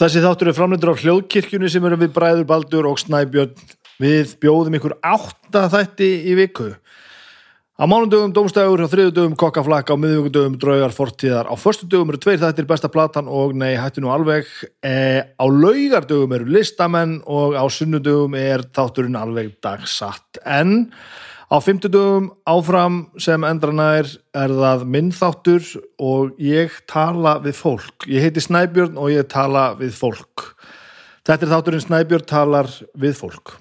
Þessi þáttur er framlendur á hljóðkirkjunni sem eru við Bræður Baldur og Snæbjörn. Við bjóðum ykkur átta þætti í viku. Á mánundögum dómstægur, á þriðudögum kokkaflakka, á miðvíkudögum draugar fortíðar. Á förstudögum eru tveir þættir besta platan og nei, hættu nú alveg. E, á laugardögum eru listamenn og á sunnudögum er þátturinn alveg dagsatt. En á fymtudögum áfram sem endranær er það minn þáttur og ég tala við fólk. Ég heiti Snæbjörn og ég tala við fólk. Þetta er þátturinn Snæbjörn talar við fólk.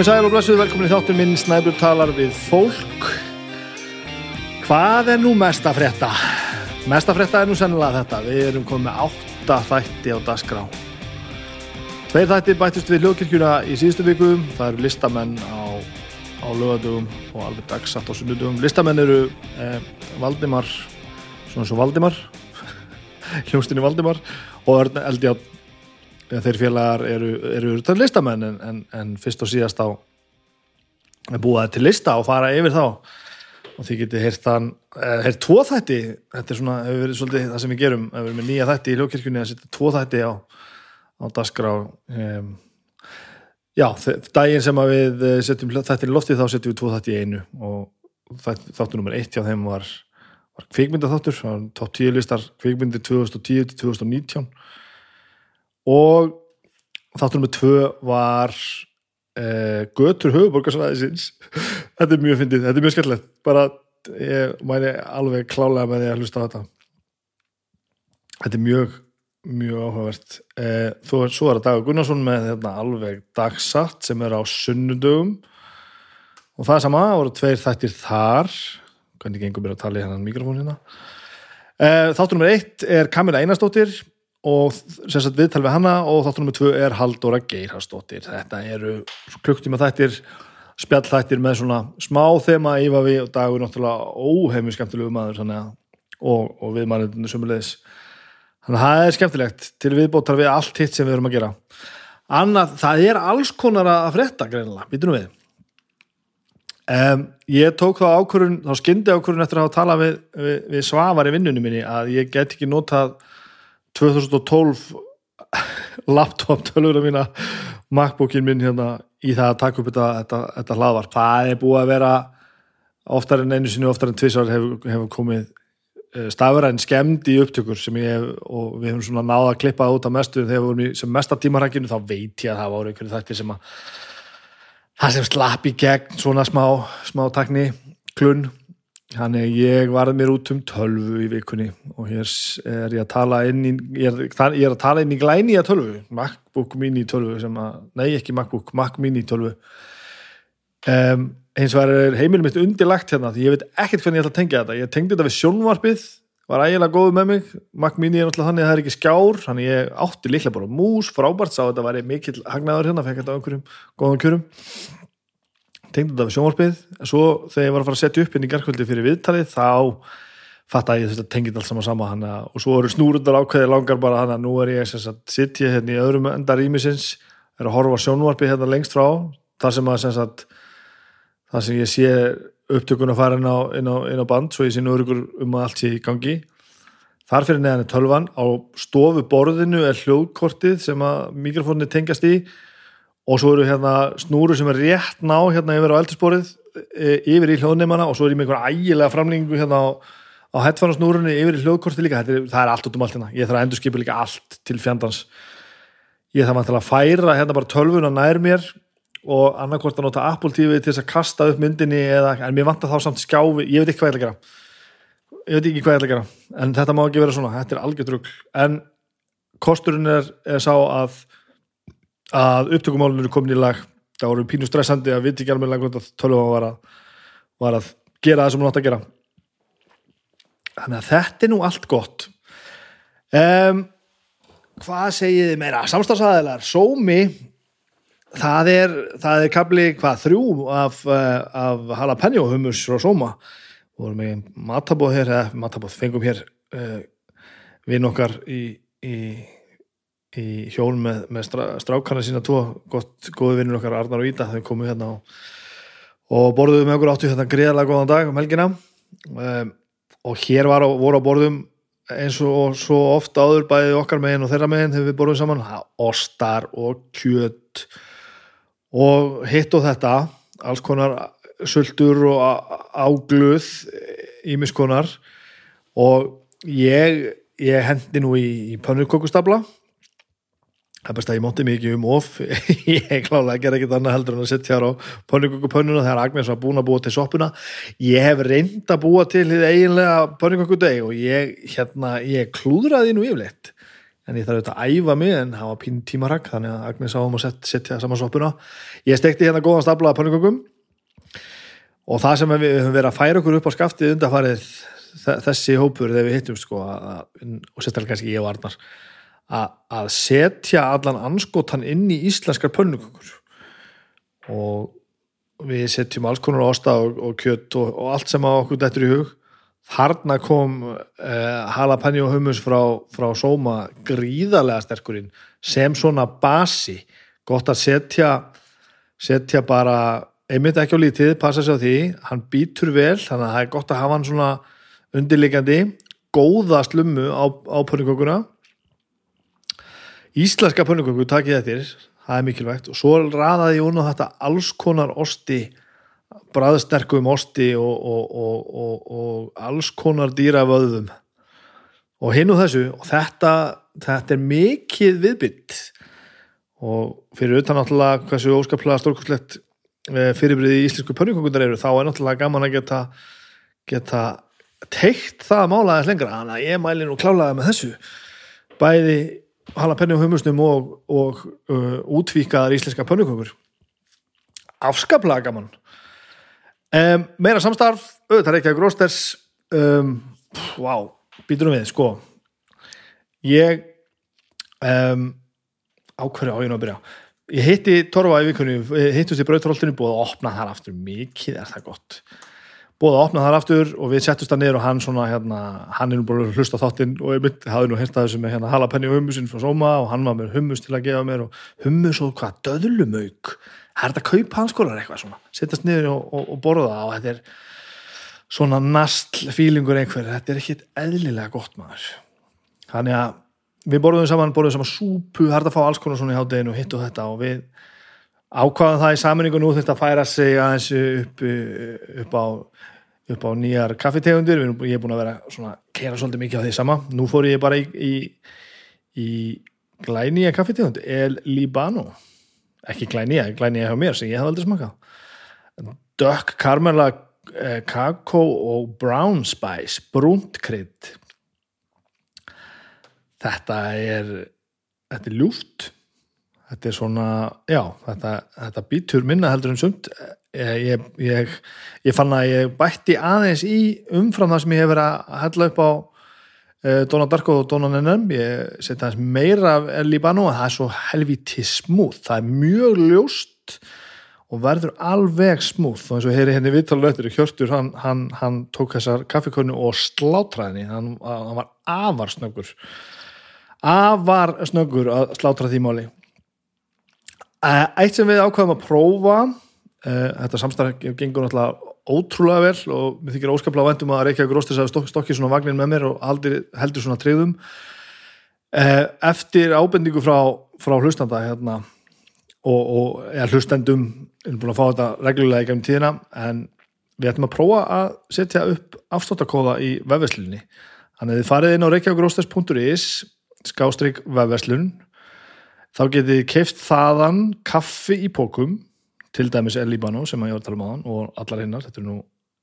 Komið sæl og blessuð, velkomin í þáttur minn Snæbjörn talar við fólk. Hvað er nú mest að frétta? Mest að frétta er nú sennilega þetta. Við erum komið með átta þætti á dagskrá. Tveir þætti bættist við hljóðkirkjuna í síðustu viku. Það eru listamenn á, á lögadugum og alveg dagsatt á sunnudugum Listamenn eru eh, Valdimar svona svo Valdimar hljómsdynni Valdimar og Eldjátt þeir félagar eru, eru, listamenn en, en, en fyrst og síðast á er búið til lista og fara yfir þá. Og því getið heyrt þann heyrt tvo þætti, þetta er svona hefur verið svolítið það sem við gerum, hefur verið með nýja þætti í hljókirkjunni að setja tvo þætti á á dasgrá um, já, daginn sem að við setjum þættin í lofti þá setjum við tvo þætti í einu. Og þáttu nummer eitt hjá þeim var, var kvikmyndaþáttur, top 10 listar kvikmyndi 2010-2019 og þáttur með tvö var uh, Götur höfuborgarsvæðisins þetta er mjög fyndið, þetta er mjög skemmtilegt. Bara, ég mæni alveg klálega með því að hlusta á þetta. Þetta er mjög mjög áhugavert. Uh, þú er svo að Dagur Gunnarsson með hérna, alveg dagsatt sem er á sunnudögum. Og það er sama, það voru tveir þættir þar. Hvernig gengur mér að tala í hennan mikrofón hérna? Uh, þáttur nummer eitt er Kamila Einarstóttir og sérstaklega viðtal við hanna og þáttur nummið tvö er Haldóra Geirharsdóttir þetta eru klukktíma þættir spjallþættir með svona smá þema ífa við og dagur náttúrulega óheimur skemmtilegu maður að, og, og við manninu sumulegis þannig að það er skemmtilegt til viðbóttar við allt hitt sem við erum að gera. Annað, það er alls konar að frétta greinilega, býtum við. Um, ég tók þá ákvörun þá skyndi ákvörun eftir að talað við, við, við svavar í vinnunum minni að ég get ekki notað 2012 laptop tölvuna mína Macbookin minn hérna í það að taka upp þetta, þetta, þetta hlaðvarp. Það er búið að vera oftar en einu sinni, oftar en tvissar hefur, hefur komið eh, stafræn skemd í upptökur sem ég hef og við hefum svona náða að klippa út af mestu. Þegar við vorum í sem mesta tímarhækinu þá veit ég að það voru einhverju þættir sem að það sem slapp í gegn svona smá, smá takni klunn Þannig ég varð mér út um tölvu í vikunni og hér er ég að tala inn í, ég er, ég er að tala inn í glæni að tölvu, MacBook mini tölvu sem að, nei ekki MacBook, Mac mini tölvu. Um, eins og það er heimilum mitt undirlagt hérna því ég veit ekkert hvernig ég ætla að tengja þetta. Ég tengdi þetta við sjónvarpið, var ægilega góð með mig, Mac mini er náttúrulega þannig að það er ekki skjár, þannig ég átti líklega bara mús, frábært sá þetta væri mikill hagnaður hérna, fekk þetta á einhverjum góðan kjörum tengdi þetta við sjónvarpið. Svo þegar ég var að fara að setja upp inn í gerðkvöldi fyrir viðtalið þá fatt að ég þess að tengið allt saman sama hana, og svo eru snúrundar ákveði langar bara hana, nú er ég að sittja hérna í öðrum endar ímisins, er að horfa sjónvarpið hérna lengst frá, þar sem að sagt, þar sem ég sé upptökun að fara inn á, inn á, inn á band svo ég sé nú örugur um að allt sé í gangi. Þar fyrir neðan er tölvan á stofuborðinu er hljóðkortið sem að mikrofónið tengast í og svo eru hérna snúru sem er rétt ná hérna yfir á eldursporið e, yfir í hljóðneimana og svo er ég með einhver ægilega framlengu hérna á, á headphone-snúrunni yfir í hljóðkorti líka, er, það er allt út um allt hérna. Ég þarf að endur skipa líka allt til fjandans. Ég þarf að færa hérna bara tölvuna nær mér og annarkort að nota Apple TV til þess að kasta upp myndinni eða, en mér vantar þá samt skjáfi. Ég veit ekki hvað ég ætla að gera. Ég veit ekki hvað ég ætla að gera. En þetta má ekki vera svona, þetta er algjörðrugl en kosturinn er, er sá að að upptökumálun eru komin í lag. Það voru pínu stressandi að viti ekki alveg hvort að tölva var var að gera það sem hún átt að gera. Þannig að þetta er nú allt gott. Um, hvað segið þið meira? Samstagsæðilar, sómi það er, það er kapli hvað þrjú af, uh, af jalapeno hummus frá sóma. Vorum við matabóð hér eða matabóð, fengum hér uh, vinn okkar í, í, í hjól með, með strá, strákarna sína tvo, gott, góði vinnur okkar Arnar og Íta, þau komu hérna og, og borðuðu með okkur áttu þetta greiðalega góðan dag um helgina. Um, og hér var, voru á borðum eins og svo ofta áður bæði okkar meginn og þeirra meginn þegar við borðum saman ostar og kjöt og hitt og þetta alls konar sultur og ágluð ímiskonar og ég, ég hendi nú í, í pannurkokkustabla það er best að ég mótti mikið um of. Ég klálega ger ekkert annað heldur en að setja hér á pannurkokkupönnuna þegar Agnes var búin að búa til soppuna. Ég hef reynd að búa til því eiginlega pannurkokkudeg og ég, hérna, ég klúðraði nú yfirleitt. En ég þarf auðvitað að æfa mig en hafa pín tímarak þannig að Agnes áum að set, setja saman soppuna. Ég stekti hérna góðan stapla af pönnukökum og það sem við höfum verið að færa okkur upp á skaftið undarfarið þessi hópur þegar við hittum sko og sérstaklega kannski ég og Arnar að, setja allan anskotan inn í íslenskar pönnukökur. Og við setjum alls konar ásta og, og kjött og, og allt sem á okkur dættur í hug. Harna kom uh, jalapeno hummus frá, frá Soma gríðarlega sterkurinn sem svona basi. Gott að setja setja bara einmitt ekki á lítið, passa sér á því. Hann býtur vel, þannig að það er gott að hafa hann svona undirleikandi góða slummu á, á pönnukökuna Íslenska pönnuköku takk ég eftir, það er mikilvægt. Og svo raðaði ég unna þetta alls konar osti bræðsterkum osti og, og, og, og alls konar dýravöðum. Og hinn og þessu og þetta, þetta er mikið viðbytt. Og fyrir utan náttúrulega hversu óskaplega stórkurslegt eh, fyrirbriði í íslensku pörningokundar eru þá er náttúrulega gaman að geta geta teikt það að mála þess lengra. Þannig að ég mæli nú klálaði með þessu. Bæði halapenni og humusnum og, og uh, útvíkaðar íslenska pönnukökur. Afskaplega gaman. Um, meira samstarf auðvitað ekki að grósters um, wow, býturum við sko. Ég um, ákverju á ég nú að byrja? Ég hitti Torfa í vikunni hittust í brautróltinu búið að opna þar aftur mikið er það gott búið að opna þar aftur og við settust það niður og hann svona hérna, hann er nú búin að hlusta þáttinn og ég myndi, hafði nú hérstað þessu með hérna halapenni og hummusinn frá Soma og hann var með hummus til að gefa mér og hummus og hvað, döðlumauk? Það er þetta kaupanskólar eitthvað svona. Sittast niður og, og, og borða og þetta er svona nastl fílingur einhver, þetta er ekkit eðlilega gott maður. Þannig að við borðum saman, borðum saman súpu það er að fá alls konar svona í hátteginu og hitt og þetta og við ákvaðum það í saminningu nú þetta að færa sig aðeins upp, upp á upp á nýjar kaffitegundir. Ég er búin að vera svona kera svolítið mikið á því sama. Nú fór ég bara í í, í glænýja kaffetegund El Libano. Ekki glænýja, glænýja hjá mér sem ég hef aldrei smakað dökk karmela eh, kakó og brown spice brúnt krydd. Þetta er þetta er ljúft þetta er svona, já þetta, þetta býtur minna heldur en sumt. Ég, ég, ég fann að ég bætti aðeins í umfram það sem ég hef verið að hella upp á uh, Donna Darko og Donna Nennem ég setja aðeins meira af El Libano og það er svo helviti smúð það er mjög ljóst og verður alveg smúð og eins og heyri henni viðtalauður Hjörtur, hann, hann, hann tók þessar kaffikonu og slátræðinni hann, hann var afar snöggur. Afar snöggur að slátra því máli eitt sem við ákvaðum að prófa þetta samstarf gengur náttúrulega ótrúlega vel og mér þykir óskaplega vendum að Reykjavík Róstis hafi stokkið svona vagnin með mér og heldur, heldur svona triðum eftir ábendingu frá, frá hlustanda hérna og, og ja, hlustendum er búin að fá þetta reglulega í gæmum tíðina en við ætlum að prófa að setja upp afstáttakóða í vefverslinni þannig að þið farið inn á reykjavíkrósters.is skástrygg vefverslun þá getið þið keift þaðan kaffi í pókum til dæmis El Libano sem ég var að tala um hann og allar hinnar, þetta er nú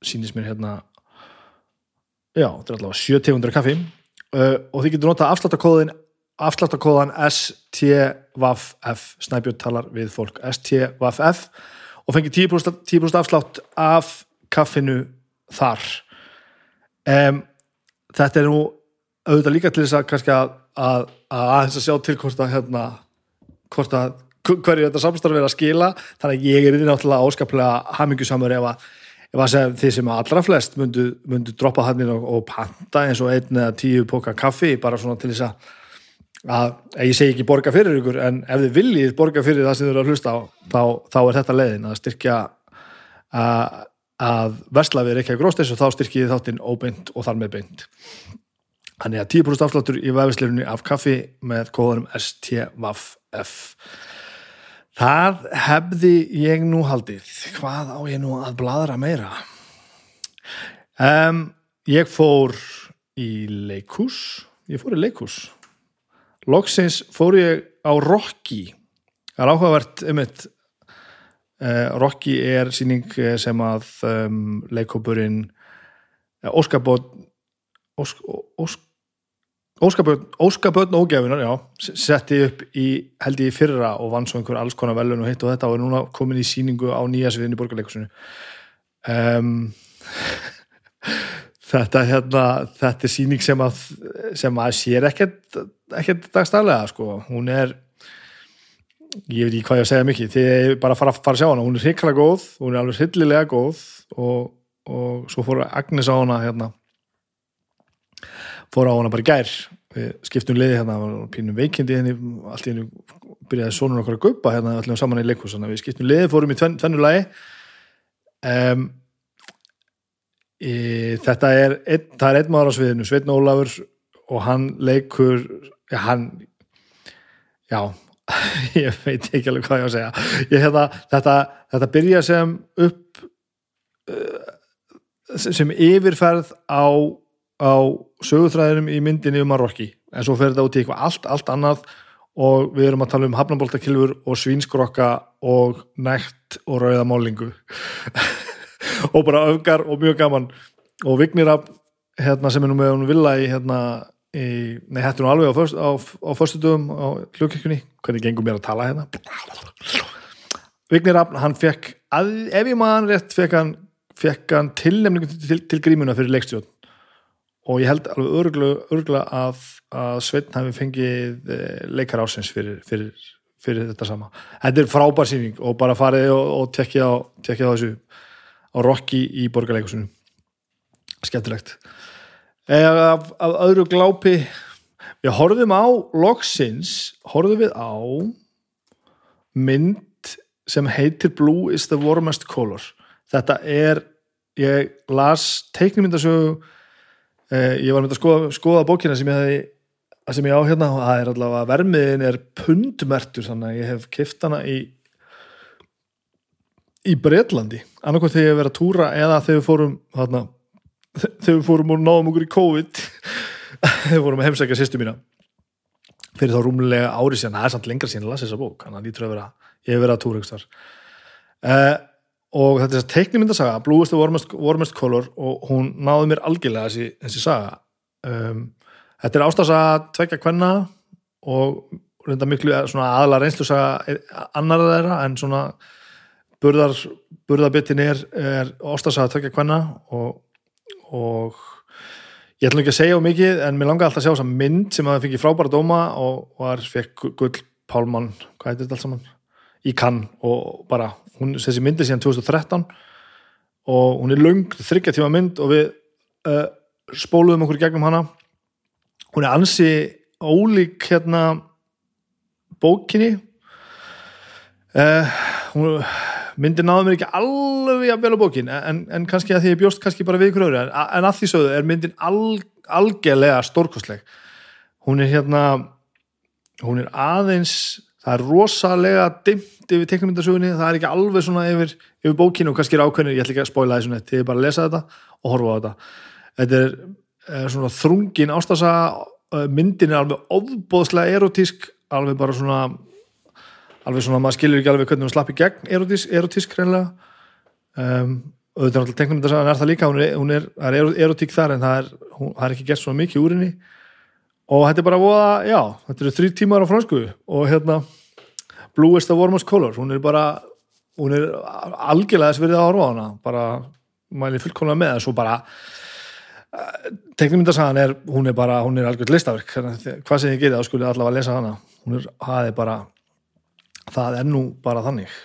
sínist mér hérna já, þetta er allavega 700 kaffi. Uh, og þið getur notað afsláttakóðin afsláttakóðan STVF Snæbjörn talar við fólk STVF og fengi 10%, 10 afslátt af kaffinu þar. Um, þetta er nú auðvitað líka til þess að kannski að að, að að sjá til hvort að hérna, hvort að hverju þetta samstarf er að skila. Þannig að ég er því náttúrulega áskaplega hamingusamur ef að, ef að segja því sem allra flest myndu, myndu droppa hann og, og panta eins og einn eða tíu póka kaffi bara svona til þess að að ég segi ekki borga fyrir ykkur en ef þið viljið borga fyrir það sem þið eru að hlusta á þá, þá er þetta leiðin að styrkja að, að verslafið er ekki að grósta og þá styrkjið þáttinn óbeint og þar með beint Þannig að 10% afsláttur í vefisleirunni af kaffi með kóðanum STVF. Það hefði ég nú haldið. Hvað á ég nú að bladra meira? Um, ég fór í leikús. Ég fór í leikús. Loksins fór ég á Rocky. Það er áhugavert um eitt. Uh, Rocky er síning sem að um, leikópurinn Óskarbótt Ósk, ósk, Óskabötn ógæfinar, já, setti upp í, held ég fyrra og vann svo einhver alls konar velun og hitt og þetta og er núna komin í síningu á nýja sviðin í borgarleikusinu um, þetta hérna þetta er síning sem að sem að sér ekkert ekkert dagstæðlega, sko, hún er ég veit ekki hvað ég að segja mikið þið er bara að fara, fara að sjá hana, hún er hrikla góð hún er alveg hillilega góð og, og svo fór Agnes á hana hérna fór á hana bara gær. Við skiptum liði hérna, pínum veikindi henni, allt í henni byrjaði sonur okkar að guppa hérna, allir saman í leikhús við skiptum liði, fórum í tvenn, tvennu lagi. Um, í, þetta er ein, það er einn maður á sviðinu, Sveitn Ólafur og hann leikur já, hann já, ég veit ekki alveg hvað ég á að segja. Ég, hérna, þetta, þetta byrja sem upp uh, sem yfirferð á á sögutræðinum í myndinni um Marokki. En svo fer þetta út í eitthvað allt, allt annað og við erum að tala um hafnaboltakilfur og svínskrokka og nætt og rauðamálingu og bara öfgar og mjög gaman. Og Vignir hérna, sem er nú með hún vilja í, hérna, í nei, hættu nú alveg á, först, á, á förstu dögum á hljókirkunni, hvernig gengum mér að tala hérna? Vignir hann fekk, ef ég maður rétt fekk hann, hann tilnefningu til, til, til grímuna fyrir leikstjórn og ég held alveg örgulega að, að Sveitn hafi fengið eh, leikar ásins fyrir, fyrir, fyrir þetta sama. Þetta er frábær síning og bara farið og, og tekja á, á þessu á Rocky í borgarleikusunum. Skemmtilegt. Eða af, af öðru glápi við horfum á loksins, horfum við á mynd sem heitir Blue is the warmest color. Þetta er, ég las teiknumyndasögu Eh, ég var með að skoða, skoða bókina sem ég hefði sem ég á hérna og það er allavega vermiðin er pundmertur þannig að ég hef kift hana í í Breitlandi annarkoð þegar ég verið að túra eða þegar við fórum þarna, þegar við fórum og náðum okkur í COVID þegar við fórum að heimsækja sýstu mína. Fyrir þá rúmlega árið síðan það er samt lengra síðan að lasa þessa bók þannig að ég hef verið að túra ykkur uh, og þetta er þess að teiknumyndasaga Blue is the warmest, warmest color og hún náði mér algjörlega þessi, þessi saga. Um, þetta er ástafsaga tvekja kvenna og reynda miklu aðla reynslusaga annar þeirra en svona burðar, burðarbittin er, er ástafsaga tvekja kvenna og, og ég ætlum ekki að segja um mikið en mér langar alltaf að sjá þessa mynd sem að það fengi frábæra dóma og var fekk gull Pálmann, hvað heitir þetta alls saman? Í kann og bara hún, þessi myndi síðan 2013 og hún er laung, þryggja tíma mynd og við uh, spóluðum okkur gegnum hana. Hún er ansi ólík hérna bókinni. Uh, hún, myndi náðu mér ekki alveg að velja bókin en, en kannski að því ég bjóst kannski bara við ykkur öðru en, en að því sögðu er myndin al, algjörlega stórkostleg. Hún er hérna hún er aðeins það er rosalega dimt yfir teknumyndasögunni, það er ekki alveg svona yfir, yfir bókinu og kannski er ákveðinu, ég ætla ekki að spóila því svona, þið er bara að lesa þetta og horfa á þetta. Þetta er, er svona þrungin ástasa, myndin er alveg ofbóðslega erotísk. Alveg bara svona alveg svona, maður skilur ekki alveg hvernig hún slapp í gegn erotísk, erotísk reynilega um, þetta er alltaf teknumyndasagan er það líka, hún er, hún er, er erotík þar en það er, hún, það er ekki gert svona mikið úr henni. Og þetta er bara voða, já, þetta eru þrý tímar á fransku og hérna Blue is the warmest color, hún er bara hún er algjörlega þess að horfa á hana. Bara mæli fullkomlega með. Þessu bara teknimyndasagan er, hún er bara hún er algjörð listaverk, hvað sem ég geti þá skulle allavega lesa hana, hún er, það er bara það er nú bara þannig.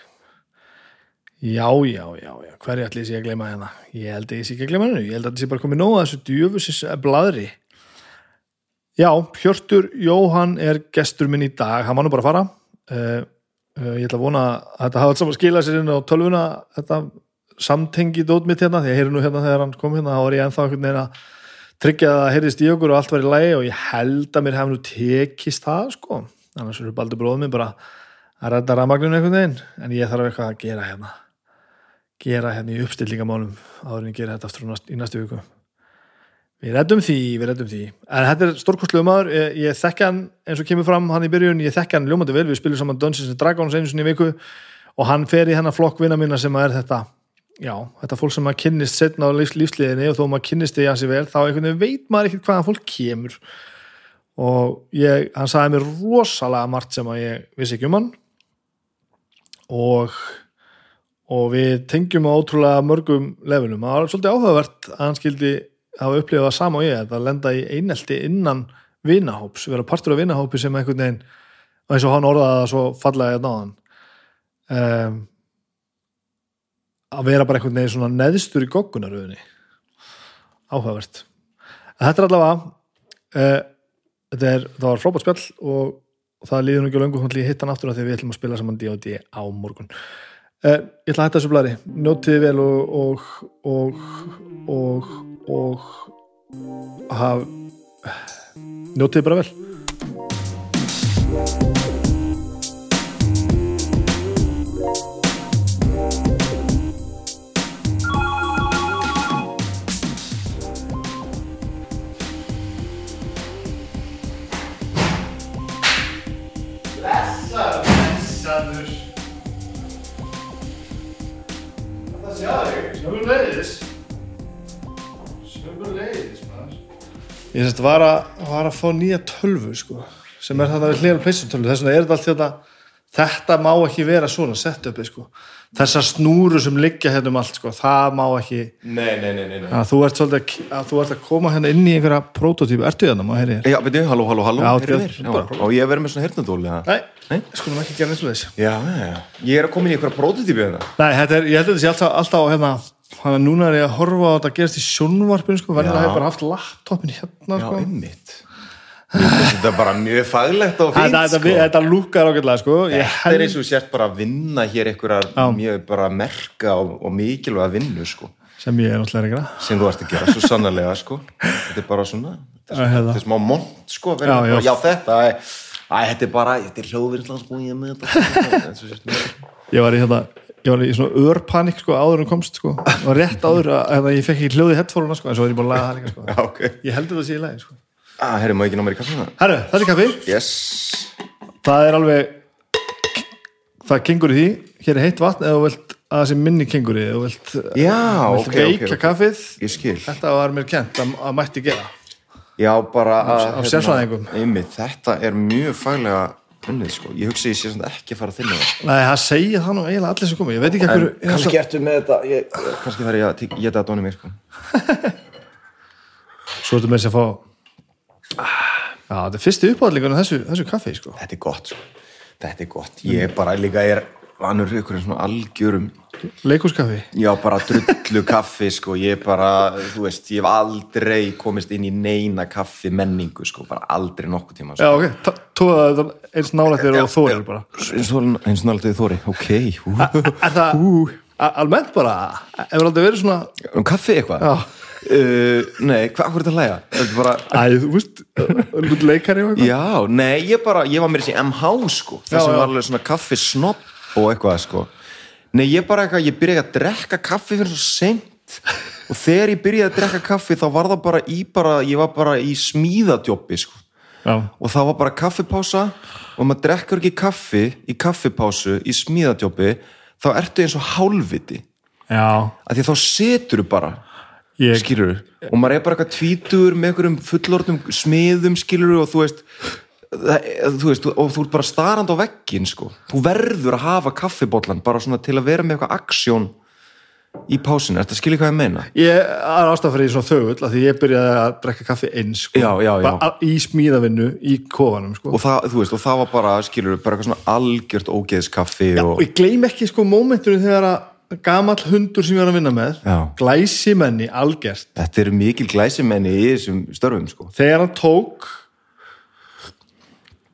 Já, já, já, já. Hverju ætli ég sé að gleyma hérna? Ég held að ég sé ekki að gleyma hennu, ég held að þetta sé bara komið nóga þessu djöfusis bladri já, Hjörtur Jóhann er gestur minn í dag, hann var nú bara að fara. Uh, ég ætla að vona að þetta hafa saman skilað sér inn á tölvuna þetta samtengi dót mitt hérna, því heyri nú hérna þegar hann kom hérna, þá var ég ennþá einhvern veginn að tryggja að það heyrðist í okkur og allt var í lægi og ég held að mér hef nú tekist það sko, annars eru baldur bróðum minn bara að redda ramagninu einhvern veginn en ég þarf eitthvað að gera hérna gera hérna í uppstillingamálum áður en ég gera þetta aftur í næstu viku við reddum því, við reddum því. En þetta er stórkostluðu maður. Ég, ég þekka hann eins og kemur fram hann í byrjun. Ég þekka hann ljómandi vel, við spilum saman Dungeons and Dragons einu sinni í viku. Og hann fer í hennar flokk vinna mína sem er þetta já, þetta fólk sem maður kynnist setna á lífs, lífsliðinni og þó maður kynnist því sé vel þá einhvern veginn veit maður ekkert hvaðan fólk kemur. Og ég, hann sagði mér rosalega margt sem að ég vissi ekki um hann. Og og við tengjum á ótrúlega mörgum levelum. Það var svolítið áhugavert að hann skildi hafa upplifað sama og ég að lenda í einelti innan vinahóps, vera partur af vinahópi sem einhvern veginn, eins og hann orðaði það svo fallega í náðan um, að vera bara einhvern veginn svona neðstur í goggunaröðunni áhugavert. Þetta er allavega uh, þetta er, það var frábært spjall og, og það líður nú ekki á löngu hún til að hitta hann aftur af því við ætlum að spila saman D&D á morgun. Uh, ég ætla að hætta þessu blæri njótiði vel og og og og, og haf njótiði bara vel Ég sérst var að, var að fá nýja tölvu sko, sem er þetta við hlera pleysutölvu, þess vegna er þetta allt þetta þetta má ekki vera svona sett uppi sko. þessar snúru sem liggja hérna um allt, sko, það má ekki Nei, nei, nei, nei, nei. að þú ert svolítið að, að þú ert að koma hérna inn í einhverja prototípu, ertu hérna, má heyri þér? Já, veitu, halló, halló, halló. Já, heyrðu þetta- þér? Og ég verið með svona hirtnadól, já. Nei, Nei? skulum ekki gera eins og þess Já, já, já. Ég er að koma inn í eitthvað prototípi hérna. Nei, þetta er, ég held að þetta sé alltaf, alltaf á hérna hann að núna er ég að horfa á þetta gerist í sjónvarpinu sko, verður Já. að hafa bara haft laptopin hérna Já, sko. einmitt. Þetta er bara mjög faglegt og fínt, þetta, sko. þetta, lúkar ágætlega sko. ég Þetta er held, eins og sért bara að vinna hér einhverjar Já. mjög bara merka og, og mikilvæga vinnu, sko. sem ég er náttúrulega ekki að Sem þú ert að gera, svo sannarlega, sko. Þetta er bara svona, þetta er, Já, hérna. þetta er smá mont, sko. Já, já. já. já, þetta, æ, æ, þetta er bara, þetta er hljóðvinnslan, sko, ég er með þetta. eins og sért með þetta. ég var í hérna ég var í svona örpanik sko, áður en komst sko. og rétt áður að, að ég fekk ekki hljóði headphone sko, en svo er ég búin að laga það líka sko. Já, ok. ég held þetta sé í lagi sko. Ah, herri, má ég ekki ná mér í kaffina? herru, þetta er kaffi Yes. það er alveg það kengur í því hér er heitt vatn eða þú vilt að það sé minni kengur í þú vilt, Já, vilt ok, veika ok, ok. kaffið Ég skil. þetta var mér kent að, að mætti gera Já, bara að... sérfræðingum. Einmitt, þetta er mjög faglega unnið, sko. Ég hugsi ég sé svona ekki að fara að það. Nei, það segja það nú eiginlega allir sem komið ég veit ekki En kannski ertu með þetta, ég, kannski þarf ég að tek- geta þetta onni mér, sko. Svo ertu með þess að fá Já, þetta er fyrsti uppáðlingun þessu, þessu kaffi, sko Þetta er gott, sko. Þetta er gott. Ég bara líka er vanur ykkur svona algjörum, Leikúskaffi já, bara drullu kaffi, sko. Ég bara, þú veist, ég hef aldrei komist inn í neina kaffi menningu, sko. Bara aldrei nokkuð tíma, Já, sko. ok, Ta- tóða þetta eins nálægt þér og þórir bara Eins og eins og náttúrulega þóri, ok. Er það almennt bara Hefur aldrei verið svona Um kaffi eitthvað? Já. Uh, nei, hvað hvað er þetta að hlæja? Þetta bara, Æ, þú veist, leikari og eitthvað já, nei, ég bara, ég var mér þessi MH, sko. Það Já, sem já. var alveg svona kaffi snopp og eitthvað, sko. Nei, ég bara eitthvað, ég byrjaði að drekka kaffi fyrir svo seint og þegar ég byrjaði að drekka kaffi þá var það bara í bara, ég var bara í smíðadjópi, sko. Já, Og það var bara kaffipása og maður drekkur ekki kaffi í kaffipásu í smíðadjópi þá ertu eins og hálfviti. já Af því þá setur bara Ég- skilur og maður er bara eitthvað tvítur með einhverjum fullorðnum smiðum skilur og þú veist þú veist, og þú ert bara starand á veggin sko, þú verður að hafa kaffibóllan bara svona til að vera með eitthvað aksjón í pásinu, ertu að skilja hvað ég meina? Ég er ástæð fyrir því svona þögull að því ég byrjaði að drekka kaffi eins sko. Já, já, já. Bara í smíðavinnu í kofanum sko. og það, þú veist, og það var bara, skilur bara eitthvað svona algjört ógeðskaffi og og, ég gleym ekki sko mómentunum þegar að gamall hundur sem ég var að vinna með glæsimenni algjört þetta eru mikil glæsimenni í þessum störfum sko. þegar hann tók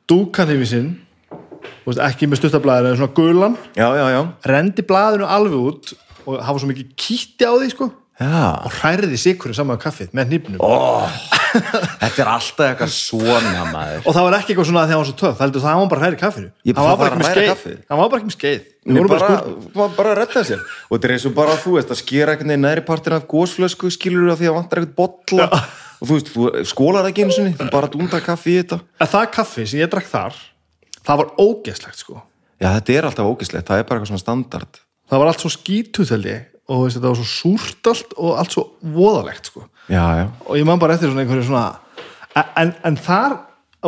dúkan yfir sinn þú veist, ekki með stuttablaðir en svona gulan. Já, já, já, rendi blaðinu alveg út og hafa svo mikið kýtti á því sko. Og hræriði sikurinn saman á kaffið með hnýpnum þetta er alltaf eitthvað svona maður. Og það var ekki eitthvað svona að að hann var svo heldur það að hann bara hræri kaffinu. Hann var það bara var ekki með að skeið. hann var bara að redda sér. Og þetta er eins og bara þú veist að skera veginn næri partin af gósflösku skilur af því að vantar eitthvað botla og þú veist, þú skólar ekki eins og þú bara dundar kaffi í þetta. Að það kaffi sem ég drakk þar það var ógeðslegt sko. Já, þetta er alltaf ógislegt, það er bara eitthvað svona standard. Það var allt svo skítuð held ég og veist, þetta var svo súrt allt og allt svo voðalegt sko. Já, já, og ég man bara eftir svona einhverju svona en, en þar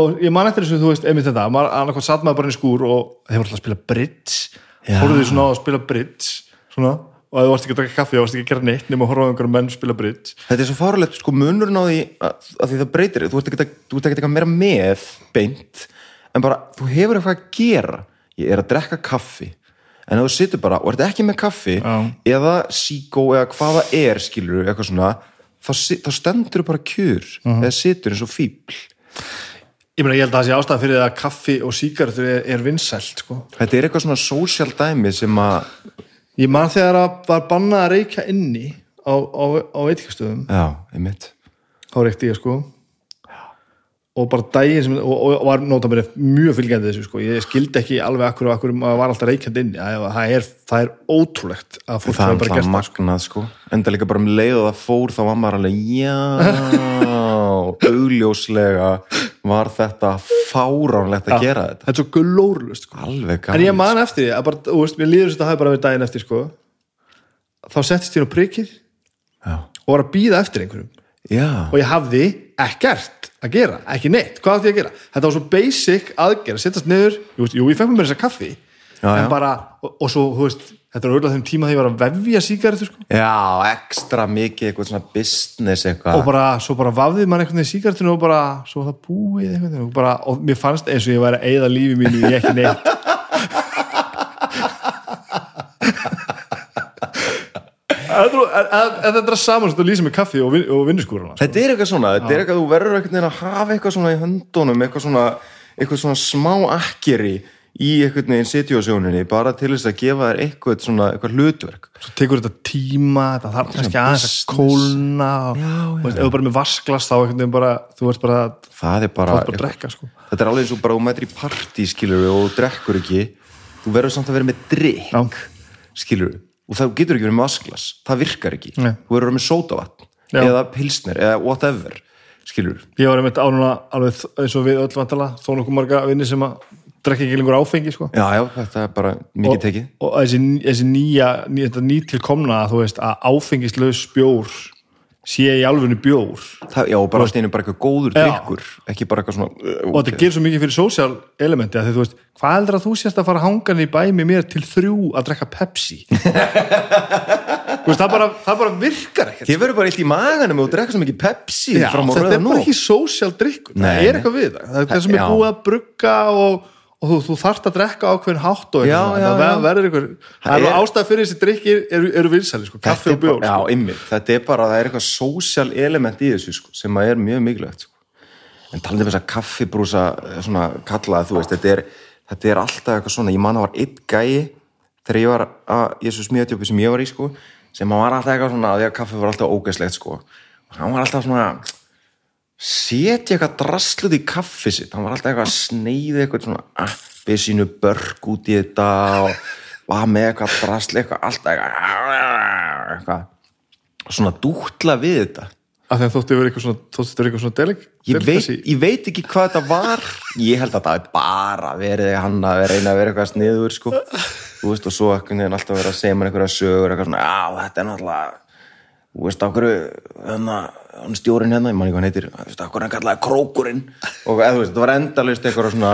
og ég man eftir þessu, þú veist, einmitt þetta maður annarkvæmt satt maður bara inn í skúr og þeir voru alltaf að spila bridge. Já. horfðu því svona að spila bridge svona, og að þú varst ekki að draka kaffi og varst ekki að gera neitt nema að horfa á einhverjum menn spila bridge þetta er svo fárulegt sko munurinn á því að, að því það breytir þú ert ekki að, þú að meira með beint, en bara þú hefur eitthvað að gera, ég er að drekka kaffi en þú situr bara og ert ekki með kaffi Já. eða síkó eða hvaða er skilur eitthvað svona þá, stendur bara kjur Mhm. eða situr eins og fíbl ég meina ég held að það sé ástæða fyrir að kaffi og sígarettur er, er vinsælt sko. þetta er eitthvað svona social dæmi sem að ég man þegar að var bannað að reykja inni á, á, á veitikastöðum já, einmitt. Þá reykti ég sko og bara daginn sem og, og var nota mér mjög fylgjandi þessu sko. Ég skildi ekki alveg akkur og akkur maður var alltaf reykjandi inni. Það, það, er, ótrúlegt að fólk það er bara gert það magnað sko. Enda líka bara um leið og það fór þá var maður alveg já augljóslega var þetta fáránlegt að gera þetta. Þetta er svo glórlust sko. en ég man eftir því bara, þú veist, mér líður þess að það hafi bara verið daginn eftir sko. Þá settist ég á prikið já. og var að býða eftir einhverjum. Já, og ég hafði ekkert að gera, ekki neitt, hvað átti ég að gera? Þetta var svo basic aðgerð, að setjast niður. Jú, jú ég fekk mér þess að kaffi Já, en já. bara, og, og svo, þú veist þetta er auðvitað þeim tíma þegar ég var að vefja sígarettur sko. já, ekstra mikið eitthvað svona business og eitthvað bara, svo bara vafði mann einhvern veginn sígarettinu og bara, svo var það búið veginn og, bara, og mér fannst eins og ég væri að eyða lífi mínu í ekki neitt En þú- en- en- en þetta er saman sem þú lýsir með kaffi og, vin, og vinnuskúruna sko. þetta er eitthvað svona, þetta er eitthvað þú verður einhvern veginn að hafa eitthvað svona í höndunum eitthvað svona, eitthvað svona smá akkeri í einhvern veginn sitjósjóninni bara til þess að gefa þér eitthvað svona, eitthvað hlutverk. Svo tekur þetta tíma, þetta þarf kannski aðeins að kólna og, og ef þú bara með vasklas þá einhvern veginn bara, þú ert bara það er bara, bara drekka sko. þetta er alveg eins og bara þú mætir í partí skilur og drekkur ekki. Þú verður samt að vera með drikk skilur og það getur ekki verið með vasklas það virkar ekki, Nei. þú verður að með sótavatn Já. eða pilsner eða whatever skilur, ég var einmitt ánuna alveg eins og við öll vantala þó nokkuð marga vinni sem að drekka ekki lengur áfengi sko. já já, þetta er bara mikið tekið og þessi, þessi nýja ný, þetta nýtilkomna þú veist að áfengislaus bjór sé í alvegni bjór. Það, já, og bara allt einu bara eitthvað góður drikkur ekki bara eitthvað svona og þetta gerir svo mikið fyrir social elementi að þú veist, hvað heldur að þú sést að fara hangan í bæ með mér til þrjú að drekka Pepsi? Veist, það bara, það bara virkar ekkert þið verður bara eitt í maganum og drekka svo mikið Pepsi Já, þetta er bara nótt ekki social drikkur, það er eitthvað við það. Það er það sem er Já. búið að brugga og, og þú, þú þarft að drekka ákveðin hátt og það verður eitthvað það er er- ástæð fyrir þessi drikkir eru, eru vinsæli, sko, kaffi og er bjór bara, sko. þetta er bara, það er eitthvað social element í þessu sko, sem að er mjög mikilvægt sko. en talandi um þess að kaffibrúsa eh, svona kallað, þú veist, þetta er þetta er alltaf eitthvað svona, ég man að var einn gæi þegar ég var að, ég svo smíðatjópi sem ég var í, sko, sem að var alltaf eitthvað svona, því að kaffi var alltaf ógæslegt, sko og hann var alltaf svona setja eitthvað drasluð í kaffi sitt, hann var alltaf eitthvað að sneiði eitthvað svona appi sínu börk út í þetta og var með eitthvað drasli eitthvað alltaf eitthvað, eitthvað svona dútla við þetta. Að þótti verið eitthvað svona þótti verið eitthvað svona delik ég veit, ég veit ekki hvað þetta var. Ég held að það er bara verið hann að reyna að vera eitthvað sniður sko. þú veist og svo ekkert alltaf verið að segja mér einhverja sögur eitthvað svona, já þetta er náttúrulega þú veist, af hverju hérna, hann stjórin hérna, ég man ekki hvað hann heitir. Þú veist, hverju hann kallaði krókurinn. Og eða, þú veist, það var endalaust eitthvað svona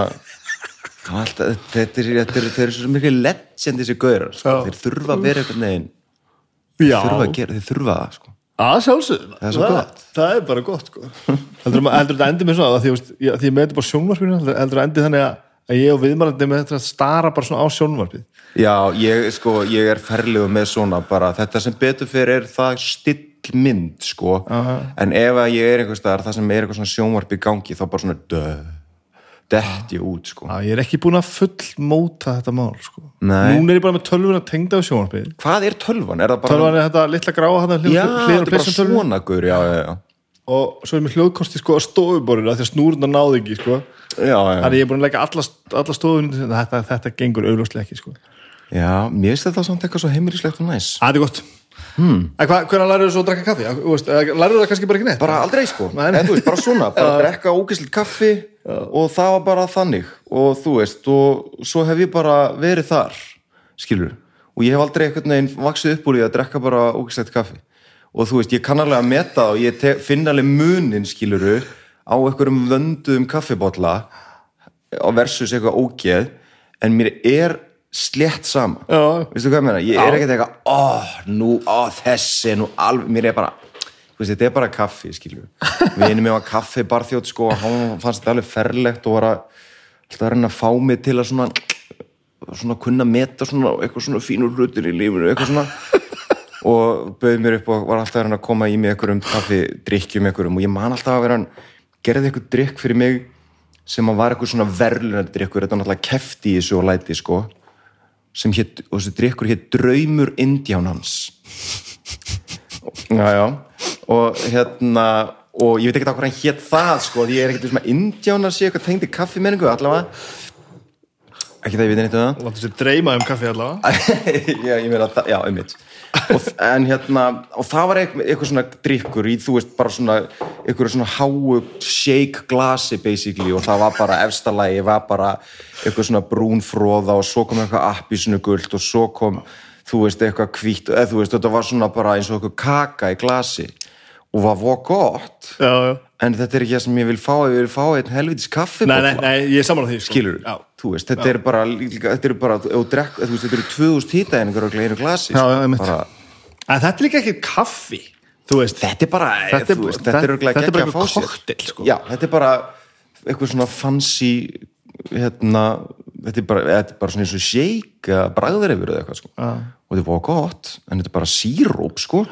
alltaf, þetta er, þetta er, þeir eru svo mikið legend þessi gaurar, sko. Þeir þurfa að vera eitthvað neginn, Já, þurfa að gera, þeir þurfa það, sko. Að sjálfsögum Það er gott. Það er bara gott sko. heldur, þetta endi með svona að því, ég- því ég með þetta bara sjónvarpinu heldur, þetta endi þannig að, að ég og viðmælandi með þetta stara bara svona á sjónvarpið. Já, ég, sko, ég er ferlegu með svona bara, þetta sem betur fyrir er það still mynd, sko Aha. en ef að ég er einhvers staðar, það sem er eitthvað svona sjónvarp í gangi, þá bara svona dö, dett ég út, sko Já, ég er ekki búin að fullmóta þetta mál sko. Nei. Núna er ég bara með tölvuna tengda á sjónvarpið Hvað er tölvan? Er bara Tölvan er þetta litla gráa hann Já, hliðar þetta er bara svona já og svo er mér hljóðkosti sko á stofuborinu af því að snúruna náði ekki sko. Þannig ég er búin að leggja alla, alla stofun þetta, þetta gengur augljóslega ekki sko. já, mér finnst þetta samt eitthvað svo heimilislegt og næs Það er gott hmm. hva, Hvernig lærðu þú svo að drekka kaffi? Þú veist, eða Lærðu það kannski bara ekki neitt? Bara aldrei, sko, en þú veist, bara svona bara að drekka ógæslega kaffi og það var bara þannig. Og þú veist, og svo hef ég bara verið þar skilur, og ég hef aldrei einhvern veginn vaksið upp úr því að drekka bara ógæslegt kaffi. Og þú veist, ég kann alveg að meta það og ég te- finn alveg munin, skiluru á einhverjum vönduðum kaffibotla á versus eitthvað ógeð. En mér er slétt sama veistu hvað ég meina, ég er ekkert eitthvað ó, nú, ó, þessi, nú alveg mér er bara, veist, þetta er bara kaffi skilju, við erum með kaffi barþjótt sko, hann fannst þetta alveg ferlegt og var að, alltaf að reyna að fá mig til að svona svona kunna meta svona, eitthvað svona fínur hlutir í lífinu, eitthvað svona. Og bauð mér upp og var alltaf að reyna að koma í mig einhverjum kaffi, drikkjum einhverjum. Og ég man alltaf að vera hann gerði eitthvað drikk fyrir mig sem að var eitthvað svona verðlunandi drikkur, þetta var náttúrulega kefti í þessu og læti sko sem hétt, og þessi drikkur hétt Draumur Indjánans. Já, já. Og hérna og ég veit ekki hvað hann hétt það sko, því ég er ekkert sem að Indjánar sé eitthvað tengdi kaffi menningu allavega. Ekki það ég veit neitt um það. Láttu sér dreyma um kaffi allavega. Já, ég meina það, já, einmitt og, en hérna, og það var eitthvað, svona drikkur í, þú veist, bara svona eitthvað svona háu shake glasi basically og það var bara efstalagi var bara eitthvað svona brúnfróða og svo kom eitthvað appisinu gult og svo kom, þú veist, eitthvað hvítt eða þú veist, þetta var svona bara eins og eitthvað kaka í glasi. Og var voru gott. Já, já en þetta er ekki það sem ég vil fá, ég vil fá einn helvitis kaffi Nei, nei, nei, ég er saman á því sko. skilur, Já, þú veist, þetta er bara þetta er bara, drekk, þú veist, þetta eru 2000 hýtaðingar og einu glasi Já, sko. já, bara, En þetta er líka ekki kaffi Þú veist. Þetta er bara, Þetta er- veist, þetta- er þetta er bara að eitthvað cocktail, sko. já, þetta er bara eitthvað svona fancy hérna, þetta er bara, þetta er bara svona eins og shake eða bragður yfir eða eitthvað sko. og þetta er bara gott, en þetta er bara síróp sko,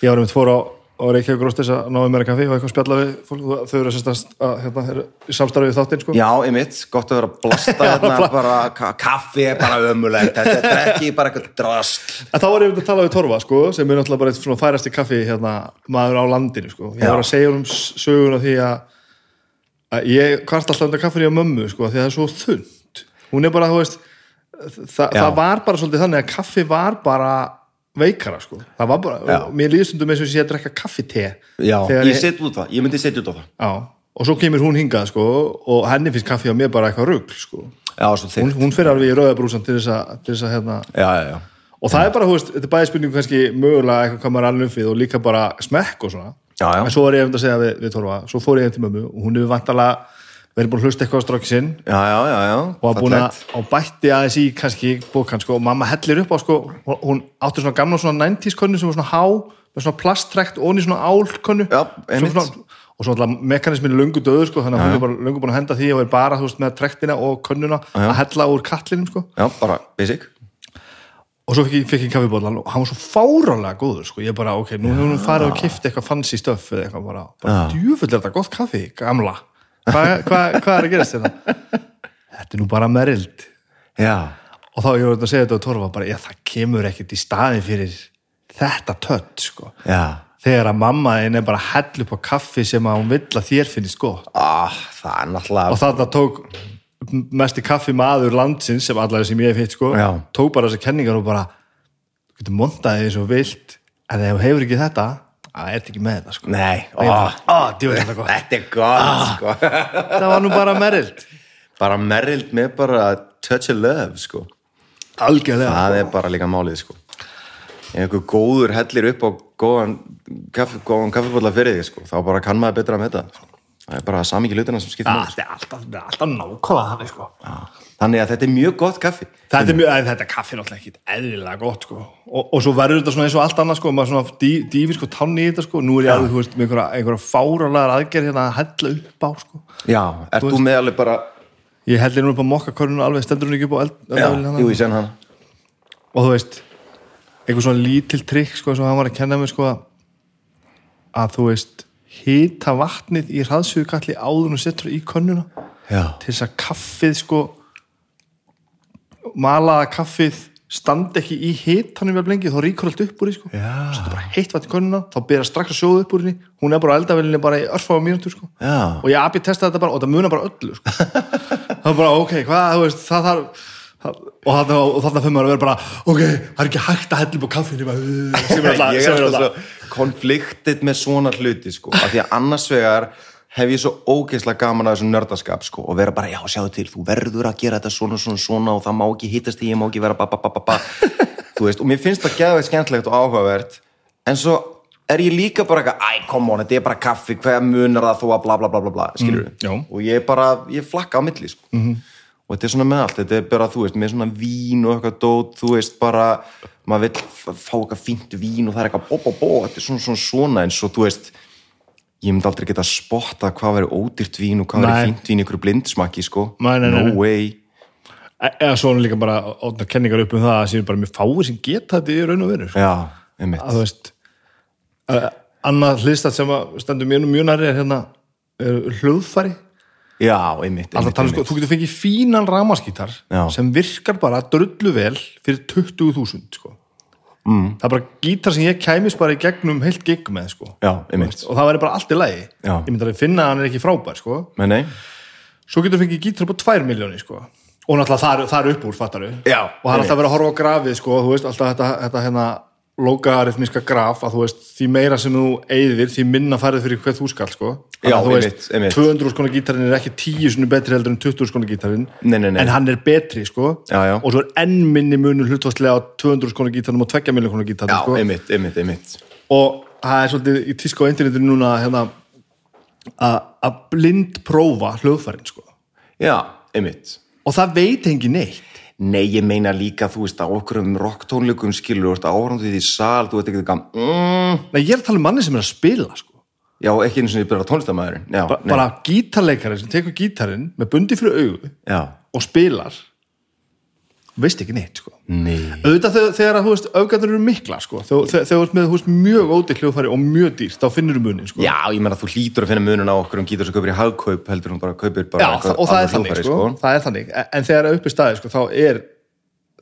Ég var um tvo á, á Reykjavík Róstis að náðu að kaffi og eitthvað spjalla við fólk. Og þau eru sérst að hérna, samstarfið þáttinn sko. já, einmitt. Gott að vera að blasta hérna bara, ka kaffi er bara ömulegt þetta er ekki bara eitthvað drast En þá var ég um að tala við Torfa sko, sem er náttúrulega bara eitt svona færasti kaffi hérna, maður á landinu sko. Ég var að segja um sögun af því að, að ég kvart alltaf undan kaffinu á mömmu sko, því að það er svo þund. Hún er bara, þú veist, þa það var bara svolítið þannig að kaffi var bara veikara sko. Það var bara, mér líður stundum eins og ég sé að drekka kaffite. ég set út það, ég myndi setja út á það Já. Og svo kemur hún hingað sko, og henni finnst kaffi á mér bara eitthvað rugl sko. já, svo Hún, hún fyrir alveg í rauðabrúsan til þess að, til þess að hérna, já, já, og það er bara, þú veist, þetta er bæði spurning kannski mögulega eitthvað hvað maður er alveg uppið og líka bara smekk og svona, en svo var ég eftir að segja við, við Torfa, svo fór ég heim til mömmu og hún hefur vantalega verið búin að hlusta eitthvað á stráki sinn. Já, já, já, já, og var búin að, og bætti aðeins í kannski bókan, sko, og mamma hellir upp á sko, hún átti svona gamla svona 90s könnu sem var svona há, með svona plasttrekt og í svona álkönnu Já, svona, og svo alltaf mekanismin er löngu döður sko, þannig að hún er bara löngu búin að henda því og er bara, veist, með trektina og könnuna að hella úr kallinum, sko. Já, bara basic. Og svo fikk ég, kaffibólan og hann var svo fárálega góður sko. ég bara, ok, nú hefur hún farið og kifti eitthvað fancy stöff eða eitthvað bara, bara djúfull er þetta gott kaffi, gamla hvað hva, hva er að gerast þetta þetta er nú bara merild. Já, og þá ég var að segja þetta á torfa bara, já, það kemur ekkert í staðin fyrir þetta tött, sko. Já. Þegar að mamma einn er bara að hella upp á kaffi sem að hún vill að þér finnist gott. Ah, það er náttúrulega og þarna tók mesti kaffi maður landsins sem allar sem ég hef hitt sko, Já. tók bara þessar kenningar og bara þú getur montaði eins og vilt en ef þú hefur ekki þetta það er ekki með þetta sko? Nei, og ég ó, bara, ah, djú, þetta er gott. þetta er gott sko. það var nú bara merild bara merrild með bara touch of love sko. algjörlega. Það er bara líka málið sko. einhver góður hellir upp á góðan, kaffi, góðan kaffibólla fyrir þig sko, þá bara kann maður betra með þetta það er bara sami ekki hlutina sem skiptir það er alltaf, það er alltaf nákvæmlega þannig sko þannig að þetta er mjög gott kaffi. Þetta er mjög, en þetta kaffi er náttúrulega ekkit eðlilega gott sko. og, og svo verður þetta svona eins og allt annað sko, maður svona dý, dýfir sko tanni í þetta sko, nú er ég alveg, þú veist, með einhverja, einhverja fáralegar aðgerð hérna að hella upp á sko. já, ert þú með alveg bara ég hellir nú upp á mokkakörnuna alveg, stendur hún ekki upp á eld, já, jú, ég sen hana. Og þú veist, einhver svona lítil trikk sko, sem hann var að kenna mér sko að þú veist hita vatnið í hraðsugukalli áður og setur í könnuna já, til þess að kaffið sko malaða kaffið standi ekki í hitanum vel lengi, þá ríkur allt upp úr því sko. Setur bara heitt vatn í könnuna þá byrja strax að sjóða upp úr því hún er bara á eldavélinni bara í örfáum mínútur sko. já, og ég abi testa þetta bara og það munar bara öllu sko. það er bara ok, hvað, þú veist það þarf og þarna, þarna fyrir maður að vera bara ok, það er ekki hægt að hella upp á kaffinu ég er alltaf konfliktið með svona hluti sko, af því að annars vegar hef ég svo ógeðslega gaman að þessum nördaskap sko, og vera bara, já, sjáðu til, þú verður að gera þetta svona, svona, svona og það má ekki hittast í, ég má ekki vera ba, ba, ba, ba, ba. þú veist, og mér finnst það geðveitt skemmtilegt og áhugavert en svo er ég líka bara eitthvað, æ, come on, þetta er bara kaffi hvað munar það þó að bla, bla, bla, bla, bla skilur Mm, já. og ég bara, ég flakka á milli sko. -hmm. og þetta er svona með allt, þetta er bara, þú veist með svona vín og eitthvað dót, þú veist bara, maður vill f- fá eitthvað fínt vín og það er eitthvað bó, bó, bó þetta er svona, svona, svona, eins og þú veist ég myndi aldrei geta að spotta hvað veri ódýrt vín og hvað veri fínt vín ykkur blindsmakki, sko Nei, nei, no nei. way E- eða svo er líka bara ótna kenningar upp um það að séu bara mjög fáir sem geta þetta í raun og veru sko. já, að þú veist uh, annað hliðstætt sem að stendur mér nú mjög næri er hérna er hljóðfæri já, einmitt, einmitt, tala, sko, einmitt. þú getur fengið fínan ramaskítar sem virkar bara drullu vel fyrir 20.000 sko. Mm. það er bara gítar sem ég kæmis bara í gegnum heilt gig með sko. já, og það væri bara allt í lagi Já. ég myndi alveg finna að hann er ekki frábær sko. svo getur þú fengið gítar upp á 2 miljóni sko. og náttúrulega það er, það er upp úr fattaru Já, og það er alltaf verið að horfa á grafið sko, þú veist, alltaf þetta, þetta hérna logarithmiska graf að þú veist, því meira sem þú eyðir, því minna farið fyrir hvað þú skal sko. Já, þú einmitt, einmitt. 200 skona gítarinn er ekki 10 svona betri heldur en 20 skona gítarinn Nei, nei, nei. en hann er betri sko. Já, já. og svo er enn minni munur hlutvarslega á 200 skona gítarinn og 2 miljón skona já, gítarinn sko. einmitt, einmitt, einmitt og það er svolítið í tísku á internetinu núna hérna, að blind prófa hljóðfærin sko. já, einmitt og það veit engin neitt Nei, ég meina líka, þú veist, á okkur um rocktónleikum skilur, þú ert áhranduð í sal, þú ert ekki eitthvað, mm, Nei, ég er að tala um manni sem er að spila sko. já, ekki einu sinni bara tónlistamæðurinn, já, ba bara gítarleikari sem tekur gítarinn með bundi fyrir augu já, og spilar veist ekki neitt sko. nei, auðvitað þegar, þegar að, öfgæður eru mikla sko. þegar þú ert með veist, mjög ódýr hljóðfæri og mjög dýrt, þá finnur þú munin sko. já, ég meina, þú hlýtur að finna munun á okkur um gítar sem kaupir í hagkaup, heldur hún bara kaupir bara Já, og það er þannig sko. það er þannig, En- þegar uppi staði sko, þá er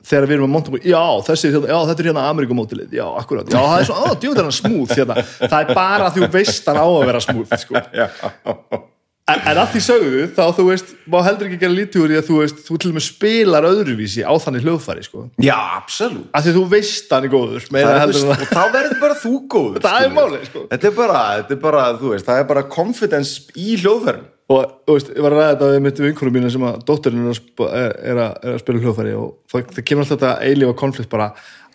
þegar við erum að monta já, þessi, er hérna- já, þetta er hérna Amerikumótilið já, akkurat, já, það er svo, á, djúð er hann smúð hérna. það er bara að þú veist hann á að vera smúð sko. en, en að því sögðu, þá þú veist má heldur ekki gera lítið úr því að þú veist þú til og með spilar öðruvísi á þannig hljóðfæri sko. Já, absolutt að því þú veist hann er góður meira Það heldur en og þá verður bara þú góður Það er málið, sko. Þetta er bara, þetta er bara, þú veist, það er bara confidence í hljóðferðin og þú veist, ég var að ræða þetta við mitt vinkunum mína sem að dótturinn er að, sp- að, að spila hljóðfæri og það, það kemur alltaf þetta eilífa konflikt bara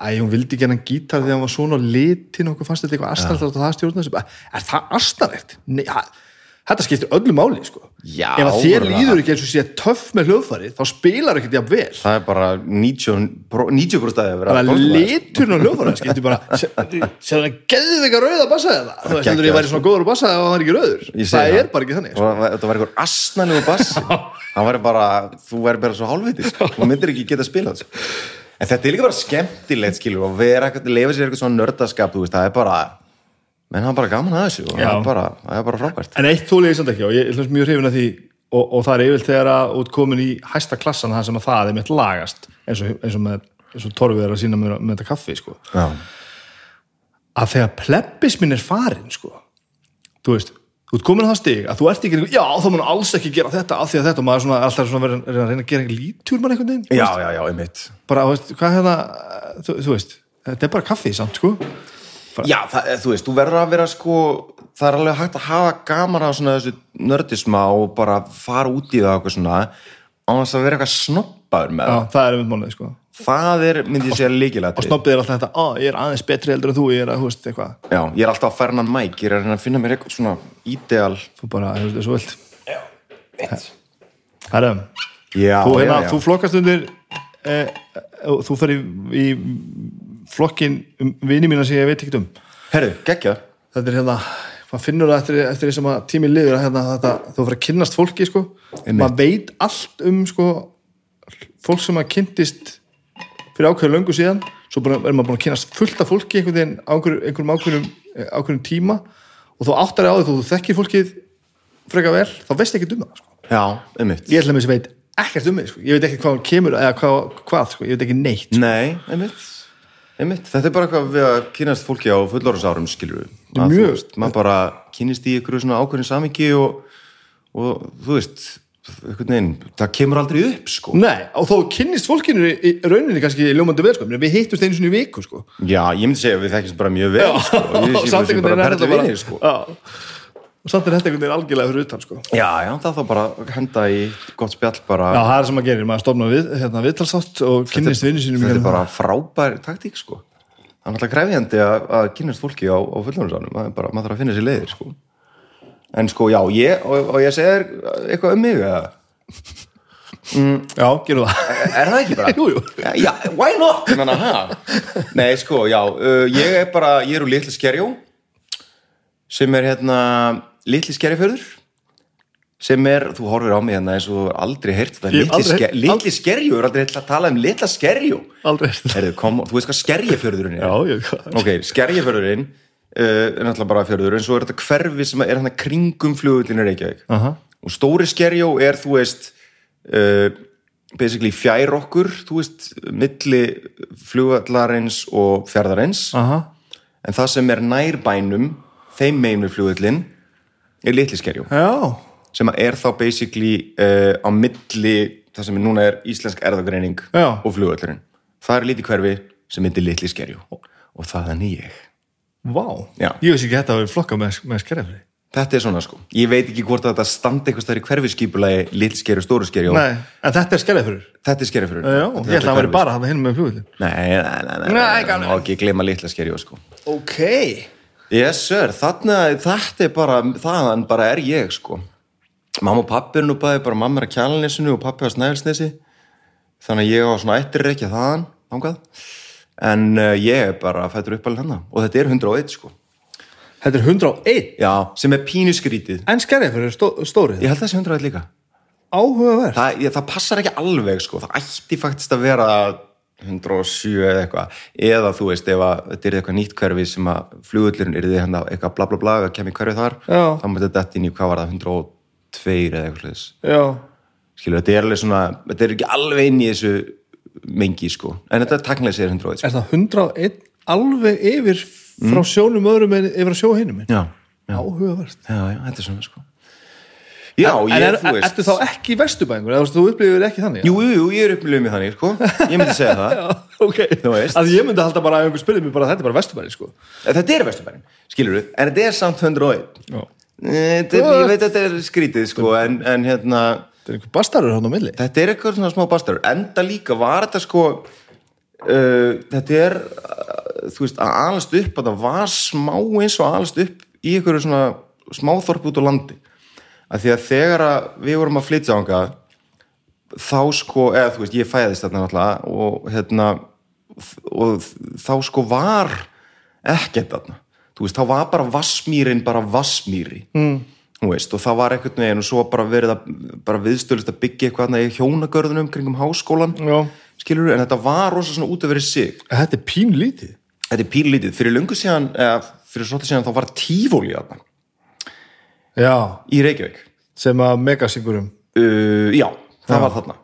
að hún vildi ekki hennan gítar því að hann var svona litin og okkur fannst þetta eitthvað astarlegt og það stjórna þessu Bara, er það astarlegt? Nei, ha, þetta skiptir öllu máli sko. Já, ef að þér líður ekki eins og sé töff með hljóðfæri þá spilar ekkert jafn vel Það er bara 90%, pro- 90 stæði að vera bara liturinn á hljóðfæri skiptir bara sér hann geðið eitthvað rauða bassa eða þú veist heldur ég væri svona góður á bassa ef hann var ekki rauður það það. er bara ekki þannig sko. Og Þetta var einhver asnalegu bassi Það var bara, þú væri bara svo hálfviti sko. Þú myndir ekki geta spilað sko. En þetta er líka bara skemmtilegt skilur og vera eitthvað, lefa sér eitthvað svona nördaskap menn það er bara gaman að þessu og það er bara, það er bara frábært En eitt þúli ég samt ekki og ég er mjög hrifin að því og, og það er yfirlt þegar að út komin í hæsta klassan það sem að það er mitt lagast eins og, eins og, með, eins og torfið er að sína með, með þetta kaffi sko. Já, að þegar plebbismin er farin sko. þú veist, þú ert komin á það stig að þú ert ekki, já þá mun alls ekki gera þetta af því að þetta og maður er svona, alltaf svona verið að reyna að gera ekki lítur mann einhvern veginn já, já, já, einmitt bara, þú veist, hvað hérna þú, þú veist, þetta er bara kaffi samt sko. Já, það, þú veist, þú verður að vera sko það er alveg hægt að hafa gaman að svona þessu nördisma og bara fara út í það og eitthvað svona á þess að vera eitthvað snoppaður með já, það. það er einmitt málið sko. það er, myndi ég segja, og líkilætri snobbið er alltaf þetta, ó, ég er aðeins betri heldur en þú, ég er að, þú veist, eitthvað. Já, ég er alltaf að ferna mæk, ég er að reyna að finna mér eitthvað svona ídeal. Þú bara, þú veist, svo vilt. Herra, Já, þú, hérna, já, já. þú flokkast undir eh, þú fer í, í flokkin um vini mína sem ég veit ekki um. Herru, geggja. Þetta er hérna, maður finnur það eftir, eftir því sem að tími liður að hérna, þetta, þú fyrir að kynnast fólki sko, maður veit allt um sko, fólk sem að kynntist fyrir ákveður löngu síðan. Svo er maður búin að kynnast fullt af fólki einhvern veginn á einhver- einhverjum ákveðnum, ákveðnum tíma. Og þú áttar á því þú þekkir fólkið freka vel, þá veist ekki um það sko. Já, einmitt. Ég ætla með þess að veit ekkert um mig sko. ég veit ekki hvað kemur eða hvað, hvað sko. ég veit ekki neitt Nei, einmitt Einmitt, þetta er bara eitthvað við að kynast fólki á fullorðsárum skilur við mjög- maður bara kynist í ykkur svona ákveðin samingi og, og þú veist veginn, það kemur aldrei upp sko. Nei, og þó kynnist fólkinu í í rauninni kannski ljómandi vel, sko, við hittust einu svona í viku, sko. Já, ég myndi segja að við þekkjumst bara mjög vel sko, og við séum bara er bara vinir sko. Já. Og samt er þetta einhvern veginn algjörlega fyrir utan, sko. Já, já, það þá bara henda í gott spjall bara Já, það er sem að gerir, maður stofna við, hérna, viðtalsátt og kynnist vinnu sínum. Þetta er hérna. bara frábær taktík sko Það er alltaf krefjandi að, að kynast fólki á, á er bara, maður þarf að finna sér leiðir sko En sko, já, ég, og, og ég segir eitthvað um mig eða Já, gerum það. Er það ekki bara? Jú, jú. Já, why not? Menna, ha? Nei, sko, já, uh, ég er bara, ég er úr Litli Skerjó sem er hérna Litli Skerjafjörður sem er, þú horfir á mig hérna eins og aldrei heyrt hef Litli, aldrei sker, litli Skerjó er aldrei að tala um Litla Skerjó Aldrei. Herðu, kom, þú veist hvað Skerjafjörðurinn er? Já. Ok, Skerjafjörðurinn uh, er náttúrulega bara fjörður en svo er þetta hverfi sem er hérna kringum flugullinu Reykjavík Aha. og stóri skerjó er þú veist uh, basically fjær okkur þú veist, milli flugvallarins og fjardarins Aha. en það sem er nærbænum þeim megin við er skerjó Já. sem er þá basically uh, á milli það sem núna er íslensk erðagreining Já. og flugvallurinn það er lítið hverfi sem myndir litli skerjó og það er ég Vá. Já. Ég veist ekki að þetta að við flokka með, með skerefri. Þetta er svona sko, ég veit ekki hvort að þetta standi eitthvað stær í hverfiskipulagi, litl skeri og stóru skeri og Nei, en þetta er skerefri. þetta er skeri fyrir Já, ég ætla að vera bara hann hinn með flugvillin. Nei, nei, nei, nei, Nei, nei, gaman. nei, ekki gleyma litla skeri sko. Ok. Yes sir, þarna, þetta er bara þaðan bara er ég sko. Mamma og pappi er nú bæði bara mamma er að kjálnesinu og pappi á snæfilsnesi þannig að ég á svona eittir ekki þaðan þangað. En uh, ég er bara fættur upp alveg hana og þetta er 101 sko. Þetta er 101. Já, sem er pínuskrítið En skerefri er stó, stórið. Ég held það sé 101 líka. Áhugaverð. það, það passar ekki alveg sko, það ætti faktist að vera 107 eða eitthvað eða þú veist ef að þetta er eitthvað nýtt hverfi sem að flugullurinn er því hérna eitthvað bla bla bla að kemur hverfi þar Já. þá mútti þetta inn í hvað var það 102 eða eitthvað skilur þetta er alveg svona þetta er ekki alveg inn í þessu mengi sko en þetta er taknilega sér 101 sko. Er það 101 alveg yfir frá sjónum öðrum en yfir að sjó minn? já, já, Áhugaverð. já, já, þetta er svona sko já, En ég, er, þú veist ertu þá ekki vesturbængur? Eða þú upplifir ekki þannig? jú, jú, jú, ég er upplifið með þannig sko ég myndi segja það Já, ok. Þú veist. Að ég myndi halda bara að einhver spyrði mig bara þetta er bara vesturbæri, sko. þetta er vesturbærin, skilur við en þetta er samt 101 Já. Eh, Þetta, ég veit að þetta er skrítið sko, en, en hérna Það er einhver bastarur hann á milli. þetta er eitthvað svona smá bastar enda líka var þetta sko uh, þetta er uh, þú veist, að alast upp að það var smá eins og alast upp í einhverju svona smáþorp út á landi að því að þegar að við vorum að flytja ánga þá sko, eða þú veist, ég fæðist þarna náttúrulega og hérna og þá sko var ekkert þarna, þú veist, þá var bara vassmýrin bara vassmýri mm. veist, og það var einhvern veginn og svo bara verið að bara viðstölist að byggja eitthvað þarna í hjónagörðunum kringum háskólan Já. skilur en þetta var rosa svona út af verið sig Þetta er pínlítið. þetta er pínlítið, fyrir löngu síðan eða fyrir svolítið síðan þá var tífóli þarna Já. í Reykjavík Sem að megasigurum. uh, já, það var þarna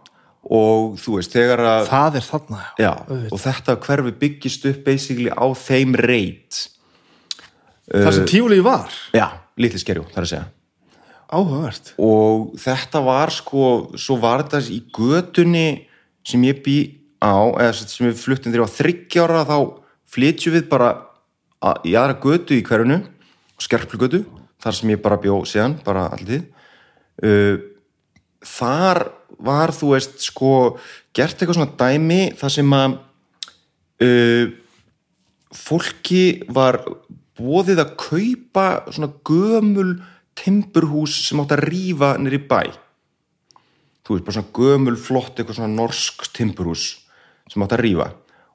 og þú veist, þegar að Það er þarna, já. já, og þetta hverfi byggist upp basically á þeim reit Það sem tífulegi var. já, litli skerjú, það er að segja Áhugavert. og þetta var sko svo var þetta í götunni sem ég bý á eða sem við fluttum ég var þryggjára þá flytjum við bara í aðra götu í hverjunu skerplugötu, þar sem ég bara bjó síðan, bara alltið uh, þar var þú veist sko gert eitthvað svona dæmi þar sem að uh, fólki var bóðið að kaupa svona gömul timburhús sem átt að rífa nýri bæ. Þú veist, bara svona gömul flott eitthvað svona norsk timburhús sem átt að rífa.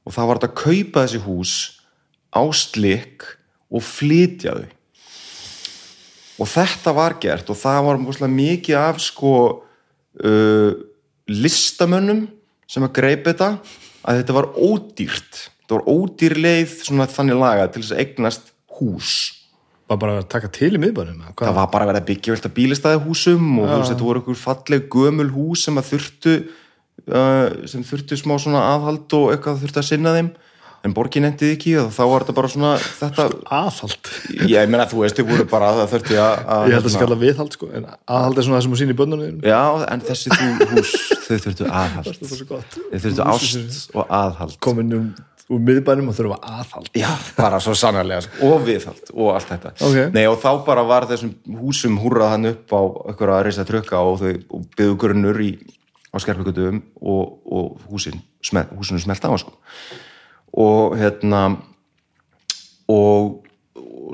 Og það var að kaupa þessi hús á slik og flytja þau og þetta var gert og það var mjög mikið af sko uh, listamönnum sem að greipa þetta að þetta var ódýrt. Þetta var ódýr leið svona þannig laga til þess að eignast hús. Var bara að taka til í miðbænum það var bara að vera að byggja velta bílistæði húsum og veist, þetta voru einhver falleg gömul hús sem að þurftu uh, sem þurftu smá svona aðhald og eitthvað þurftu að sinna þeim en borgin endið ekki og þá var þetta bara svona þetta, Aðhald. Ég meina þú veist, þau voru bara að það þurfti að, að Ég held að það skalla viðhald sko en aðhald er svona það sem að sína í bönnunum já, en þessi þú, hús þau þurftu aðhald Það er svo gott. Þau þurftu ást og aðhald. Komin um, úr miðbænum og þurfa aðhald. Já, bara svo sannarlega sko. og viðhald og allt þetta. Ok. Nei, og þá bara var þessum húsum húrrað hann upp á einhverja að reysa trökka og þau og byggðu og, hérna og,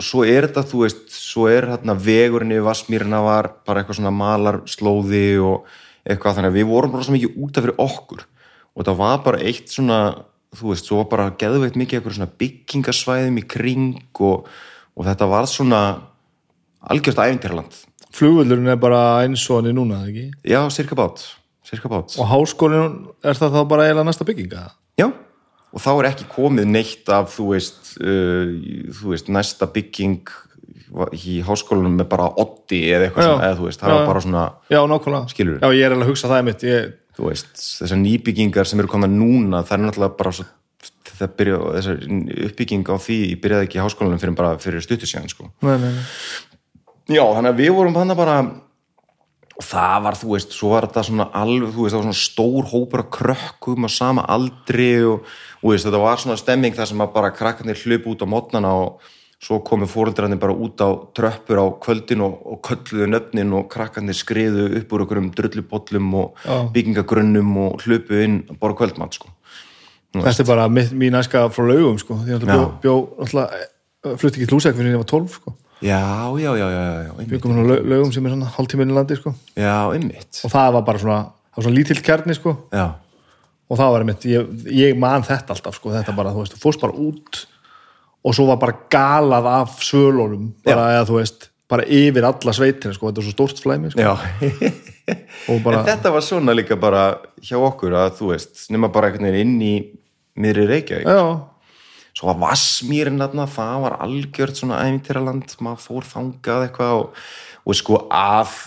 svo er þetta þú veist, svo er hérna vegurinn yfir Vassmýrina var bara eitthvað svona malarslóði og eitthvað þannig að við vorum svo mikið útaf fyrir okkur og þetta var bara eitt svona þú veist, svo var bara geðveikt mikið eitthvað svona byggingasvæðum í kring og, og þetta var svona algjörst æfintýraland Flugvöldurinn er bara eins og hann er núna, ekki? já, cirka bát, cirka bát Og háskólinn, er það þá bara eiginlega næsta bygginga? já, og þá er ekki komið neitt af þú veist, uh, þú veist næsta bygging í háskólanum með bara oddi eða eitthvað Já. svona, eða þú veist, það Já. var bara svona Já, nákvæmlega Skilurðu? Já, ég er alveg að hugsa það mitt ég, þú veist, þessar nýbyggingar sem eru komna núna, það er náttúrulega bara svo það byrja, þessar uppbygging á því byrjaði ekki í háskólanum fyrir bara fyrir stuttu síðan, sko. nei, nei, nei. Já, þannig að við vorum þannig bara og það var, þú veist, svo var þetta svona alveg, þú veist, það var svona stór hópur af krökkum á sama aldri og, og veist, þetta var svona stemming þar sem að bara krakkarnir hlupu út á mótnana og svo komu fóreldrarnir bara út á tröppur á kvöldin og, og kölluðu nöfnin og krakkarnir skriðu upp úr okkur um drullubollum og Já. byggingagrunnum og hlupu inn að bara kvöldmatt, sko. Þetta er bara mín æska frá laugum sko. Því að bjó, bjó alltaf, flutti ekki tlúsæk fyrir ég var 12 sko. Já, já, já, já, Byggum hann á lau- laugum sem er svona hálftíminni landi sko. já, einmitt, og það var bara svona, það var svona lítill kjarni sko. já, og það var einmitt, ég, ég man þetta alltaf sko. þetta bara, þú veist, þú fórst bara út og svo var bara galað af svölunum, bara eða þú veist bara yfir alla sveitina, sko, þetta er svo stórt flæmi sko. bara, En þetta var svona líka bara hjá okkur að þú veist, nema bara einhvern veginn inn í miðri Reykjavík. Svo var Vassmýrin þarna, það var algjört svona æfintýraland, maður fór þangað eitthvað og, og sko að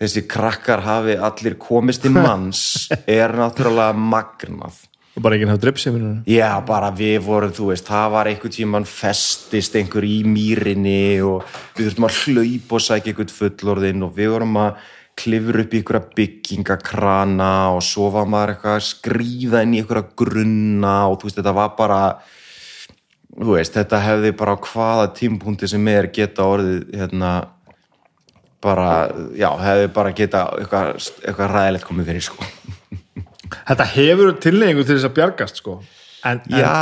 þessi krakkar hafi allir komist í manns er náttúrulega magnað. og bara ekki hafa dripsefinu Já, bara við vorum, þú veist, það var einhvern tímann festist einhver í mýrinni og við þurftum að hlaupa og sækja einhvern fullorðinn og við vorum að klifra upp í einhverja byggingakrana og svo var maður eitthvað að skrýða inn í einhverja grunna og þú veist, þetta var bara, þú veist, þetta hefði bara hvaða tímpúnti sem er geta orðið, hérna, bara, já, hefði bara geta eitthvað, eitthvað ræðilegt komið fyrir, sko. þetta hefur tilneyingu til þess að bjargast sko. en, en, Já,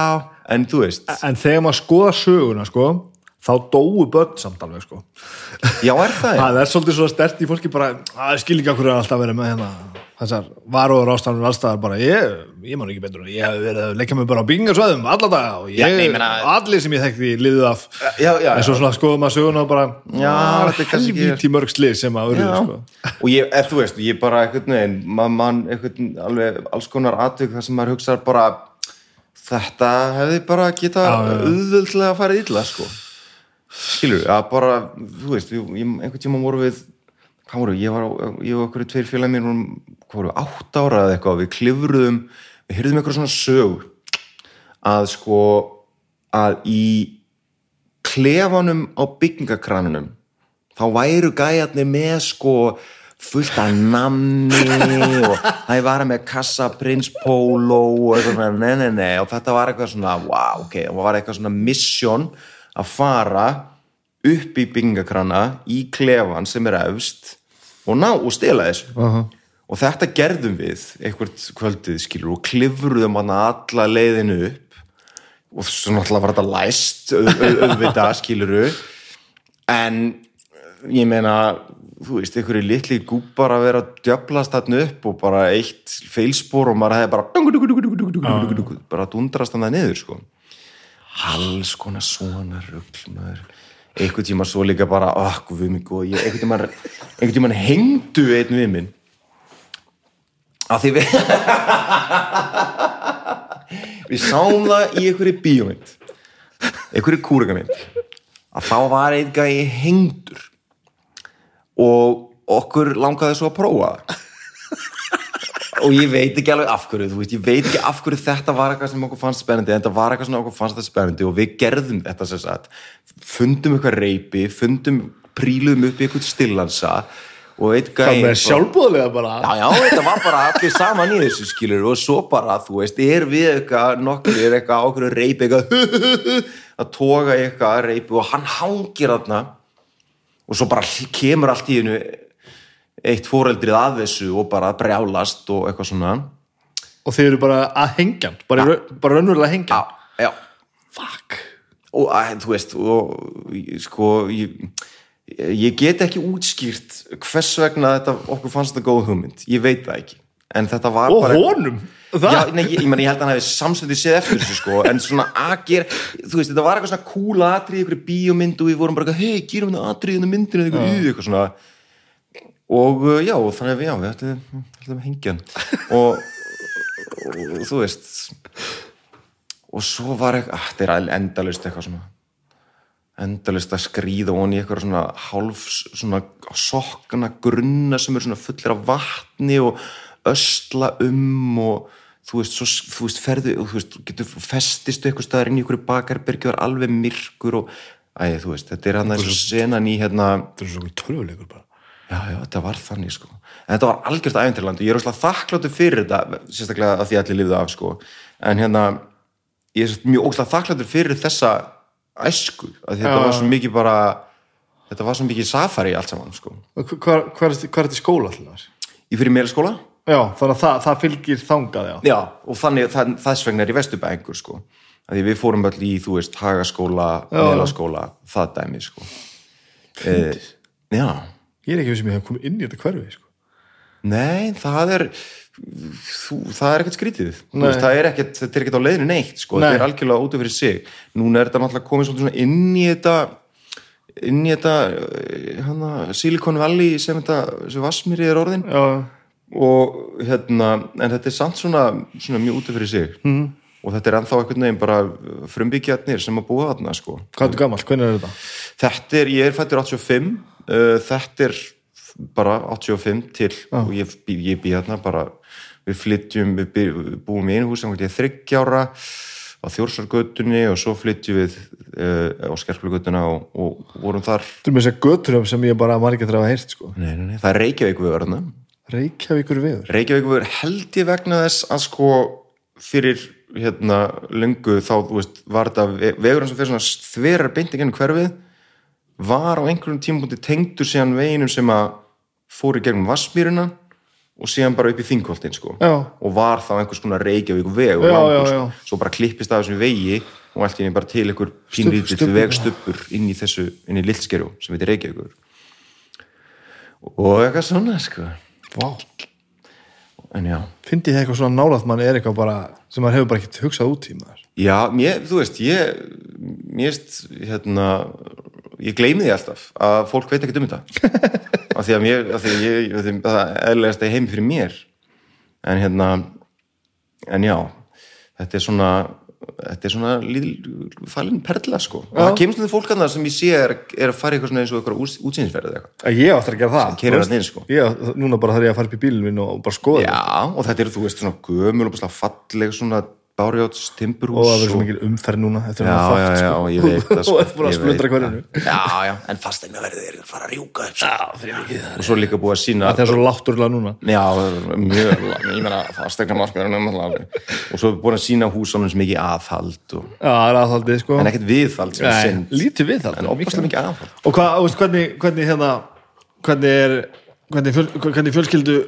en þú veist, en þegar maður skoða söguna sko, þá dóu börn samt alveg sko. já, er það, það er svolítið svo stert í fólki bara að skil ekki okkur að alltaf verið með hérna þessar varóður ástæðanum allstaðar bara ég, ég man ekki betur ég hef verið að leggja mig bara á byggingarsvæðum alla daga og ég, Já, meina- allir sem ég þekkti liðið af Já, já, en svo svona skoðum maður söguna og bara Já, "Ah, helvíti mörg slið sem að Já. sko. og ég, eða, þú veist, ég bara einhvern veginn, mann einhvern alveg alls konar atvik þar sem maður hugsaðar bara þetta hefði bara geta Já, já, já. auðvöldlega að fara illa sko skilur, að bara, þú veist ég, einhvern tíma voru við hvað voru, ég var, á- ég og okkur tveir félag mér hvað voru, átt ára eða eitthvað við klifruðum, við hyrðum eitthvað svona sög að sko að í klefanum á byggingakranunum þá væru gæjarnir með sko fullt af namni og það var með kassa prins polo og eitthvað svona, nei, nei, nei og þetta var eitthvað svona, wow, ok það var eitthvað svona mission að fara upp í byggingakrana í klefan sem er efst og ná og stela þessu. Aha. og þetta gerðum við einhvert kvöldið skilur og klifruðum hann alla leiðinu upp. Og svo náttúrulega var þetta læst au- au- auðvitað skiluru en ég meina þú veist, einhverju litli gúpar að vera að djöflast þarna upp og bara eitt feilspor og maður hefði bara bara dundrast hann það niður sko alls konar svona rugl maður. Einhvern tíma svo líka bara oh, guð mig góð, ég, einhvern tíma einhvern tíma hengdu einn við minn. Að því við við sáum það í einhverju bíómynd einhverju kúrgamynd að þá var gæi hengdur og okkur langaði svo að prófa það og ég veit ekki alveg af hverju veist, ég veit ekki af hverju þetta var eitthvað sem okkur fannst spennandi, en þetta var eitthvað sem okkur fannst þetta spennandi og við gerðum þetta sem sagt. Fundum eitthvað reypi, fundum príluðum upp í eitthvað stillansa og eitt Það með sjálfbúðlega bara Já, já, þetta var bara allir saman í þessu skilur og svo bara, þú veist, er við eitthvað nokkur, er eitthvað ákveður reypi eitthvað að toga eitthvað reypi og hann hangir þarna og svo bara kemur allt í hennu eitt fóreldrið að þessu og bara brjálast og eitthvað svona. Og þeir eru bara að hengja bara, ja. bara raunverulega hengja Já, já, fuck. Og að, þú veist og sko ég, ég get ekki útskýrt hvers vegna þetta, okkur fannst þetta góð hugmynd. Ég veit það ekki, en þetta var og honum? Já, nei, ég, ég, meni, ég held að hann hefði samstundið séð eftir þessu sko, en svona að gera þú veist, þetta var eitthvað svona cool atrið ykkur bíómynd og við vorum bara, hei, gerum þetta atrið inn á myndinu eitthvað, ja. eitthvað svona og uh, já, þannig að já, við ætlum, að hengja hann. Og, og, þú veist og svo var eitthvað, ah, þetta er endalust eitthvað svona endalust að skríða von í eitthvað svona hálf svona sokkana grunna sem eru svona fullir af vatni og ösla um og þú veist, svo, þú veist, ferðu og þú veist, getur festistu eitthvað staðar inn í einhverju bakarbyrgi og er alveg myrkur og, æ, þú veist, þetta er hann að senan í hérna, þetta er svo tölvuleikur bara já, já, þetta var þannig sko, en þetta var algjört æventurland og ég er óslega þakkláttur fyrir þetta sérstaklega að því allir lifðu af sko en hérna, ég er mjög óslega þakkláttur fyrir þessa æsku, að þetta Já. var svo mikið bara þetta var svo mikið safari allt saman sko hvað hva er þetta í skóla alltaf? ég fyrir meira skóla Já, þannig að það, það fylgir þangað, já. Já, og þannig, það, þess vegna er í vesturbæðingur sko. því við fórum öll í, þú veist, hagaskóla, Já. melaskóla það dæmi, sko e, Já, Ég er ekki við sem ég hef komið inn í þetta hverfi, sko. nei, það er þú, það er ekkert skrítið veist, það er ekkert, þetta er ekkert á leiðinu neitt sko. Nei. þetta er algjörlega út af fyrir sig núna er þetta náttúrulega komið svona inn í þetta inn í þetta eh, hana, Silicon Valley sem þetta, sem Vassmýri er orðin Já, og hérna, en þetta er samt svona, svona mjög út af fyrir sig mm. og þetta er ennþá einhvern veginn bara frumbyggjarnir sem að búa þarna sko. hvað er þetta gamalt? Hvernig er þetta? þetta er, ég er fættur 85 uh, þetta er bara 85 til og ég, ég bý þarna bara, við flytjum við, bý, við búum í einu hús sem ég er þryggjára á Þjórsargötunni og svo flytjum við uh, á Skerplugötuna og, og vorum þar með þess að göturum sem ég bara var ekki að heyrt, sko. nei, nei, nei, það er Reykjavík við verðna Reykjavíkur viður. Reykjavík verður held ég vegna þess að sko fyrir hérna löngu þá, þú veist, var þetta ve- vegurinn sem fyrir svona þverar beinti gennum hverfið var á einhverjum tímapunkti tengdur síðan veginum sem að fór í gegnum Vassmýruna og síðan bara upp í Þingholtin sko Já. og var þá einhvers konar Reykjavík vegur Já, langur, sko. svo bara klippist af þessum vegi og allt í henni bara til einhver pínlítill stubbur, vegstubbur inn í þessu, inn í Lillskerjó sem heitir Reykjavíkur og eitthvað svona sko Vá. en já Fyndi þið eitthvað svona nálaðt mann er eitthvað bara sem maður hefur bara ekkert hugsað út í maður. Já, mér, þú veist, ég mér veist, hérna ég gleymi því alltaf að fólk veit ekkert um þetta af því að mér, af því að ég af því að það er eðlilegast að heimi fyrir mér en hérna en já, þetta er svona þetta er svona falin perla sko, og það kemur svona fólk að það sem ég sé er, er að fara eitthvað svona eins og eitthvað útsýnsferð eða eitthvað, Að Ég áttur að gera það. veist. inn, sko. Ég, núna bara þarf ég að fara upp í minn og bara skoða já, og þetta eru þú veist svona gömul og bara falleg svona bárjáts og timburhús það verður svo mikil umferð núna þetta er Já, já, já, sko. ég veit það sko, og þetta er bara að splundra það. Já, já, en fastegna er að fara að rjúka upp sko. það og svo er líka búið að sína það er svo látturlega núna. Já, mjög, ég meina fastegna markaðurinn og svo er búið að sína húsunum sem ekki aðhald og, já, það er aðhaldið sko. En ekkert viðhald sem er Nei, synd lítið við það en opaslega mikið aðhald. og hvað, veist, hvernig, hvernig hérna hvernig er hvernig, fjöl, hvernig fjölskyldu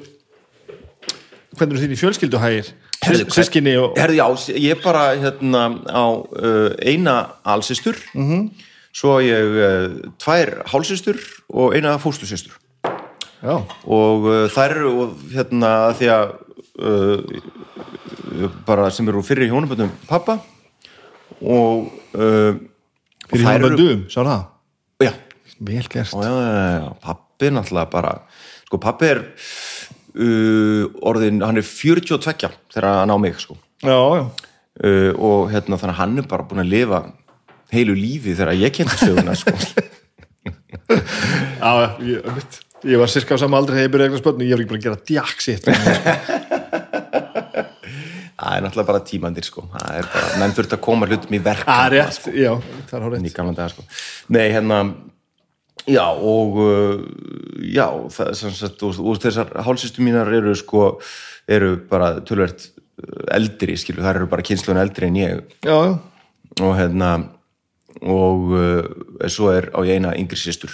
hvernig eru þín í fjölskyldu hægir Herðu, hvern- sískinni og Herðu, já, ég er bara hérna á uh, eina alsistur -hmm. svo ég uh, tvær hálsistur og eina fóstusistur já, og uh, þær og, hérna því að uh, bara sem eru fyrir hjónaböndum pappa og uh, fyrir dögum, sá það? Já, vel gert. Já, já, já, já, pappi er náttúrulega bara sko pappi er uh, orðin, hann er 42 þegar hann á mig sko já, já, uh, og hérna þannig að hann er bara búin að lifa heilu lífi þegar ég kemur söguna sko. já ég, einmitt. ég var sirka á sama aldrei þegar ég byrjaði eitthvað spönnu ég var ekki bara að gera djaks sitt það er náttúrulega bara tímandir sko. það er bara, menn þurft að koma hlutum í verk að rétt, já, það er daga sko. nei hérna já og uh, já það, sagt, og, og þessar hálsistu mínar eru sko eru bara tölvert eldri skilu, það eru bara kynslun eldri en ég. Já, og hérna og uh, svo er á ég eina yngri sýstur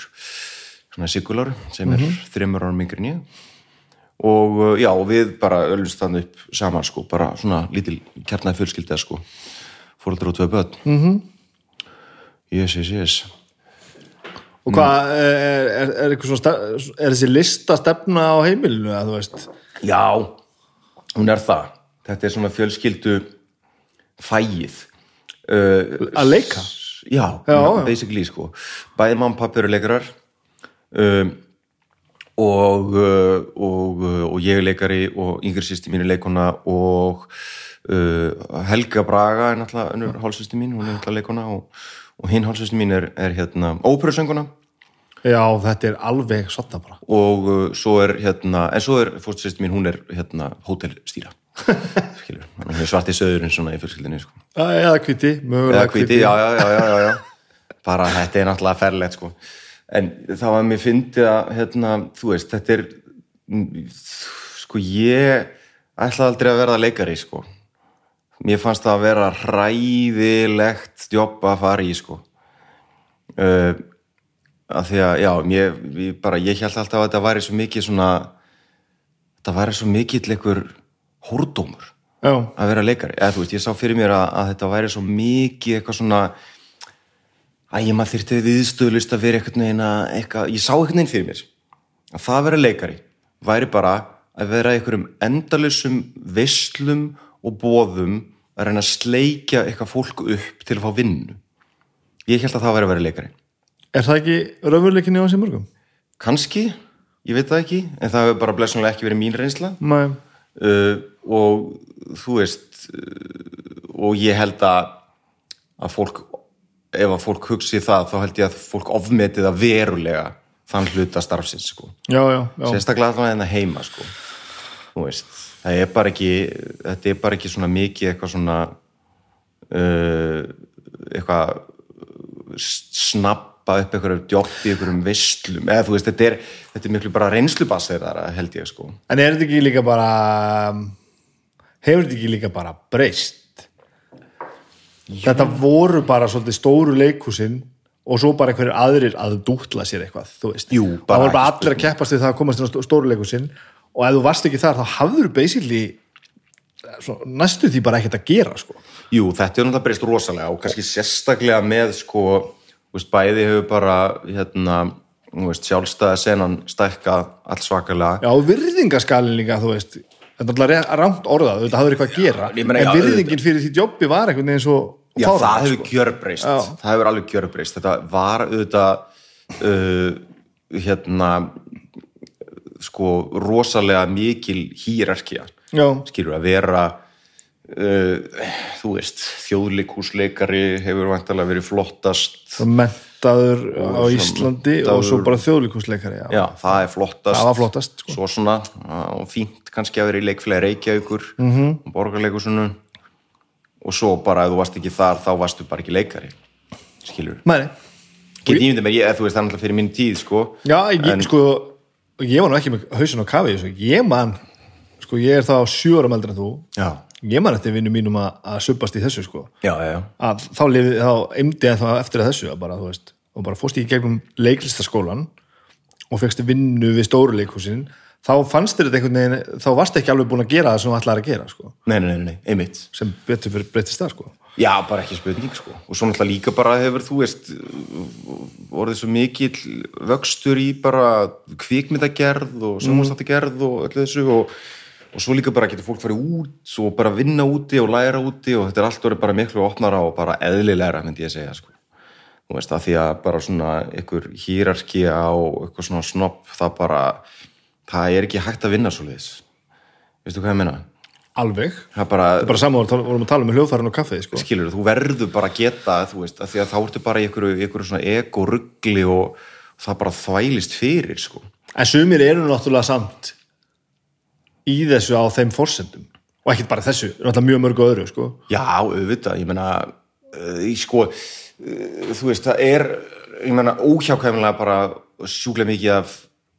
svona Sigular sem er þreymur árum yngri en ég. Og uh, já, og við bara öllumst þannig upp saman sko, bara svona lítil kjarnaði fjölskylda sko. Fóröldur og tvö börn. Mm -hmm. yes, yes, yes og hvað er, er, er, er þessi lista stefna á heimilinu að þú veist Já, hún er það. Þetta er svona fjölskyldu fægið. Uh, Að leika? Já, Já, já. basically sko. Bæði mamma og pappi eru leikarar um, og, uh, og, uh, og ég er leikari og yngri sýsti mín er leikona og uh, Helga Braga er náttúrulega önnur hálsýsti mín, hún er náttúrulega leikona og, og hinn hálsýsti mín er, er hérna óperusönguna. Já, þetta er alveg sotta bara. Og uh, svo er hérna, en svo er fórstsýsti mín, hún er hérna hótelstýra. Hún er svarti söðurinn svona í fjölskyldinni sko. eða kviti, mögulega hvíti, já, já, já, já, bara þetta er náttúrulega ferlegt sko. En þá að mér fyndi að hérna, þú veist, þetta er sko ég ætla aldrei að verða leikari sko mér fannst það að vera hræðilegt jobb að fara í sko. Uh, að því að, já, mér, ég bara ég held alltaf að þetta væri svo mikið svona þetta væri svo mikill einhver hórdómur já, að vera leikari, eða þú veist, ég sá fyrir mér að, að þetta væri svo mikið eitthvað svona að ég maður þyrfti viðstöðlust að vera eitthvað neina eitthvað, ég sá eitthvað neina fyrir mér að það að vera leikari væri bara að vera einhverjum endalusum veislum og bóðum að reyna að sleikja eitthvað fólk upp til að fá vinnu ég held að það væri að vera leikari er það ekki raunveruleikinni á þessi mörgum? kannski, ég veit það ekki en það hefur bara blessunlega ekki verið mín reynsla Nei, uh, og þú veist uh, og ég held að að fólk ef að fólk hugsi það þá held ég að fólk ofmetið að verulega þann hluta starfsins sko. já, já, já sérstaklega allavega hérna heima sko. þú veist það er bara ekki þetta er bara ekki svona mikið eitthvað svona uh, eitthvað snappa upp einhverjum djótt í einhverjum visslum eða þú veist, þetta er, þetta er miklu bara reynslubaseirara held ég sko. En er þetta ekki líka bara hefur þetta ekki líka bara breyst? Þetta voru bara svolítið stóru leikhúsin og svo bara einhverjir aðrir að dútla sér eitthvað, þú veist. Jú, það voru bara allir að keppast við það að komast stó- stóru leikhúsin og ef þú varst ekki þar þá hafður basically svo, næstu því bara ekkert að gera sko. Jú, þetta er náttúrulega breyst rosalega og kannski sérstaklega með sko, þú veist, bæði hefur bara hérna, þú veist, sjálfstæða senan stækka alls svakalega já, og virðingaskalin líka, þú veist þetta er alltaf rámt orðað, þetta hafður eitthvað að gera ég meina, en já, virðingin fyrir því jobbi var einhvern veginn svo Já, fáránleg, það hefur sko. gjörbreyst Já. það hefur alveg gjörbreyst þetta var auðvitað uh, hérna sko rosalega mikil hýrarkja skilur að vera uh, þú veist, þjóðleikúsleikari hefur vantarlega verið flottast svo mentaður á Íslandi menntaður- og svo bara þjóðlíkusleikari já. Já, það er flottast Það flottast, sko. Svo svona, og fínt kannski að vera í leikfélagi Reykjavíkur mm. -hmm. borgarleikusinu og svo bara ef þú varst ekki þar þá varstu bara ekki leikari skilur Mæni. Get ég myndi mér, ég, þú veist það er alltaf fyrir mín tíð sko já, ég, En- sko ég var nú ekki með hausin á kafi þessu. ég man, sko ég er þá sjö ára meldur en þú Já, ég man eftir vinnu mínum að, að suppast í þessu sko já, já, að þá lifið, þá eimdi ég þá eftir þessu að bara, þú veist, og bara fórst ég í gegnum leiklistaskólan og fegst vinnu við stóru leikhúsin þá fannst þér þetta einhvern veginn þá varst ekki alveg búin að gera það sem þú ætlaðir að gera sko. nei, nei, nei, nei, einmitt sem betur fyrir breytist það sko. Já, bara ekki spurning sko. Og svo náttúrulega líka bara hefur þú veist orðið svo mikill vöxtur í bara kvikmyndagerð og sjónvarstáttagerð og öllu þessu og, og svo líka bara getur fólk farið út og bara vinna úti og læra úti og þetta er allt orðið bara miklu opnara og bara eðlilegra myndi ég segja sko. Þú veist að því að bara svona einhver hýrarki á eitthvað svona snopp það bara, það er ekki hægt að vinna svo leiðis veistu hvað ég meina? Alveg, það er bara, bara saman við vorum að tala um hljóðfærin og kaffið sko. skilur, þú verður bara að geta þú veist, að að þá ertu bara í einhverju, einhverju svona ego-ruggli og það bara þvælist fyrir, sko en sumir eru náttúrulega samt í þessu á þeim forsendum og ekkert bara þessu, náttúrulega mjög mörgu öðru sko. já, auðvitað, ég meina uh, í sko uh, þú veist, það er ég meina, óhjákvæmlega bara sjúklega mikið af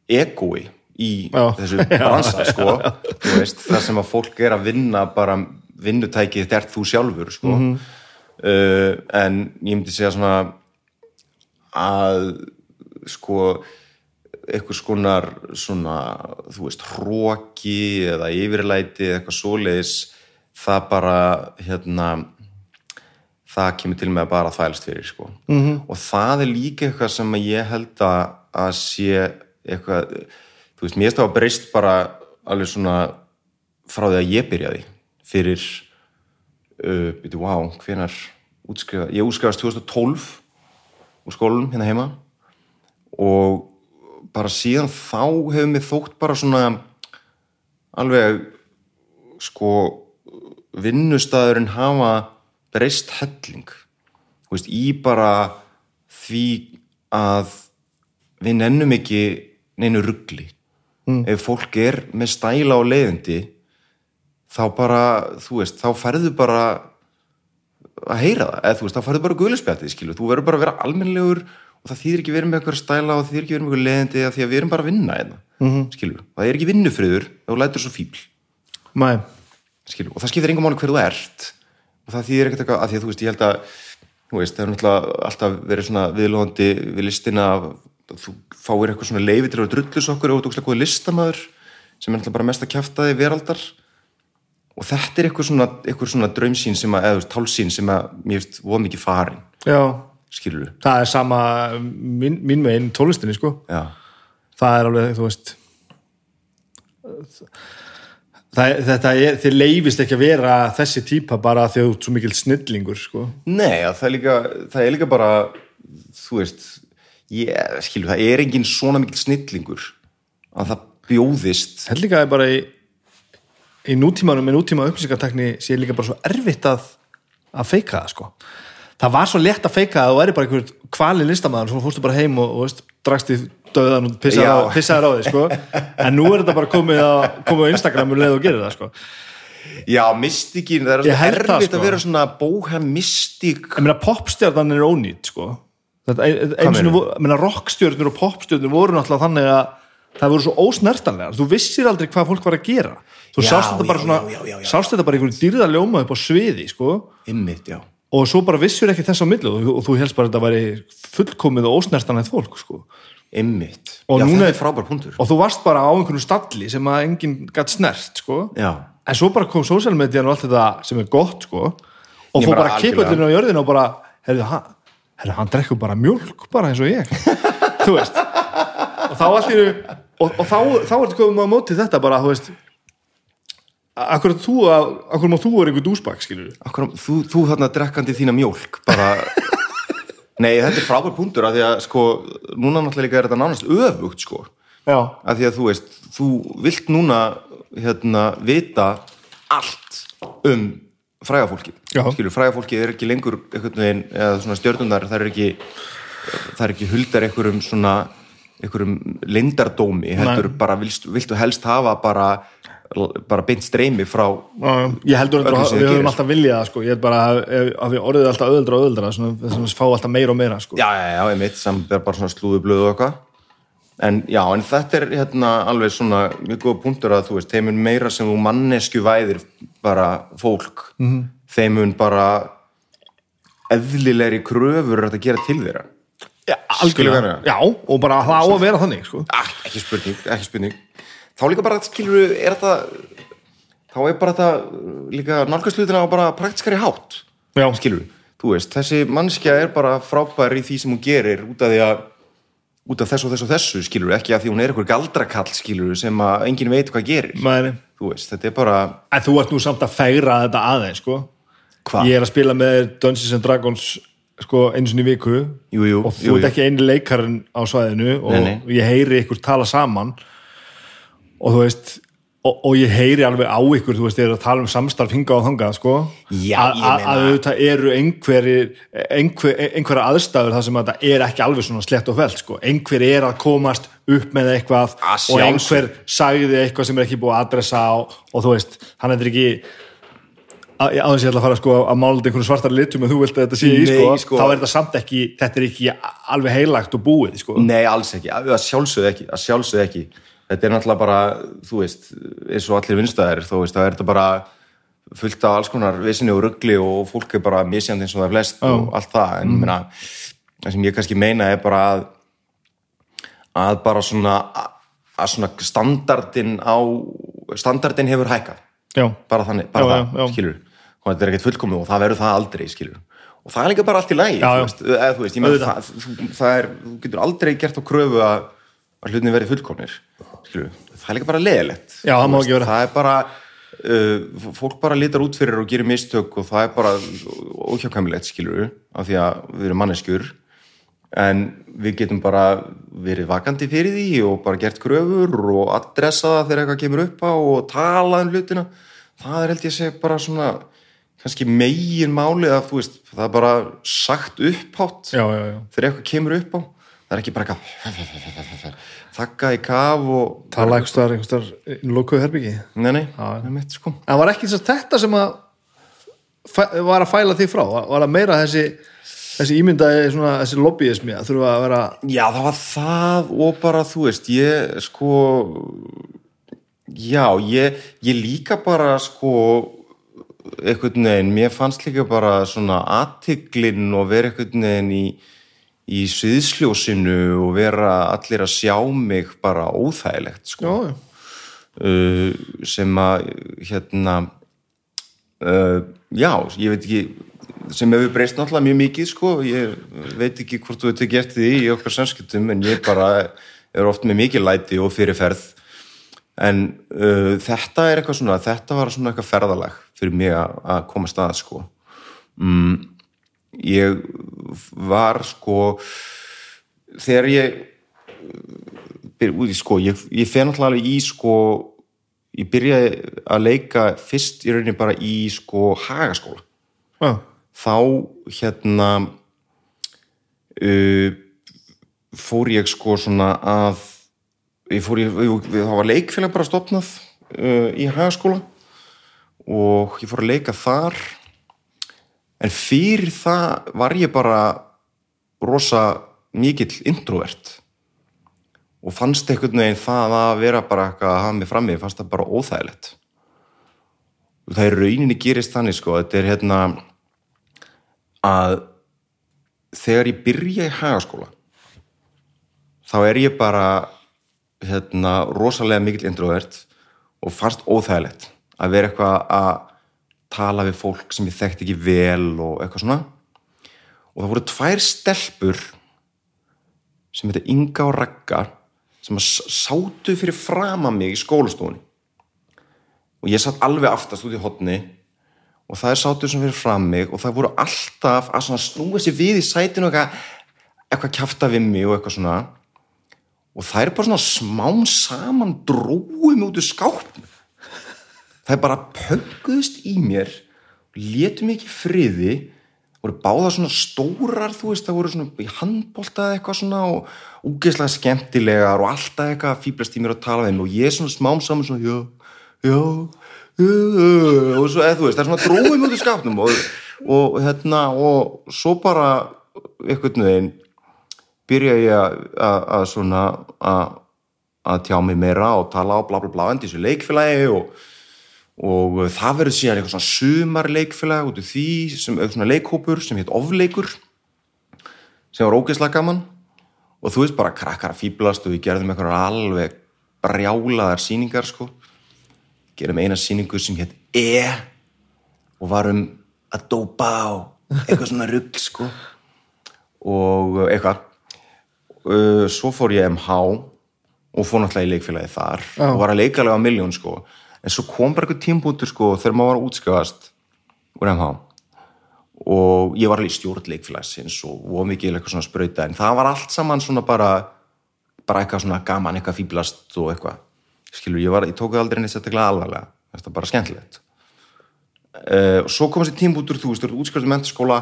egoi í Já. þessu bransa, sko þú veist, það sem að fólk er að vinna bara vinnutækið þetta ert þú sjálfur, sko uh, en ég myndi segja svona að sko eitthvað skonar svona, þú veist, hróki eða yfirlæti eða eitthvað svoleiðis það bara, hérna það kemur til með að bara þvælst fyrir sko. -hmm. og það er líka eitthvað sem ég held að sé eitthvað, þú veist, mér stafa breyst bara alveg svona frá því að ég byrjaði fyrir uh, byrju, wow, hvenar útskrifa, ég útskrifast 2012 úr skólanum hérna heima og bara síðan þá hefur mér þótt bara svona alveg sko vinnustæðurinn hafa breyst helling. Veist, í bara því að við nennum ekki neinu ruggli ef fólk er með stæla og leiðindi þá bara, þú veist, þá ferðu bara að heyra það, eða þú veist, þá farið bara guðlisspjaldið, skilur, þú verður bara að vera almennilegur og það þýðir ekki verið með eitthvað stæla og þýðir ekki verið með eitthvað leiðindi að því að við erum bara að vinna einna, mm -hmm. skilur, það er ekki vinnufriður þú lætur svo fíbl, Mæ, skilur, og það skiptir engum máli hver þú ert. Og það þýðir ekkert eitthvað að því að þú veist, ég held að veist, það er náttúrulega alltaf verið svona viðlóðandi við listina að þú fáir eitthvað svona leifi til að drullus okkur og þú veist eitthvað listamaður sem er náttúrulega bara mest að kjafta þig veraldar. Og þetta er eitthvað svona, eitthvað svona draumsýn sem að, eða þú tálsýn sem að mér veist, voða mikið farin, já, skilur það er sama mín, mín megin tónlistinni sko. Já, það er alveg, þú veist það, er- þetta er, þið leifist ekki að vera þessi típa bara því að þú ert svo mikil snillingur sko. Nei, að það er líka, það er líka bara, þú veist, ég, skilur, það er engin svona mikil snillingur að það bjóðist. þetta líka er bara í, í nútímanum með nútíma upplýsingartakni sé líka bara svo erfitt að að feika það sko það var svo létt að feika það og væri bara einhver kvali listamæður svo fórstu bara heim og, og drakst í döðan og pissaði pissaðir á því sko. en nú er þetta bara komið á, komið á Instagram og leið og gerir það sko. Já, mystikinn, það er held það, erfitt sko. að vera svona bóhem mystik. ég meina popstjarnan er ónýtt sko. Ég meina rockstjörnur og popstjörnur voru náttúrulega þannig að það voru svo ósnertanlegar þú vissir aldrei hvað fólk var að gera þú Já, sást þetta bara svona já, já, sást þetta bara einhverju dýrða ljóma upp á sviði sko. Einmitt, já. og svo bara vissur ekki þess á millu og, og þú helst bara að þetta væri fullkomið og ósnertanlegt fólk sko. Einmitt. Og já, þetta er- frábær punktur. og þú varst bara á einhverju stalli sem að enginn gætt snert sko. En svo bara kom sósíalmedian og allt þetta sem er gott sko. og fór bara bara kipullinu á jörðinu og bara herrðu, hann, herrðu, hann drekkur bara mjólk bara eins og ég. Þú veist. Og þá einu og, og þá, þá ertu komið á móti þetta bara þú veist akkur, þú, að- akkur má þú er einhver dúsbak skilur Akkur, þú, þú þarna drekkandi þína mjólk, bara... Nei, þetta er frábær punktur af því að, sko, núna náttúrulega er þetta nánast öfugt, sko. já, af því að þú veist, þú vilt núna hérna vita allt um frægafólki skilur, frægafólki er ekki lengur veginn, eða svona stjörnundar það er ekki, það er ekki huldar einhverjum svona, einhverjum lindardómi, heldur bara vilst, viltu helst hafa bara bara beint streymi frá já, ég heldur að við höfum alltaf viljað sko. ég er bara að, að við orðið alltaf öðuldra og öðuldra svona, svona fá alltaf meira og meira sko. já, já, já, einmitt, sem er bara svona slúðu blöðu og eitthvað. En já, en þetta er hérna alveg svona mjög góða punktur að þú veist, þeim mun meira sem þú mannesku væðir bara fólk Mhm. þeim mun bara eðlilegri kröfur að gera til þeirra. Skilur algjörlega, já, og bara það á að vera þannig sko. ah, ekki spurning, ekki spurning. Þá líka bara, skilur er þetta þá er bara þetta líka nálgastlutina á bara praktiskari hátt. Já, skilur þú veist, þessi mannskja er bara frábær í því sem hún gerir út af því að út af þessu og þessu og þessu, skilur ekki að því hún er einhver galdrakall, skilur sem að enginn veit hvað gerir. Mæni þú veist, þetta er bara En þú ert nú samt að fegra þetta aðeins sko. Ég er að spila með Dungeons and Dragons sko, einu sinni í viku. Jú, jú, og þú jú, ert ekki eini leikarinn á svæðinu og Nei, nei. ég heyri ykkur tala saman. Og þú veist og, og ég heyri alveg á ykkur þú veist, ég er að tala um samstarf hinga og þangað sko, að að- að auðvitað eru einhverjir einhver, einhverja aðstæður þar sem þetta er ekki alveg svona slett og felt sko. einhver er að komast upp með eitthvað Að og einhver sagði eitthvað sem er ekki búið að adressa á og þú veist, hann er ekki að á þess að ég ætla að fara sko að mála einhvern svartar litum en þú vilt að þetta sé í sko, sko. þá er þetta samt ekki, þetta er ekki alveg heilagt og búið sko. Nei, þetta er náttúrulega bara þú veist, eins og allir vinstæðir þú veist, það er þetta bara fullt af alls konar vissinni og ruggli og fólk er bara misjandi eins og það er flest og allt það, en mm. meina, það sem ég kannski meina er bara að að bara svona að svona standardin á standardin hefur hækkað. Bara þannig, bara Já, það, já, já. skilur og þetta er ekkert fullkomið og það verður það aldrei, skilur og það er líka bara allt í Já, þú þú þú, getur aldrei gert á kröfu að, hlutin verði fullkomnir skilur, það er líka bara leðilegt Já, það má ekki vera. það er bara uh, fólk bara lítar út fyrir og gerir mistök og það er bara óhjákvæmilegt, skilur af því að við erum manneskjur. En við getum bara verið vakandi fyrir því og bara gert kröfur og adressa það þegar eitthvað kemur upp á og tala um hlutina. Það er held ég að segja bara svona kannski megin máli að þú veist það er bara sagt upphátt já, já, já. þegar eitthvað kemur upp á. Það er ekki bara eitthvað þakka í kaf og tala einhver staðar, einhver staðar í lokuðu herbyggi nei, nei, það er mitt sko. En var ekki þetta sem að var að fæla því frá? Var að meira þessi þessi ímyndaði svona, þessi lobbyismi að þurfa að vera Já, það var það og bara, þú veist, ég sko já, ég, ég líka bara sko einhvern veginn, mér fannst líka bara svona aðtiglinn og vera einhvern veginn í, í sviðsljósinu og vera allir að sjá mig bara óþægilegt sko. Já, já, uh, sem að hérna uh, já, ég veit ekki sem hefur breyst náttúrulega mjög mikið sko, ég veit ekki hvort þú hefur gert því í okkar samskiptum en ég bara er oft með mikið læti og fyrirferð. En uh, þetta er eitthvað svona þetta var svona eitthvað ferðalag fyrir mig að, koma stað sko. Mm, ég var sko þegar ég sko ég, ég fer náttúrulega alveg í sko ég byrjaði að leika fyrst í rauninni bara í sko hagaskóla. Já, þá hérna uh, fór ég sko svona að ég fór ég, það var leikfélag bara stopnað uh, í hagaskóla og ég fór að leika þar en fyrir það var ég bara rosa mikill introvert. Og fannst einhvern veginn það að vera bara að hafa mig frammi, fannst það bara óþægilegt. Og það er rauninni gerist þannig sko, þetta er hérna að þegar ég byrja í hagaskóla þá er ég bara hérna rosalega mikill introvert og fannst óþægilegt að vera eitthvað að tala við fólk sem ég þekkti ekki vel og eitthvað svona. Og það voru tvær stelpur sem þetta Inga og Ragga sem að sátu fyrir frama mig í skólastofunni. Og ég satt alveg aftast út í hotni og það er sátu sem fyrir fram mig og það voru alltaf að snúa sér við í sætinu eitthvað, eitthvað kjafta við mig og eitthvað svona. Og það er bara svona smám saman dróum út úr skápnum það bara pönguðust í mér og mig ekki friði voru báða svona stórar þú veist, það voru svona í handbolta eða eitthvað svona og úgeðslega skemmtilegar og alltaf eitthvað að fýblast í mér að tala þeim og ég svona smám saman svona já, já, já og svo, eða þú veist, það er svona dróðum út í skapnum og, og hérna og svo bara einhvern veginn byrja ég að, svona að, tjá mig meira og tala á bla bla bla endi þessu leikfélagi og og það verður síðan eitthvað svona sumarleikfélag út af því sem auðvitað svona leikhópur sem heit ofleikur sem var ógeðslega gaman. Og þú veist bara krakkar að fýblast og við gerðum eitthvað alveg brjálaðar sýningar sko. Gerum eina sýningu sem hétt E og varum að dópa á eitthvað svona rugg sko. Og uh, eitthvað. Uh, svo fór ég MH og fór náttúrulega í leikfélagi þar Já. og var að leika alveg á miljón sko en svo kom bara eitthvað tímpúntur sko þegar maður var að útskjáðast úr MH og ég var alveg í stjórn leikfélagsins og var mikið eitthvað svona sprauta en það var allt saman svona bara bara eitthvað svona gaman, eitthvað fýblast og eitthvað. Skilur, ég, var, ég tók aldrei neitt sérstaklega alvarlega, þetta er bara skemmtilegt. Uh, og svo kom þessi tímpútur þú veist, þú ert útskjáðast mentaskóla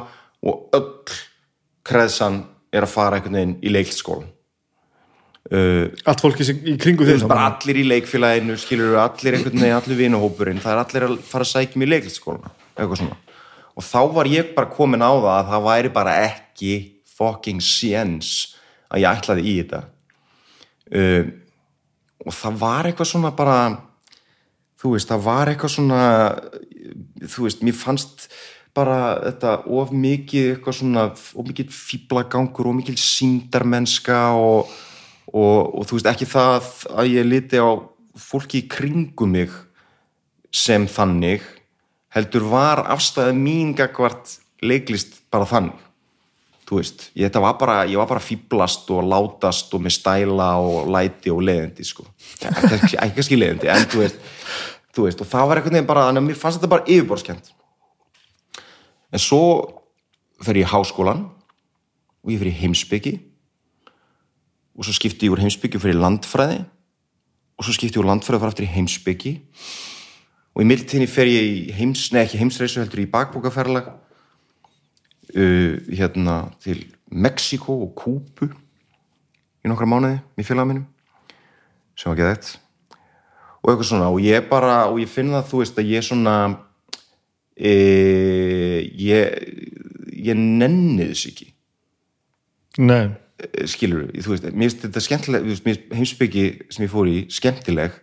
og öll kreðsan er að fara einhvern veginn í leikskólan uh, allt fólki sem í kringu veist bara allir í leikfélaginu skilur allir einhvern veginn, allir vinahópurinn það er allir að fara að sækja mig í leikskólan eitthvað svona. Og þá var ég bara komin á það að það væri bara ekki fucking séns að ég ætlaði í þetta. Uh, og það var eitthvað svona bara þú veist, það var eitthvað svona þú veist, mér fannst bara þetta of mikið eitthvað svona, of mikið fýblagangur of mikið síndarmennska og, og, og þú veist, ekki það að ég liti á fólki í kringum mig sem þannig heldur var afstæðið mín gagvart leiklist bara þannig. Þú veist, ég, var bara, ég var bara fýblast og látast og með stæla og læti og leiðindi sko. Ekki, kannski leiðindi, en þú veist þú veist, og það var einhvern veginn bara, að mér fannst þetta bara yfirborskjönd en svo fer ég í háskólan og ég fer í heimsbyggi og svo skipti ég úr heimsbyggi í landfræði. Og svo skipti ég úr landfræði og fer aftur í heimsbyggi og í mildtíðinni fer ég í heims, neða ekki heimsreisu heldur í bakbókaferlag uh, hérna til Mexiko og Kúpu í nokkra mánuði með félaga mínum sem var geðætt og eitthvað svona og ég bara, og ég finn það þú veist að ég svona e, ég ég nenni þess ekki. Nei, skilur, þú veist, mér finnst þetta skemmtileg mér finnst heimsbyggi sem ég fór í skemmtileg,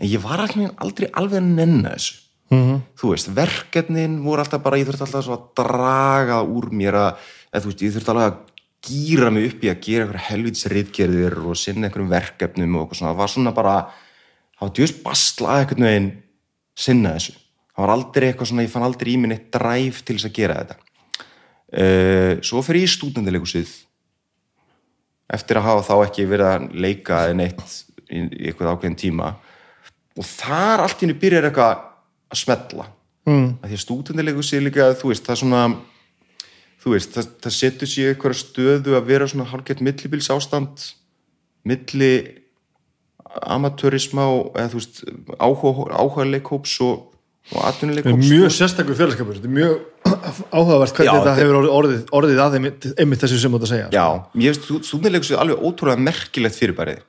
en ég var alltaf aldrei alveg að nenna þessu. -hmm. þú veist, verkefnin voru alltaf bara, ég þurfti alltaf að draga úr mér að, þú veist, ég þurfti alveg að gýra mig upp í að gera einhverja helvits riðgerðir og sinna einhverjum verkefnum og eitthvað svona, það var svona bara það var djúst basla einhvern veginn sinna þessu, það var aldrei eitthvað svona, ég fann aldrei í minn eitt dræf til þess að gera þetta. Uh, svo fyrir ég í stúdendileikusið eftir að hafa þá ekki verið að leika eða neitt í, eitthvað ákveðin tíma og þar allt í hennu byrjar eitthvað að smetla mm. að því að stúdendileikusið líka, þú veist, það er svona þú veist, það, það setur sér eitthvað stöðu að vera svona hálfgett millibils ástand milli amatörisma og eða veist, áhuga, áhuga leikhóps og, er mjög sérstakur félagskapur. Þetta er mjög áhugavert hvernig Já, þetta hefur orðið, orðið, orðið að einmitt, þessu sem þú ert að segja. Já, mér finnst stúdendileikusið alveg ótrúlega merkilegt fyrirbærið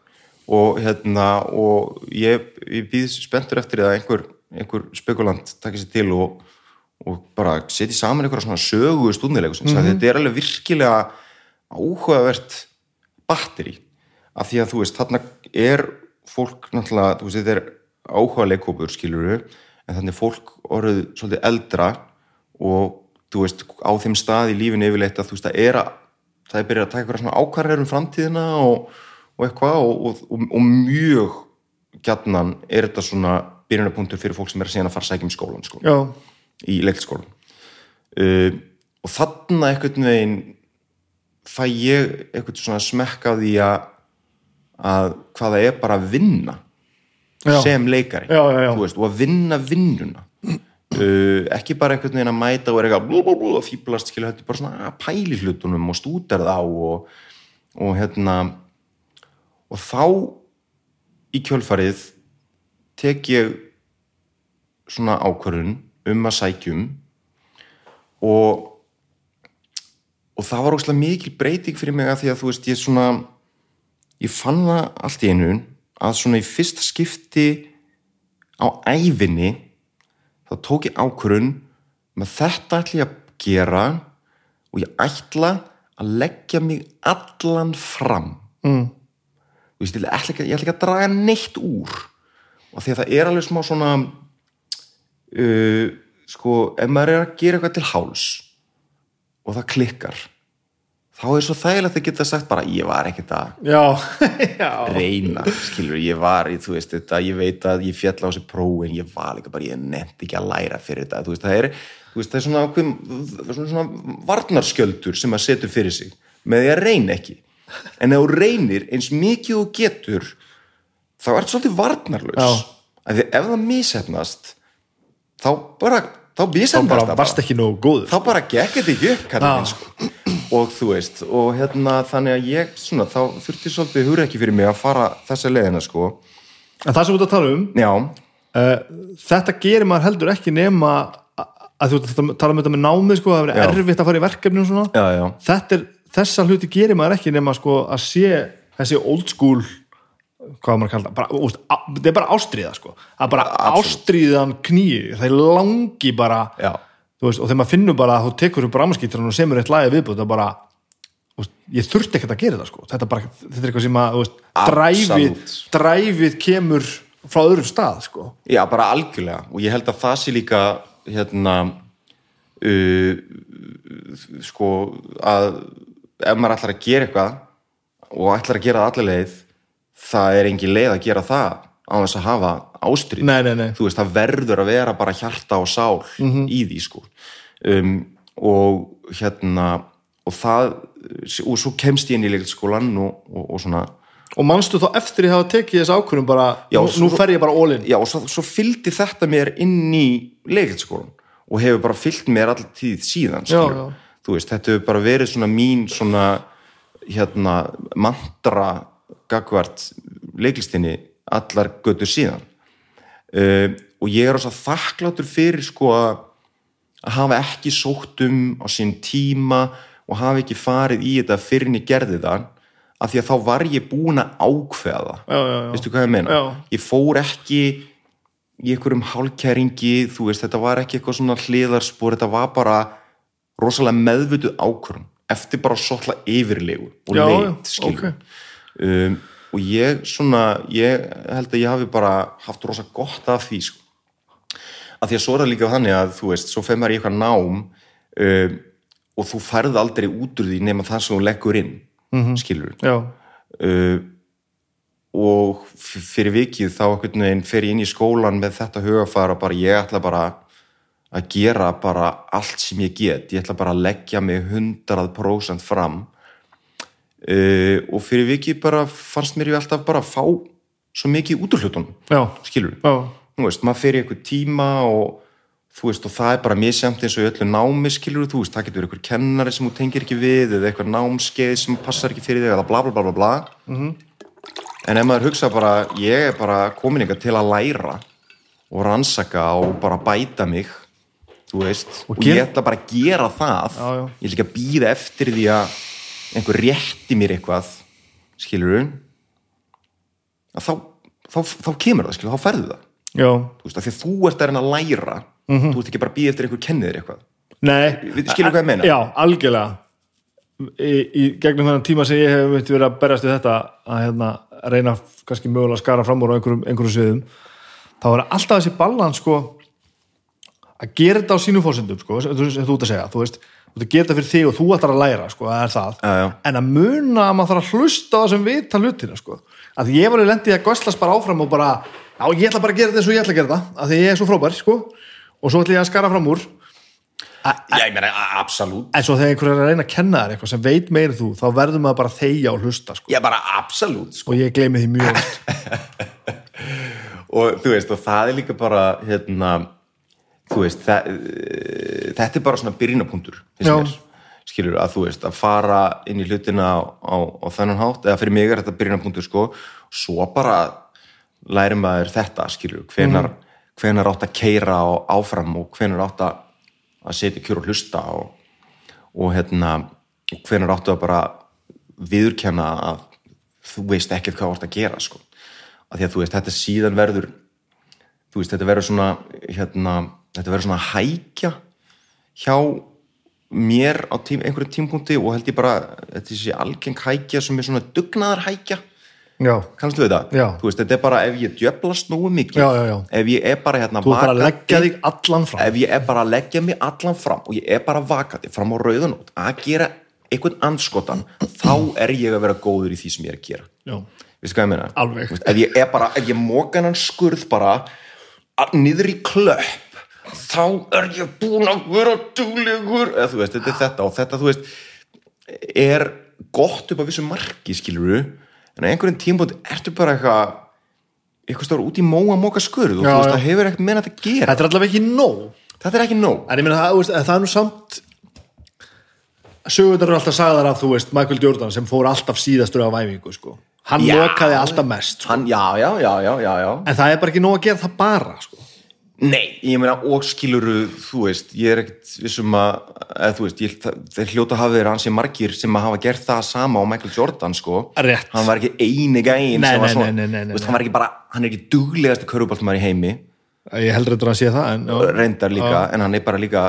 og hérna og ég, ég býð spenntur eftir að einhver, einhver spekulant takir sér til og, og bara setji saman einhverja svona sögu stúdendileikusins mm þetta er alveg virkilega áhugavert batteri af því að þú veist, þarna er fólk náttúrulega, þú veist, þetta er áhuga leikhópur, skilur en þannig fólk orðið svolítið eldra og þú veist, á þeim stað í lífinu yfirleitt að þú veist, það er að það er byrjað að taka eitthvað svona ákvarðar um framtíðina og, og eitthvað og, og, og, mjög gjarnan er þetta svona byrjunapunktur fyrir fólk sem er að síðan að fara að sækja um skólan sko. Já, í leikskólan uh, og þarna einhvern veginn fæ ég einhvern svona smekk á því að, að hvað það er bara að vinna Já. sem leikari. Já, Veist, og að vinna vinnuna. Uh, ekki bara einhvern veginn að mæta og er eitthvað blú, blú, blú, og fýblast skilja þetta bara svona að pæli hlutunum og stútar þá og, og hérna og þá í kjölfarið tek ég svona ákvörðun um að sækjum og og það var óslega mikil breyting fyrir mig að því að þú veist ég svona ég fann það allt í einu að svona í fyrsta skipti á ævinni þá tók ég ákvörðun með þetta ætla ég að gera og ég ætla að leggja mig allan fram mm. Veist, ég ætla ekki, ég ætla ekki að draga neitt úr og því að það er alveg smá svona uh, sko, ef maður er að gera eitthvað til háls og það klikkar þá er svo þægilegt að geta sagt bara ég var ekkert að já, já. reyna, skilur, ég var í, þú veist, þetta, ég veit að ég fjall á þessi prófin, ég var líka bara, ég nefndi ekki að læra fyrir þetta, þú veist, það er veist, það er svona, ákveðum, svona, svona varnarskjöldur sem að setur fyrir sig með því að reyna ekki. En ef þú reynir eins mikið og getur þá ert svolítið varnarlaus. Af því ef það misefnast þá bara, þá bara það varst ekki nógu góður. Þá bara gekk þetta ekki upp minn, sko. og þú veist og hérna þannig að ég svona þá þurfti svolítið hugur ekki fyrir mig að fara þessa leiðina sko. En það sem ert að tala um uh, þetta gerir maður heldur ekki nema að, þú tala um þetta með námið sko, það er erfitt að fara í verkefni og svona. Já, já, þetta er, þessa hluti gerir maður ekki nema sko að sé þessi old school hvað maður að kalla það, bara, úst, þetta er bara ástríða sko, að bara Absolutt. ástríðan knýi, það er langi bara veist, og þegar maður finnur bara að þú tekur upp rámaskýtran og semur eitt lagi viðbútt það bara, þú veist, ég þurfti ekkert að gera það sko, þetta, er bara, þetta er eitthvað sem að veist, dræfið, dræfið kemur frá öðrum stað sko. Já, bara algjörlega. Og ég held að það sé líka hérna uh, sko að ef maður ætlar að gera eitthvað og ætlar að gera það allir leið það er engin leið að gera það á þess að hafa ástrið nei, nei, nei, þú veist, það verður að vera bara hjarta og sál Mhm. í því sko. Um, og hérna og það, og svo kemst ég inn í leikskólan og, og, og svona og manstu þá eftir ég hafa tekið þess ákvörðum bara, Já, nú, svo- nú fer ég bara all-in já, og svo, svo fylgdi þetta mér inn í leikskólan og hefur bara fylgt mér alltaf tíð síðan Já, já. þú veist, þetta hefur bara verið svona mín svona hérna mantra gagvart leiklistinni allar götur síðan. Uh, og ég er ós að þakkláttur fyrir sko að að hafa ekki sótt um á sín tíma og hafa ekki farið í þetta fyrir en ég gerði það af því að þá var ég búin að ákveða já, já, já. veistu hvað ég meina? Ég fór ekki í einhverjum hálkæringi þú veist, þetta var ekki eitthvað svona hliðarspor þetta var bara rosalega meðvituð ákvörun eftir bara svolítið yfirlegu og Já, leit, já, skilur ok. Um, og ég svona ég held að ég hafi bara haft rosa gott af því sko. að því að svo er það líka þannig að þú veist, svo fer maður í eitthvað nám um, og þú færð aldrei út úr því nema það sem þú leggur inn mm -hmm. skilur uh, og f- fyrir vikið þá fer ég inn í skólan með þetta hugafara bara ég ætla bara að gera bara allt sem ég get ég ætla bara að leggja mig 100% fram uh, og fyrir vikið bara fannst mér ég alltaf bara að fá svo mikið út úr hlutunum skilur já, þú veist, maður í eitthvað tíma og þú veist, og það er bara misjæmt eins og öllu námi skilur þú veist, það getur verið eitthvað kennari sem þú tengir ekki við eða eitthvað námskeið sem passar ekki fyrir þig eða bla bla bla bla bla. Mhm. en ef maður hugsa bara ég er bara komin eitthvað til að læra og rannsaka og bara bæta mig þú veist, og, ger- ég ætla bara að gera það. Já, já. ég ætla ekki að býða eftir því að einhver rétti mér eitthvað skilur þá, þá, þá kemur það, skilur, þá ferðu það. Já. Þú veist, af því að þú ert að reyna að læra þú ert ekki bara að býða eftir einhver kennið þér eitthvað. Nei, skilur hvað ég meina? Já, algjörlega. Í, í gegnum þennan tíma sem ég hef verið að berjast við þetta að hérna, reyna kannski mögulega að skara fram úr á einhverjum, einhverjum sviðum þá er alltaf þessi balans sko, að gera þetta á sínum fórsendum sko, þú, sem þú ert að segja þú veist, þú að gera þetta fyrir þig og þú ætlar að læra sko, er það, Já, já. en að muna að maður þarf að hlusta á það sem vita hlutina sko. að ég var í lendið að göslast bara áfram og bara, já ég ætla bara að gera þetta eins og ég ætla að gera þetta, að því ég er svo frábær sko, og svo ætla ég að skara fram úr Já, ég meina, a- absolutt En svo þegar einhver er að reyna að kenna þér eitthvað sem veit meira en þú, þá verður maður bara að þegja og hlusta sko. Já, bara absolutt sko. og ég gleymi því mjög og þú veist, og það er líka bara hérna þú veist, það, eh, þetta er bara svona byrjinapunktur finnst mér, skilur að þú veist, að fara inn í hlutina á, á, á þennan hátt, eða fyrir mig er þetta byrjinapunktur sko, svo bara læri maður þetta, skilur hvenar, hvenar átt að keira og áfram og hvenar átt að setja kjör og hlusta og, og hérna, hvenar áttu að bara viðurkenna að þú veist ekkert hvað ert að gera sko. að því að þú veist, þetta síðan verður þú veist, þetta verður svona hérna, þetta verður svona hækja hjá mér á tím, einhverjum tímpunkti og held ég bara, þetta þessi algeng hækja sem er svona dugnaðar hækja? Já. Þú veist, þetta er bara ef ég djöflast nógu mikið Já, já, já. ef ég er bara hérna vakandi- leggja þig allan fram ef ég er bara að leggja mig allan fram og ég er bara vakandi fram á rauðanót að gera einhvern anskotan þá er ég að vera góður í því sem ég er að gera veistu hvað ég meina? Veist, ef ég er bara, ef ég móka hann skurð bara niður í klöpp þá er ég búin að vera duglegur. Eða þú veist, þetta er þetta og þetta þú veist er gott upp á vissu marki skiluru en á einhverjum tímpúnt ertu bara eitthvað eitthvað stór út í mó að móka skurð og Já, þú veist, það hefur ekkert meina að gera. Þetta er allavega ekki nóg. Þetta er ekki nóg. En ég meina það, þú veist, það er nú samt sögundar eru alltaf sagðar af þú veist Michael Jordan sem fór alltaf síðastur á væfingu sko. hann lokaði alltaf mest sko. Hann, já, já, já, já, já, já. En það er bara ekki nóg að gera það bara sko. Nei, ég meina og skiluru, þú veist, ég er ekkert vissum að, eða þú veist, ég, það, þeir hljóta hafa verið hansi margir sem að hafa gert það sama á Michael Jordan, sko. Rétt. Hann var ekki eini gæin Nei, sem var svona, nei, nei, veist, hann var ekki bara, hann er ekki duglegasti köruboltumar í heimi, ég heldur að sé það en, já. reyndar líka, en hann er bara líka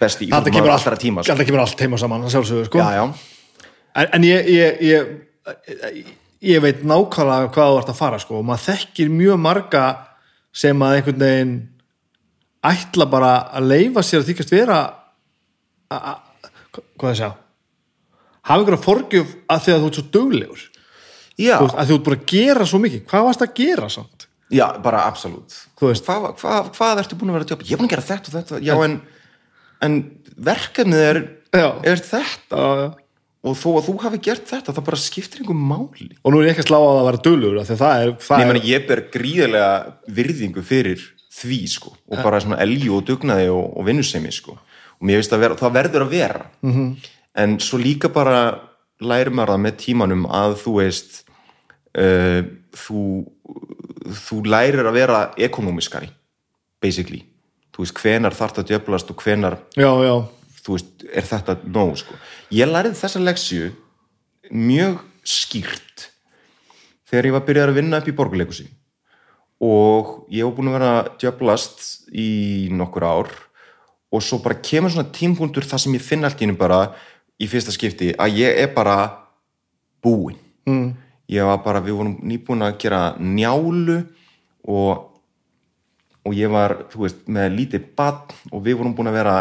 besti íþróttumar allt, allra tíma, sko. alltaf kemur allt heima saman að sjálfsögðu sko. Já, já, en, en ég, ég, ég, ég veit nákvæmlega hvað þú ert að fara sko. og maður þekkir mjög marga sem að einhvern veginn ætla bara að leifa sér að þykast vera a- a- hvað það sjá hafa einhverja forgjöf að því að þú ert svo Þú veist, að þú ert bara að gera svo mikið. Hvað varst að gera samt? Já, bara absolutt. Hvað, hvað, hvað ertu búin að vera að tjópa? Ég er búin að gera þetta og þetta, já, en, en verkefnið er, er þetta. Já, já. Og þó að þú hafi gert þetta, það bara skiptir einhver máli. og nú er ég ekki að slá á það að vera duglegur af því að það er, það Nei, er meni, ég ber gríðarlega virðingu fyrir því sko. Og bara svona elju og dugnaði og, og vinnusemi sko. Og mér finnst að vera, það verður að vera. -hmm. en svo líka bara lærir maður það með tímanum að þú veist uh, þú þú lærir að vera ekonomiskari basically. Þú veist hvenar það að djöflast og hvenar já, já, þú veist, er þetta nóg sko. ég lærið þessa leksju mjög skýrt þegar ég var byrjað að vinna upp í borgarleikusi og ég var búin að vera að djöflast í nokkur ár og svo bara kemur svona tímpunktur þar sem ég finn allt í henni bara í fyrsta skipti að ég er bara búinn mm. ég var bara, við vorum nýbúin að gera njálu og og ég var, þú veist, með lítið badn og við vorum búin að vera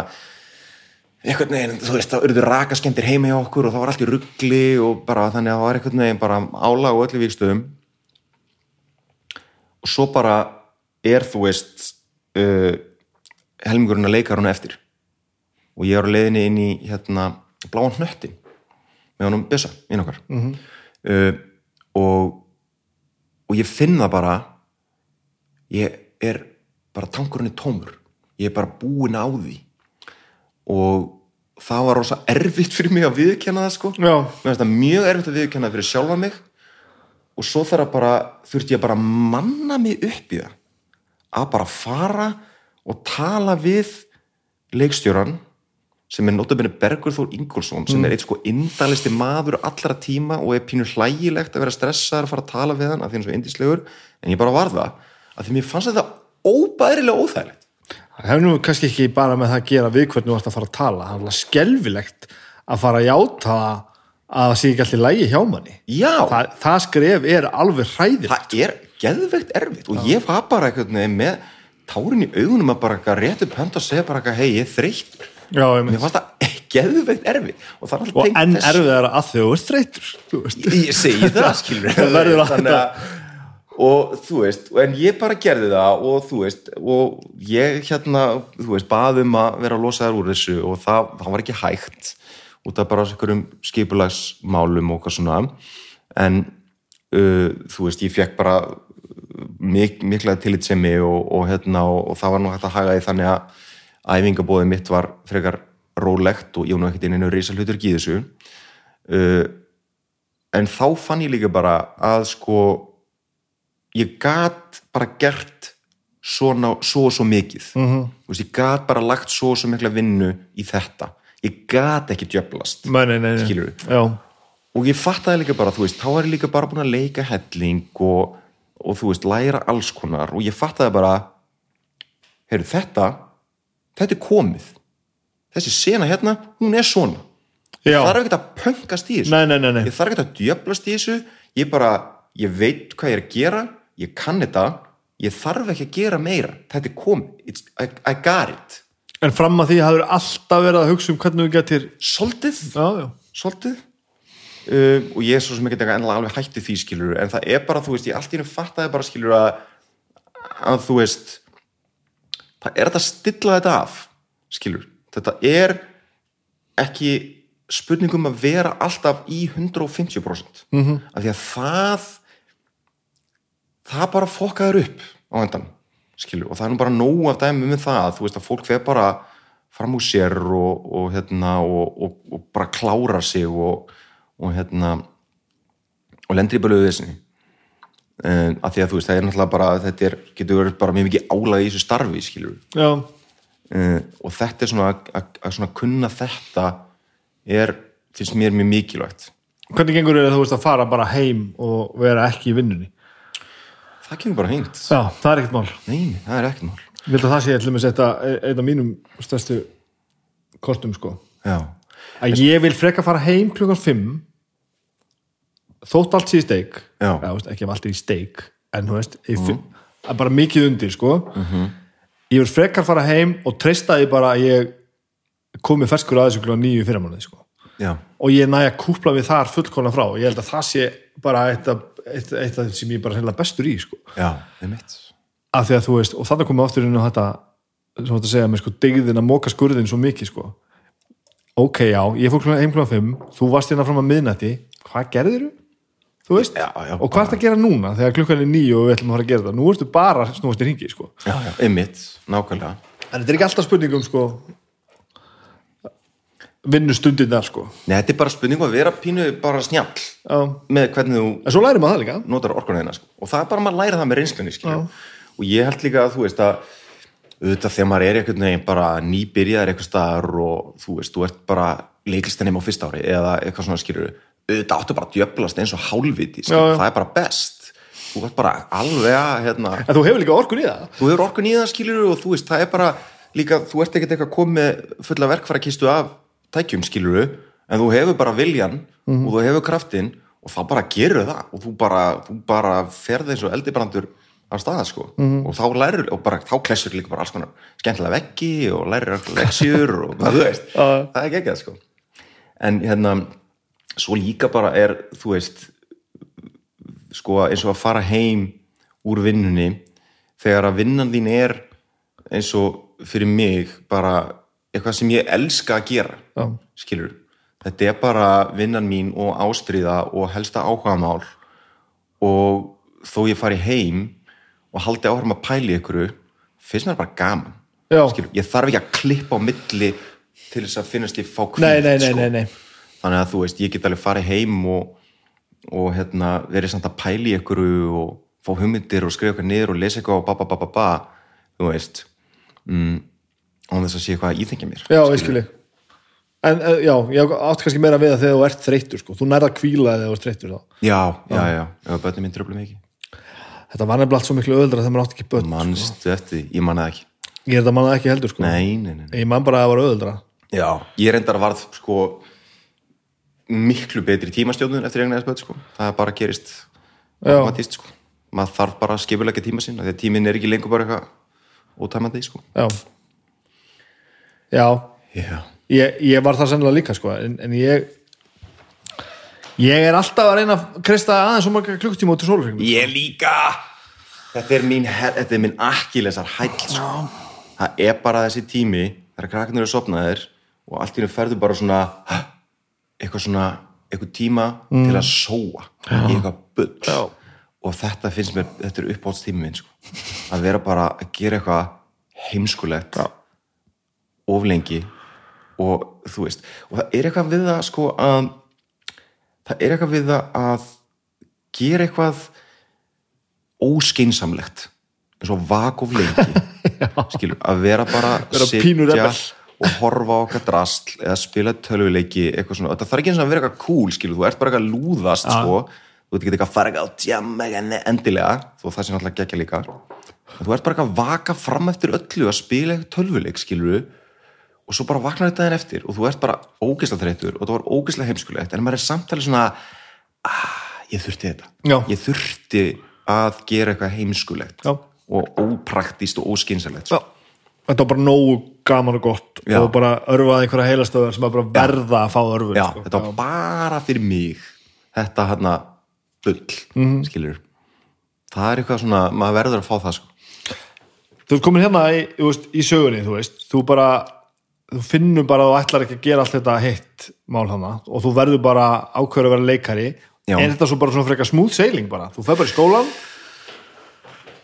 einhvern veginn, þú veist, það urðu rakaskemmtir heima hjá okkur og það var allt í ruggli og bara þannig að það var einhvern veginn bara álag og öllu vikstöðum og svo bara er, þú veist uh, helmingurinn að leika hún eftir. Og ég er á leiðinni inn í hérna, bláan hnöttin með honum Bissa, inn okkar. -hmm. uh, og og ég finn það bara ég er bara tankurinn er tómur. Ég er bara búinn á því. Og það var rosa erfitt fyrir mig að viðkenna það sko. Já. mér finnst það mjög erfitt að viðkenna það fyrir sjálfa mig. Og svo þarf bara þurfti ég bara að manna mig upp í það. Að bara fara og tala við leikstjóran sem er notabene Bergur Þór Ingolson sem er eitt sko indalisti maður allra tíma og er pínu hlægilegt að vera stressaður að fara að tala við hann af því hann er svo indislegur en ég bara var það að því mér fannst þetta óbærilega óþægilegt Það hefur nú kannski ekki bara með það að gera við hvernig þú ert að fara að tala. Það er alveg skelfilegt að fara að játa að það sé ekki allir lægi hjá manni. Já, Það, það skref er alveg hræðilegt. það er geðveikt erfitt og ég var bara veginn með tárin í augunum að bara eitthvað rétt upp hönd og segja bara eitthvað hei, ég er þreytt Já, mér fannst það geðveikt erfitt og er Og enn þessu. erfiðara að þau þú veist. ég segi það Það verður alltaf- og þú veist, en ég bara gerði það og þú veist, og ég hérna, þú veist, baðum að vera að losa þær úr þessu og það, það var ekki hægt út af bara einhverjum skipulagsmálum og hvað svona. En uh, þú veist, ég fekk bara mik mikla tillitsemi og, og hérna, og, og það var nú hægt að haga því þannig að æfingabóðið mitt var frekar rólegt og ég var nú ekkert inn einu rísa hlutur þessu. Uh, en þá fann ég líka bara að sko ég gat bara gert svona, svo og svo mikið mm -hmm. veist, ég gat bara lagt svo og svo mikla vinnu í þetta ég gat ekki nei. Skilurðu? Já, og ég fattaði líka bara, þú veist, þá er ég líka bara búin að leika helling og, og þú veist, læra alls konar og ég fattaði bara heyrðu, þetta þetta er komið þessi sena hérna, hún er svona já. ég þarf ekki að pöngast í þessu Nei, nei, nei, nei. ég þarf ekki að djöflast í þessu ég bara, ég veit hvað ég er að gera ég kann þetta, ég þarf ekki að gera meira, þetta er komið I, I got it. En fram að því hafður alltaf verið að hugsa um hvernig þú getur svolítið, Já, já, svolítið um, og ég er svo sem ekki ennilega alveg hætti því skilur en það er bara, þú veist, ég allt í hennu fattaði bara skilur að, að þú veist það er þetta að stilla þetta af skilur, þetta er ekki spurningum að vera alltaf í 150% mm -hmm. af því að það það bara fokkaður upp á endan skilur, og það er nú bara nóg af dæmi með það, þú veist að fólk veið bara fram úr sér og, og hérna og, og, og bara klára sig og hérna og lendir í bæluðu þessinni um, af því að þú veist, það er náttúrulega bara þetta er, getur verið bara mjög mikið álæg í þessu starfi, skilur um, og þetta er svona að, svona kunna þetta er, finnst mér mjög mikilvægt. Hvernig gengur þér að þú veist að fara bara heim og vera ekki í vinnunni? Það kemur bara hengt Já, það er ekkert mál. Nei, það er ekkert mál. Ég vil að það sé eitthvað með þetta einn af mínum stærstu kortum sko. Já, að ég vil freka fara heim klukkan 5 þótt allt sé í steik. Já. veist, ekki ef allt er í steik en þú veist, mm -hmm. bara mikið undir sko. Mhm. ég vil frekar fara heim og treysta því bara að ég komi ferskur aðeins klukkan 9 fyrir mánuði sko. Já, og ég næja að kúpla við þar fullkona frá. Ég held að það sé bara eitt af, eitt, eitt af þeim sem ég er bara sennilega bestur í sko. já, það er af því að þú veist, og þannig komum við aftur inn á þetta sem þú ætti að segja með sko, degðin að móka skurðin svo mikið sko. Ok, já, ég fór heim klukkan 5 þú varst hérna fram að miðnætti. Hvað gerðir þú? þú veist, Já, já, og hvað ert að gera núna þegar klukkan er nýju og við ætlum að fara að gera þetta? Nú ertu bara snúast í ringi sko. Já, já, er mitt, nákvæmlega. En þetta er ekki alltaf spurningum sko vinnustundinnar sko. Nei, þetta er bara spurning um að vera pínu bara snjall já. með hvernig þú en svo lærir maður það líka. notar orkunna þeina sko. og það er bara að maður læra það með reynslunni og ég held líka að þú veist að auðvitað þegar maður er einhvern veginn bara nýbyrjaðar eitthvað staðar og þú veist, þú ert bara leiklistanum á fyrsta ári eða eitthvað svona skilur auðvitað áttu bara að djöflast eins og hálfviti já. það er bara best. Þú ert bara alveg að hérna, en þú hefur líka orkun í það. Þú hefur orkun í það skilur og þú veist, það er bara líka, þú ert ekkert eitthvað komið fulla verkfæra kistu af tækjum skilur en þú hefur bara viljan og þú hefur kraftin og þá bara gerur það og þú bara, þú bara ferði eins og eldibrandur af staða sko. Og þá lærir, og bara þá klessur líka bara alls konar skemmtilega veggi og lærir leksjur og þú veist, það er ekki sko. En hérna svo líka bara er, þú veist sko eins og að fara heim úr vinnunni þegar að vinnan þín er eins og fyrir mig bara eitthvað sem ég elska að gera Já. skilur þetta er bara vinnan mín og ástríða og helsta áhugamál. Og þó ég fari heim og haldi áhrum að pæli ykkur finnst mér bara gaman skilur, ég þarf ekki að klippa á milli til þess að finnast ég fá nei, sko. þannig að þú veist, ég get alveg farið heim og, og hérna, verið samt að pæli ykkur og fá hugmyndir og skrifa eitthvað niður og lesa eitthvað og ba ba ba ba ba. Þú veist. Mm, án þess að sé eitthvað að íþengja mér já, ég skilji. En uh, já, ég átt kannski meira við að þegar þú ert þreyttur sko. þú nærða að kvíla þegar þú ert þreyttur þá. já, já, já, já, börnum minn tröflum ekki. Þetta var nefnilega allt svo miklu öðuldra þegar maður átt ekki börn mannstu eftir, ég manna það ekki. Ég er þetta manna ekki heldur sko. nei, nei, nei, ég man bara að það var öðuldra já, ég reyndar varð sko miklu betri tímastjóðun eftir eignan eða sko. það bara gerist automatist, sko. maður þarf bara að skipulega tíma sinna því að tíminn er ekki lengur bara eitthvað ótæmandi sko. Já já, ég, ég var það sennilega líka sko. en, en ég ég er alltaf að reyna að kristja aðeins svo marga klukktíma út í sólurringum Ég líka Þetta er mín, er mín akkilesar hæll sko. Það er bara þessi tími þegar krakkarnir eru sopnaðir og allt í hennu ferðu bara svona eitthvað svona, eitthvað tíma til að sóa í eitthvað bull Já. og þetta finnst mér, þetta er uppáhaldstími minn sko. að vera bara að gera eitthvað heimskulegt Já. Of lengi og þú veist, og það er eitthvað við það sko að það er eitthvað við það að gera eitthvað óskeinsamlegt eins og vak of lengi skilur, að vera bara Vera rebel. og horfa á okkar drasl eða spila tölvuleiki eitthvað svona, þetta þarf ekki eins og að vera eitthvað cool skilur, þú ert bara eitthvað að lúðast sko, þú ert ekki að fara eitthvað á tjam eitthvað endilega, þó það sé náttúrulega gekkja líka en þú ert bara eitthvað að vaka fram eftir öllu að spila eitthvað tölvuleik skilur og svo bara vaknar þetta þenn eftir og þú ert bara ógeðslega þreytur og það var ógeðslega heimskulegt en maður er samtalið svona ah, ég þurfti þetta Já. ég þurfti að gera eitthvað heimskulegt Já. og ópraktíst og óskynsalegt Já. þetta var bara nógu gaman og gott Já. og bara örfaði einhverja heilastöðar sem að bara verða að fá örfur já, sko. þetta var bara fyrir mig þetta hérna bull mm. skilur það er eitthvað svona, maður verður að fá það sko. þú ert komin hérna í, í sögunni þú veist, þú bara þú finnur bara að þú ætlar ekki að gera allt þetta heitt mál hana og þú verður bara ákveður að vera leikari. Já. en þetta er svo bara svona frekar smooth sailing bara? Þú fer bara í skólan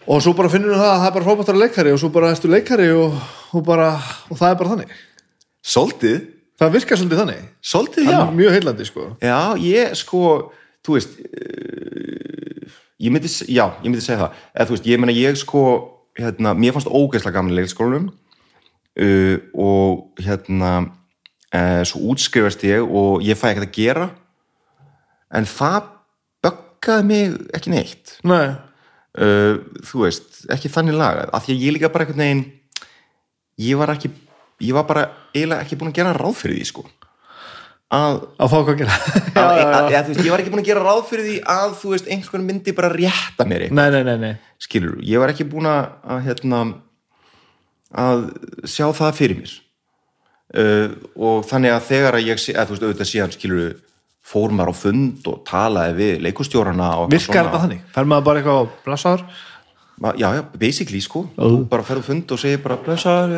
og svo bara finnur það að það er bara fótballtara leikari og svo bara erstu leikari og, og, bara, og það er bara þannig. Svolítið, það virkar svolítið þannig. Svolítið það já. er mjög heillandi sko. Já, ég sko, þú veist uh, ég myndi, já, ég myndi segja það. Eða þú veist, ég meina ég sko hérna, mér fannst ógeðslega gaman leikskólanum uh, og hérna uh, svo útskrifast ég og ég fæ ekkert að gera. En það böggaði mig ekki neitt. Nei. uh, þú veist, ekki þannig lagað. Af því að ég líka bara einhvern veginn ég var ekki ég var bara eiginlega ekki búin að gera ráð fyrir því sko. Að að fá hvað að gera. Að, að, veist, ég var ekki búin að gera ráð fyrir því að þú veist, einhvern myndi bara rétta mér Nei, nei, nei, nei. skilur ég var ekki búin að hérna að sjá það fyrir mér. Uh, og þannig að þegar að ég, að þú veist, auðvitað síðan skilur fór maður á fund og talaði við eitthvað virkar þetta þannig? fer maður bara eitthvað á blessaður? Ma- já, já, basically sko. Þú bara ferðu fund og segir bara blessaður,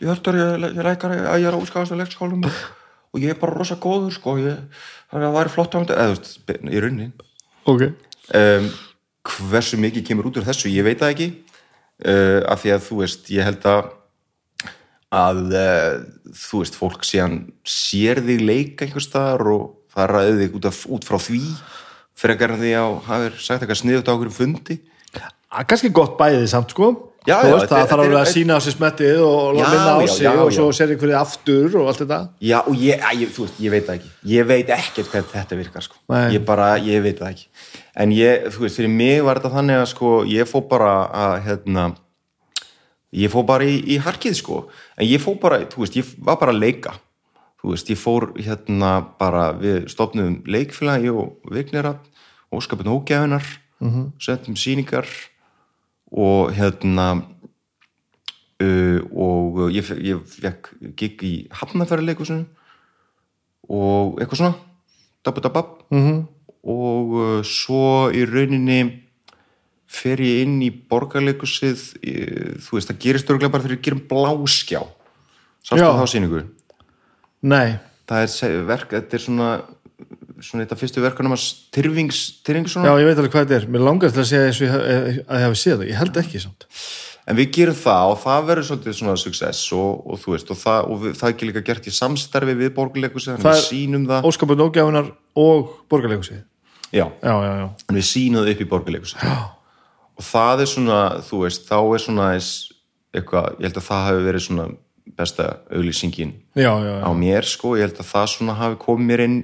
ég, hörtur ég, ég leikar að ég er útskast að leikskólum. Og, ég er bara rosa góður sko ég, þannig að það væri flott á eða þú veist, í rauninni. Ok, um, hversu mikið kemur út úr þessu ég veit það ekki uh, af því að þú veist, ég held að að uh, þú veist, fólk síðan sér þig leika einhvers staðar og það ræði þig út, af, út frá því frekar því að hafið sagt eitthvað sniðut á okkur fundi. Að kannski gott bæðið samt sko. Já, já, veist, það er- þarf alveg þetta að er- sína á sér smettið og minna á sig og svo sér einhverju aftur og allt þetta. Já, og ég, að, ég, veist, ég veit það ekki. Ég veit ekkert hvernig þetta virkar sko. Ég bara, ég veit það ekki en ég, þú veist, fyrir mig var þetta þannig að sko, ég fó bara að hérna, ég fó bara í, í harkið sko, en ég fó bara þú veist, ég var bara að leika þú veist, ég fór hérna bara við stopnum leikfélagi og viknira, óskapin ógæfinar mm -hmm. settum sýningar og hérna uh, og ég, ég fekk gig í hafnafærileikusinu og eitthvað svona dabudabab mm -hmm. Og uh, svo í rauninni fer ég inn í borgarleikusið þú veist, það gerist örgulega bara þegar ég gerum bláskjá. Sástu þá sýningu? Nei, það er verk, þetta er svona svona þetta fyrstu verkunum að Tyrfings Tyrfingsson já ég veit alveg hvað þetta er. Mér langar til að segja eins og ég, hef- að ég hafi séð það. Ég held ekki samt. En við gerum það og það verður svolítið svona success og, og þú veist, og það, og við, það er ekki líka gert í samstarfi við borgarleikusið, þannig Það við sýnum það. óskapun og borgarleikusið já, já, já, já, en við sýnum það upp í borgarleikusið og það er svona, þú veist, þá er svona eitthvað, ég held að það hafi verið svona besta auglýsingin já, já, já. á mér, sko, ég held að það svona hafi komið mér inn,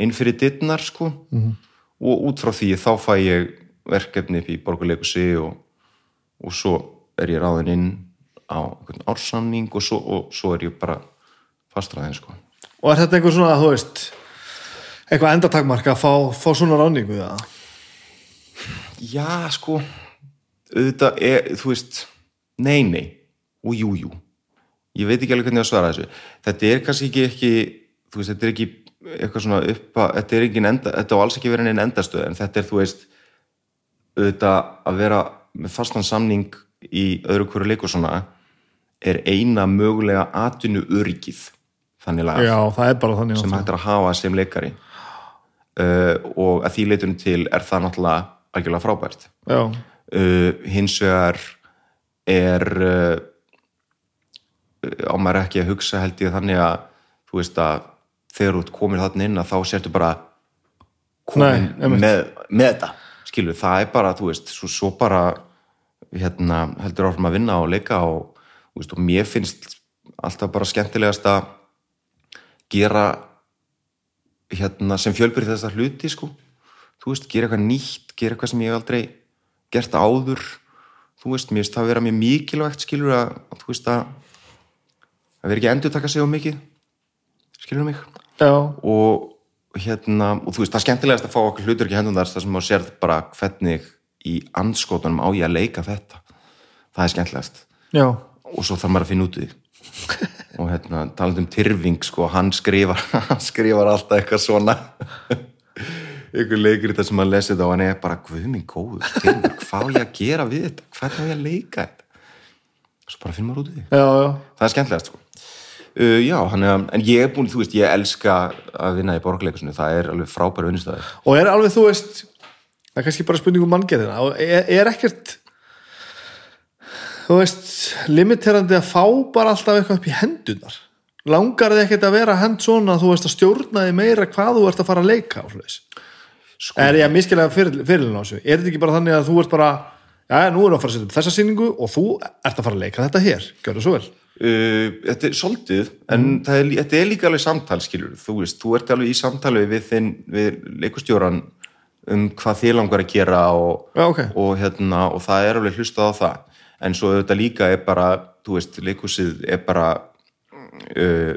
inn fyrir dittnar, sko, -hmm. og út frá því þá fæ ég verkefni upp í borgarleikusið og, og svo er ég ráðin inn á einhvern ársamning og svo, og svo er ég bara fastraðin, sko. og er þetta einhver svona, þú veist eitthvað endatakmark að fá, fá svona ráningu það? Já, sko auðvitað er, þú veist nei, nei, og jú, jú. Ég veit ekki alveg hvernig að svara þessu. Þetta er kannski ekki, ekki þú veist, þetta er ekki eitthvað svona upp að þetta er engin enda, þetta á alls ekki verið einn endastöð en þetta er, þú veist auðvitað að vera með fastan samning í öðru hverju leiku svona er eina mögulega atvinnu öryggið þannig að sem er að hafa sem leikari uh, og að því leitunum til er það náttúrulega algjörlega frábært. Uh, hins vegar er uh, á maður ekki að hugsa held ég þannig að þú veist að þegar þú komin þarna inn að þá sértu bara komin Nei, með, með þetta. Skilur, það er bara, þú veist, svo, svo bara hérna, heldur áfram að vinna og leika og, veist, og mér finnst alltaf bara skemmtilegast að gera hérna, sem fjölbyrði þessar hluti sko. þú veist, gera eitthvað nýtt gera eitthvað sem ég hef aldrei gert áður. Þú veist, mér finnst það að vera mjög mikilvægt skilur að, að þú veist að að vera ekki að endur taka sig á mikið skilur mig? Og hérna, og þú veist, það er skemmtilegast að fá okkur hlutur ekki hendum þar þar sem maður sérð bara hvernig í anskotunum á ég að leika þetta. Það er skemmtilegast. Já, og svo þarf maður að finna út í því og hérna, talandi um Tyrfing sko, hann skrifar, hann skrifar alltaf eitthvað svona. Ykkur leikir þetta sem maður lesið og hann er bara, guð minn góður, Tyrfing, hvað á ég að gera við þetta, hvernig á ég að leika þetta? Svo bara finnum maður út í því. Já, já, það er skemmtilegast sko. uh, já, hann er, en ég er búin, þú veist, ég elska að vinna í borgarleikusinu, það er alveg frábæra vinnustæði og er alveg þú veist það er kannski bara spurning um manngerðina. Og er, er ekkert þú veist limiterandi að fá bara alltaf eitthvað upp í hendunar langar þið ekkert að vera hend svona þú veist að stjórna þið meira hvað þú ert að fara að leika sko, er ég að miskilega fyrirlin á þessu? Er þetta ekki bara þannig að þú ert bara já, nú erum við að fara að setja upp þessa sýningu og þú ert að fara að leika þetta hér, gjör það svo vel. Uh, þetta er svolítið en það er, þetta er líka alveg samtal skilur þú veist, þú ert alveg í samtali við þinn, við leikustjóran um hvað þið langar að gera og, já, ok, og hérna, og það er alveg hlustað á það, en svo þetta líka er bara, þú veist, leikusið er bara uh,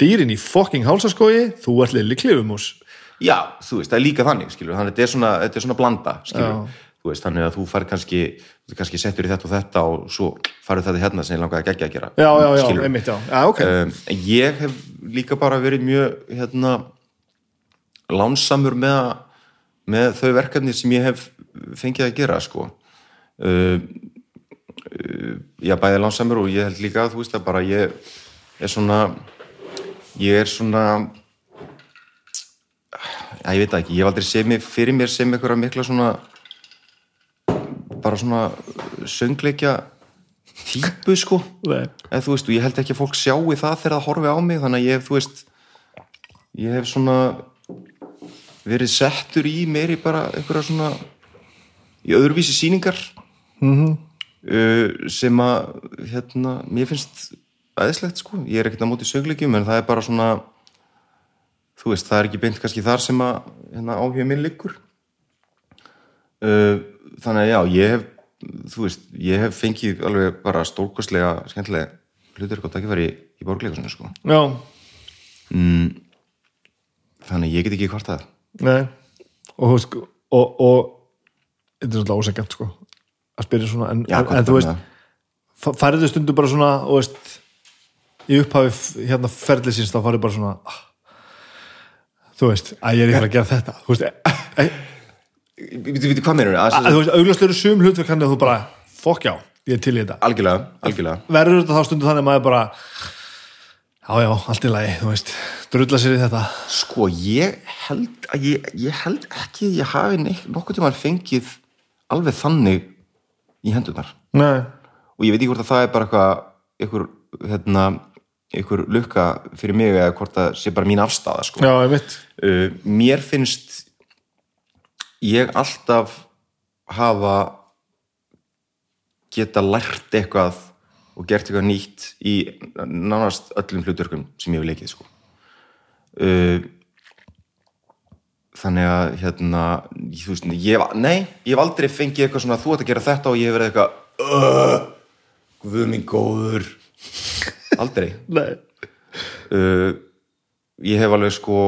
dýrin í fucking hálsaskói þú ert lilli klifumús. Já, þú veist, það er líka þannig skilur, þannig að þetta er svona, þetta er svona blanda skilur, þú veist, þannig að þú fær kannski þú kannski settur í þetta og þetta og svo farið þetta hérna sem ég langar að gegja að gera já, já, já, skilurðu. einmitt, já, já, ok. Um, ég hef líka bara verið mjög hérna lánsamur með, með þau verkefni sem ég hef fengið að gera sko. Uh, ég bæði lánsamur og ég held líka þú veist að bara ég er svona ég er svona já, ég veit ekki, ég hef aldrei séð mig fyrir mér sem einhverja mikla svona bara svona söngleikja típu sko. Eða þú veist, og ég held ekki að fólk sjáu það þegar það horfi á mig, þannig að ég hef, þú veist ég hef svona verið settur í meiri bara einhverja svona í öðruvísi sýningar. Mhm. uh, sem að hérna, mér finnst aðeinslegt sko, ég er ekkert á móti sögleikjum en það er bara svona þú veist, það er ekki beint kannski þar sem að hérna, áhuga minn liggur. Uh, þannig að já, ég hef þú veist, ég hef fengið alveg bara stórkostlega, skemmtilega hlutur eitthvað takkifæri í, í borgleikusinu sko. Já, mm, þannig að ég get ekki hvort það nei. Og þú veist, sko, og, og þetta er svolítið ósækjant sko að spyrja svona, en, Já, en, þú veist færðu stundu bara svona og veist, í upphafi hérna ferðlisins þá farið bara svona ah, þú veist, að ég er ekki að að gera þetta. Þú veist, e, e, Við veitum hvað meður að, það? þú veist auglast eru sum hlutverk hann að þú bara, fokk já, ég er til í þetta. Algjörlega, algjörlega. Verður þetta þá stundu þannig að maður bara já já, allt í lagi, þú veist drulla sér í þetta. Sko, ég held að ég, ég held ekki að ég hafi neitt, nokkuð tímann fengið alveg þannig í hendunar nei, og ég veit ekki hvort að það er bara eitthvað einhver, hérna, einhver lukka fyrir mig eða hvort það sé bara mín afstafa sko. uh, mér finnst ég alltaf hafa geta lært eitthvað og gert eitthvað nýtt í nánast öllum hlutverkum sem ég hef leikið sko. uh, þannig að hérna, þú veist, ég nei ég hef aldrei fengið eitthvað svona þú ert að gera þetta og ég hef verið eitthvað uh, guð minn góður. Aldrei. Uh, ég hef alveg sko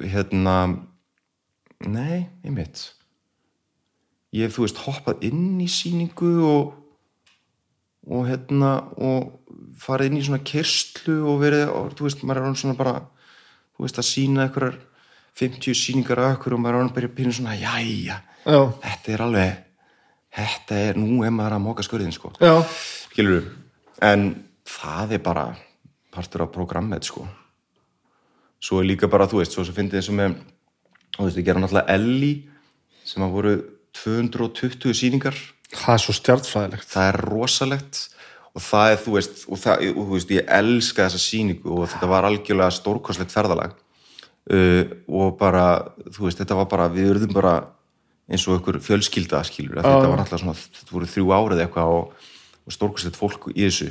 hérna nei, einmitt. Ég hef þú veist hoppað inn í sýningu og og hérna og farið inn í svona kyrstlu og verið, og, þú veist, maður er svona bara þú veist, að sína einhverjar 50 sýningar af okkur og maður er orðinn bara að pýna svona, jæja, já, þetta er alveg þetta er, nú er maður að móka skurðin sko. Skilur en það er bara partur af programmet sko. Svo er líka bara, þú veist, svo sem fyndið eins og með þú veist, við gerum náttúrulega Ellie sem að voru 220 sýningar. Það er svo stjartfræðilegt það er rosalegt. Og það er, þú veist, og, það, og þú veist, ég elska þessa sýningu og þetta var algjörlega stórkostlegt ferðalag uh, og bara, þú veist, þetta var bara við urðum bara eins og ykkur fjölskylda skilur, þetta var náttúrulega svona þetta voru þrjú árið eitthvað og, og stórkostlegt fólk í þessu.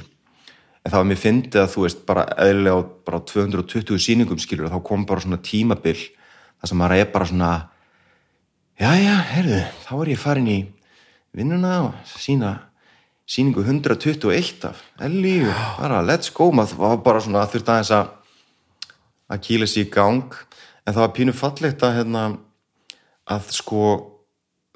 En það var mér fyndið að þú veist, bara eðlilega bara 220 sýningum skilur, þá kom bara svona tímabil þar sem maður er bara svona jæja, heyrðu, þá er ég farin í vinnuna og sína síningu 121 af Elli bara let's go. Maður var bara svona þurft aðeins að að kýla sér í gang. En það var pínu fallegt að hérna að sko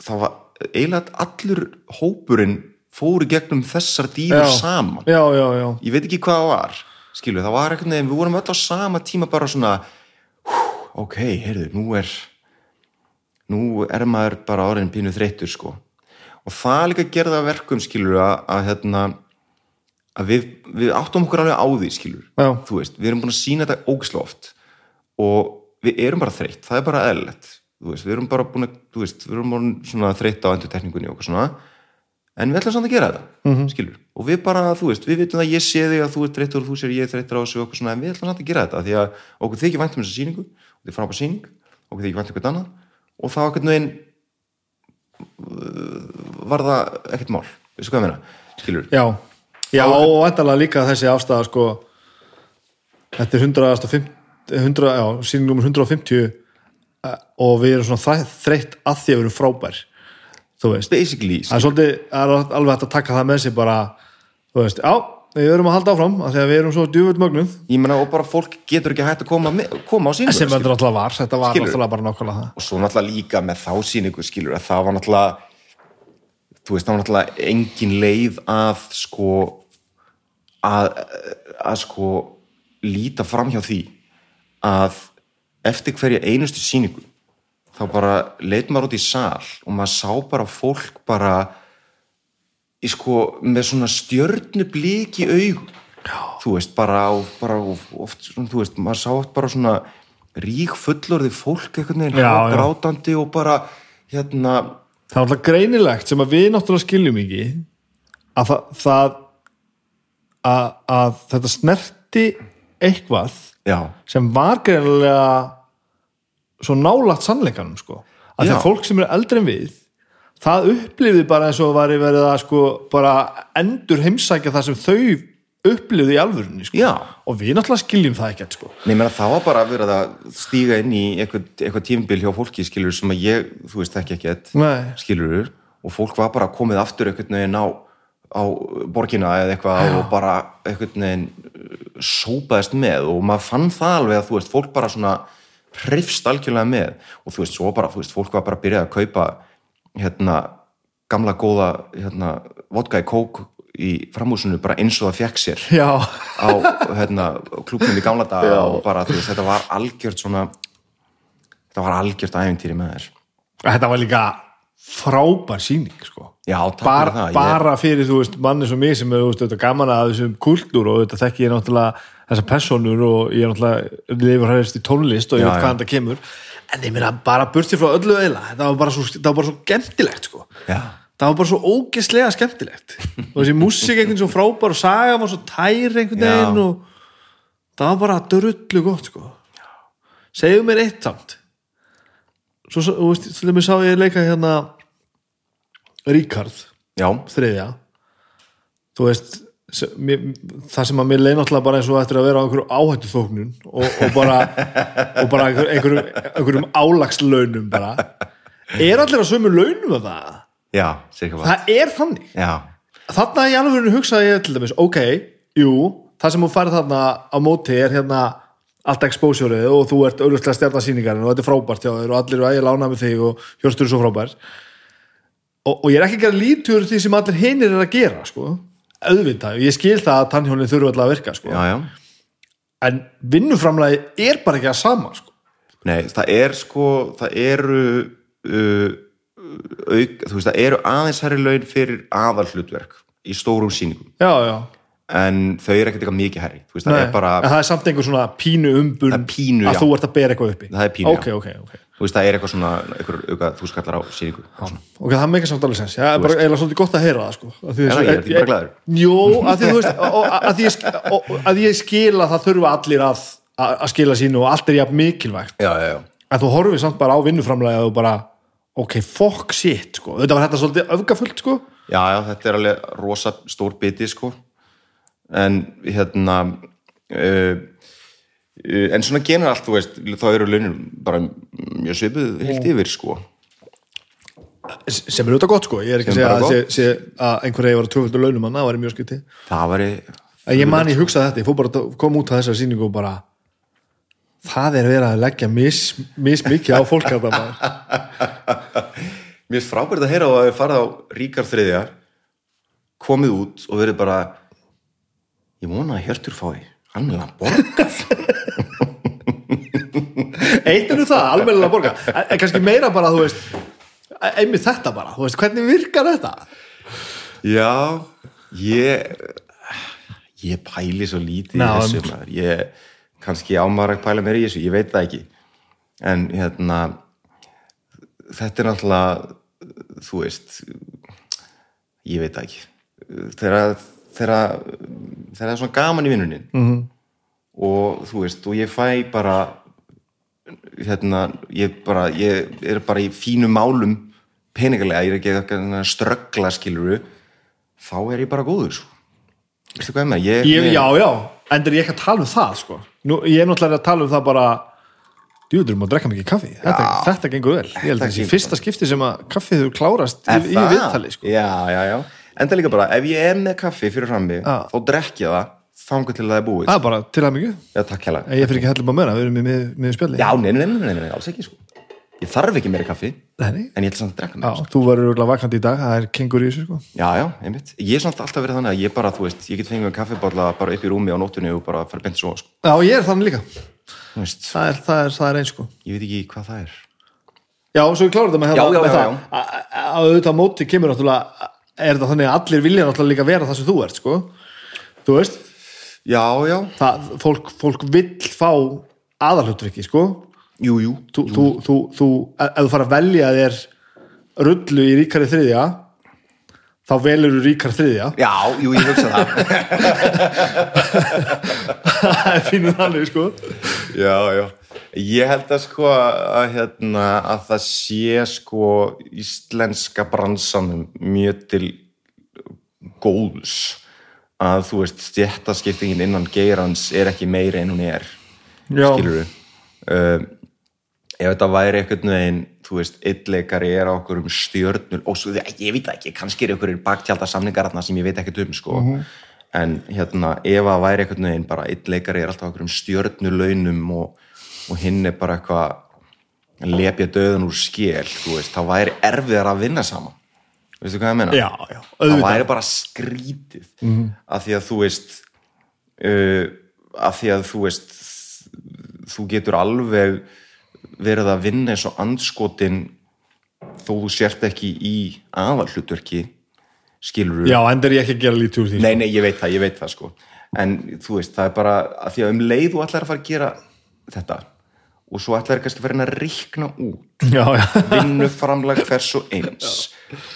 það var eiginlega allur hópurinn fóru gegnum þessar dýfur saman. Já, já, já, ég veit ekki hvað það var skilu, það var einhvern veginn, við vorum öll á sama tíma bara svona hú, ok, heyrðu, nú er nú er maður bara orðin pínu þreyttur sko. Og það líka gerða verkum skilur að, að hérna að við, við áttum okkur alveg á því skilur Já. þú veist, við erum búin að sína þetta ógislega oft og við erum bara þreytt. Það er bara þú veist, við erum bara búin að þú veist, við erum bara svona þreytt á endurtekningunni og okkur svona en við ætlum samt að gera þetta, -hmm. skilur og við bara, þú veist, við vitum að ég sé þig að þú ert þreyttur og þú sér ég er þreyttur á þessu og okkur svona en við ætlum samt að gera þetta, því að okkur þykir vænt um þessa sýningu, og þið frábæð sýning okkur þykir vænt um eitthvað annað og þá einhvern veginn uh, var það ekkert mál, veistu hvað ég meina? Skilur, já já, og vandalega líka þessi afstæða sko þetta er 150 100, já, sýningum 150 eh, og við erum svona þreytt að því að við erum frábær þú veist, basically það er svolítið það er alveg hægt að taka það með sig bara þú veist, já, við erum að halda áfram af því að við erum svo djúvöld mögnuð. Ég meina og bara fólk getur ekki hægt að koma, með, koma á sýningu sem þetta náttúrulega var, þetta var Skilurðu? náttúrulega bara nákvæmlega það. Og svo náttúrulega líka með þá sýningu skilur að það var náttúrulega þú veist, var náttúrulega engin leið að sko að, að sko líta fram hjá því að eftir hverja einustu sýningu þá bara leit maður út í sal og maður sá bara fólk bara í sko með svona stjörnu blík í augum þú veist, bara, á, bara á, oft, svona, þú veist, maður sá oft bara svona rík fullorði fólk Já, já. grátandi og bara hérna, það er alltaf greinilegt sem að við náttúrulega skiljum ekki að það, það að, að þetta snerti eitthvað já, sem var greinilega svo nálagt sannleikanum sko. að því Já. að fólk sem er eldri en við það upplifði bara eins og var verið að sko bara endur heimsækja það sem þau upplifði í alvörunni sko. og við náttúrulega skiljum það ekkert sko. Nei, menn það var bara verið að stíga inn í eitthvað, eitthvað tímabil hjá fólki skilur sem að ég, þú veist ekki ekkert Nei. skilur og fólk var bara komið aftur einhvern veginn á, borgina eða eitthvað og bara einhvern veginn uh, sópaðist með og maður fann það alveg að þú veist, fólk bara svona hrifst algjörlega með. Og þú veist, svo bara, þú veist, fólk var bara að byrja að kaupa hérna, gamla góða hérna, vodka í kók í framhúsinu bara eins og það fekk sér já, á hérna, klúknum í gamla daga og bara þú veist, þetta var algjört svona þetta var algjört æfintýri með þér. Þetta var líka frábær síning sko. já, fyrir það bara fyrir þú veist manni sem ég sem er veist, þetta gaman að þessum kultúr og þetta þekki ég náttúrulega þessar personur og ég er náttúrulega lifur hægist í tónlist og ég Já, veit hvaðan það kemur en ég meina bara burti frá öllu eila þetta var bara svo, það var bara svo skemmtilegt sko. ég, já, það var bara svo ógeslega skemmtilegt og þessi músík einhvern svo frábær og saga var svo tær einhvern veginn og það var bara drullu gott sko. segðu mér eitt samt svo, þú veist, til dæmis sá ég leika hérna Ríkard já, þriðja. Þú veist mér, það sem að mér leið náttúrulega bara eins og eftir að vera á einhverju áhættu þóknun og, og bara, og bara einhver, einhverjum, einhverjum álagslaunum bara. Er allir á sömu launum af það? Já, sér hvað það er þannig. Já, þarna í alveg hugsaði ég til dæmis ok, jú, það sem þú færð þarna á móti er hérna allt exposureið og þú ert auðvitað stjarnasýningarinn og þetta er frábært hjá þér og allir eru ægilega lána með þig og hjóstur er svo frábær. Og, og ég er ekki að gera lítur því sem allir hinir er að gera sko, auðvitað, ég skil það að tannhjónin þurfa alltaf að virka sko, já, já. En vinnuframlagi er bara ekki að sama sko. nei, það er sko, það eru uh, auk, þú veist, það eru aðeins herri laun fyrir aðal hlutverk í stórum sýningum. Já, já, en þau eru ekkert eitthvað mikið herri veist, það er bara, en það er samt einhver svona pínu umbun er pínu, að já. þú ert að bera eitthvað uppi. Það er pínu, ok, já. Ok, ok þú veist, það er eitthvað svona, eitthvað, eitthvað þú skallar á svona. ok, það meikar samt alveg sens, bara eiginlega svolítið gott að heyra það sko. Af því Er það, ég er bara glaður? Jó, að því þú veist að ég, sk- og- og- að ég skil að það þurfa allir að, að að skila sínu og allt er jafn mikilvægt. Að þú horfir samt bara á vinnuframlega og bara, ok, fuck shit sko, þetta var þetta svolítið öfgafullt sko. Já, þetta er alveg rosa stór biti, sko en hérna uh, uh, en svona generalt, þú veist þá eru launin bara mjög svipuð heilt yfir, sko. Sem er auðvitað gott sko, ég er ekki að segja bara að, sé, gott. sé, að einhver eigi var að tvöföldu launum hann, það var mjög skipti það en ég man ég hugsaði þetta, ég fór bara að koma út af þessar sýningu og bara það er verið að leggja mis, mis mikið á fólk að það maður. Mér er frábært að heyra á að þið farið á ríkar þriðja komið út og verið bara ég vona að Hjörtur fái alveg að borga eitt er nú það, almennilega borga en, kannski meira bara, þú veist einmitt þetta bara, þú veist, hvernig virkar þetta? Já, ég ég pæli svo lítið Ná, í þessu maður. ég, kannski ámar að pæla mér í þessu, ég veit það ekki. En hérna þetta er náttúrulega þú veist ég veit það ekki. Þegar þegar það er svona gaman í vinnunin -hmm. og þú veist og ég fæ bara hérna, ég bara ég er bara í fínum málum peningalega, ég er ekki eitthvað ströggla skiluru, þá er ég bara góður sko. veistu hvað ég með ég, ég, já, já, endur ég ekki að tala um það sko. Nú, ég er náttúrulega að tala um það bara djúður maður drekka mikið kaffi þetta, þetta gengur vel, ég held að þessi gengur fyrsta skipti sem að kaffið hefur klárast í, Er í það? viðtali sko. já, já, já, enda líka bara ef ég er með kaffi fyrir frammi Já. þá drekk ég það þangar til það er búið það er bara til að mikið já, takk hella ég fyrir ekki hellum á meira, við erum mið, miður spjalli já, nei, nei, nei, nei, nei, alls ekki sko. ég þarf ekki meira kaffi nei, en ég ætla samt að drekka Já, meira sko. þú verður örugglega vakandi í dag, það er kengur í þessu sko. já, já, einmitt ég er samt alltaf verið þannig að ég bara, þú veist ég get fengið með kaffiballa bara upp í rúmi á nóttunni og bara fara beint svo, sko. Já, ég er þannig líka, það er, það er, það er eins sko. ég veit ekki hvað það er Já, svo við klárum þetta með, Já, hérna, já, með já, það að- að að auðvitað móti kemur náttúrulega er þetta þannig að allir vilja náttúrulega líka vera það sem þú ert sko. þú veist? Já, já, það, fólk, fólk vill fá aðalhutrykki sko. jú, jú. Þú, þú, þú, þú, ef þú fara að velja þér rullu í ríkari þriðja þá velur þú ríkar þriðja. Já, jú, ég hugsa það. Það er fínuð þannig sko. já, já ég held að sko að, hérna, að það sé sko íslenska bransanum mjög til góðs að þú veist stjættaskiptingin innan geirans er ekki meiri en hún er Já. skilur við um, ef þetta væri einhvern veginn þú veist, illeikari er á okkur um stjörnur og svo, ég veit það ekki, kannski er okkur baktjálta samningar þarna sem ég veit ekkert um sko. en hérna, ef að væri einhvern veginn bara illeikari er alltaf okkur um stjörnulaunum og, og hinn er bara eitthvað að lepja döðan úr skél þú þá væri erfiðar að vinna saman. Veistu hvað ég meina? já, já, það væri bara skrítið mm. af því að þú veist uh, af því að þú veist þú getur alveg verið að vinna eins og andskotin þó þú sért ekki í aðalhlutverki skilur já, enda er ég ekki að gera lítið úr því nei, nei, ég veit það, ég veit það sko. En þú veist, það er bara að því að um leið þú ætlar að fara að gera þetta og svo ætlar kannski að fara að rikna út já, já, vinnuframlag hvers og eins.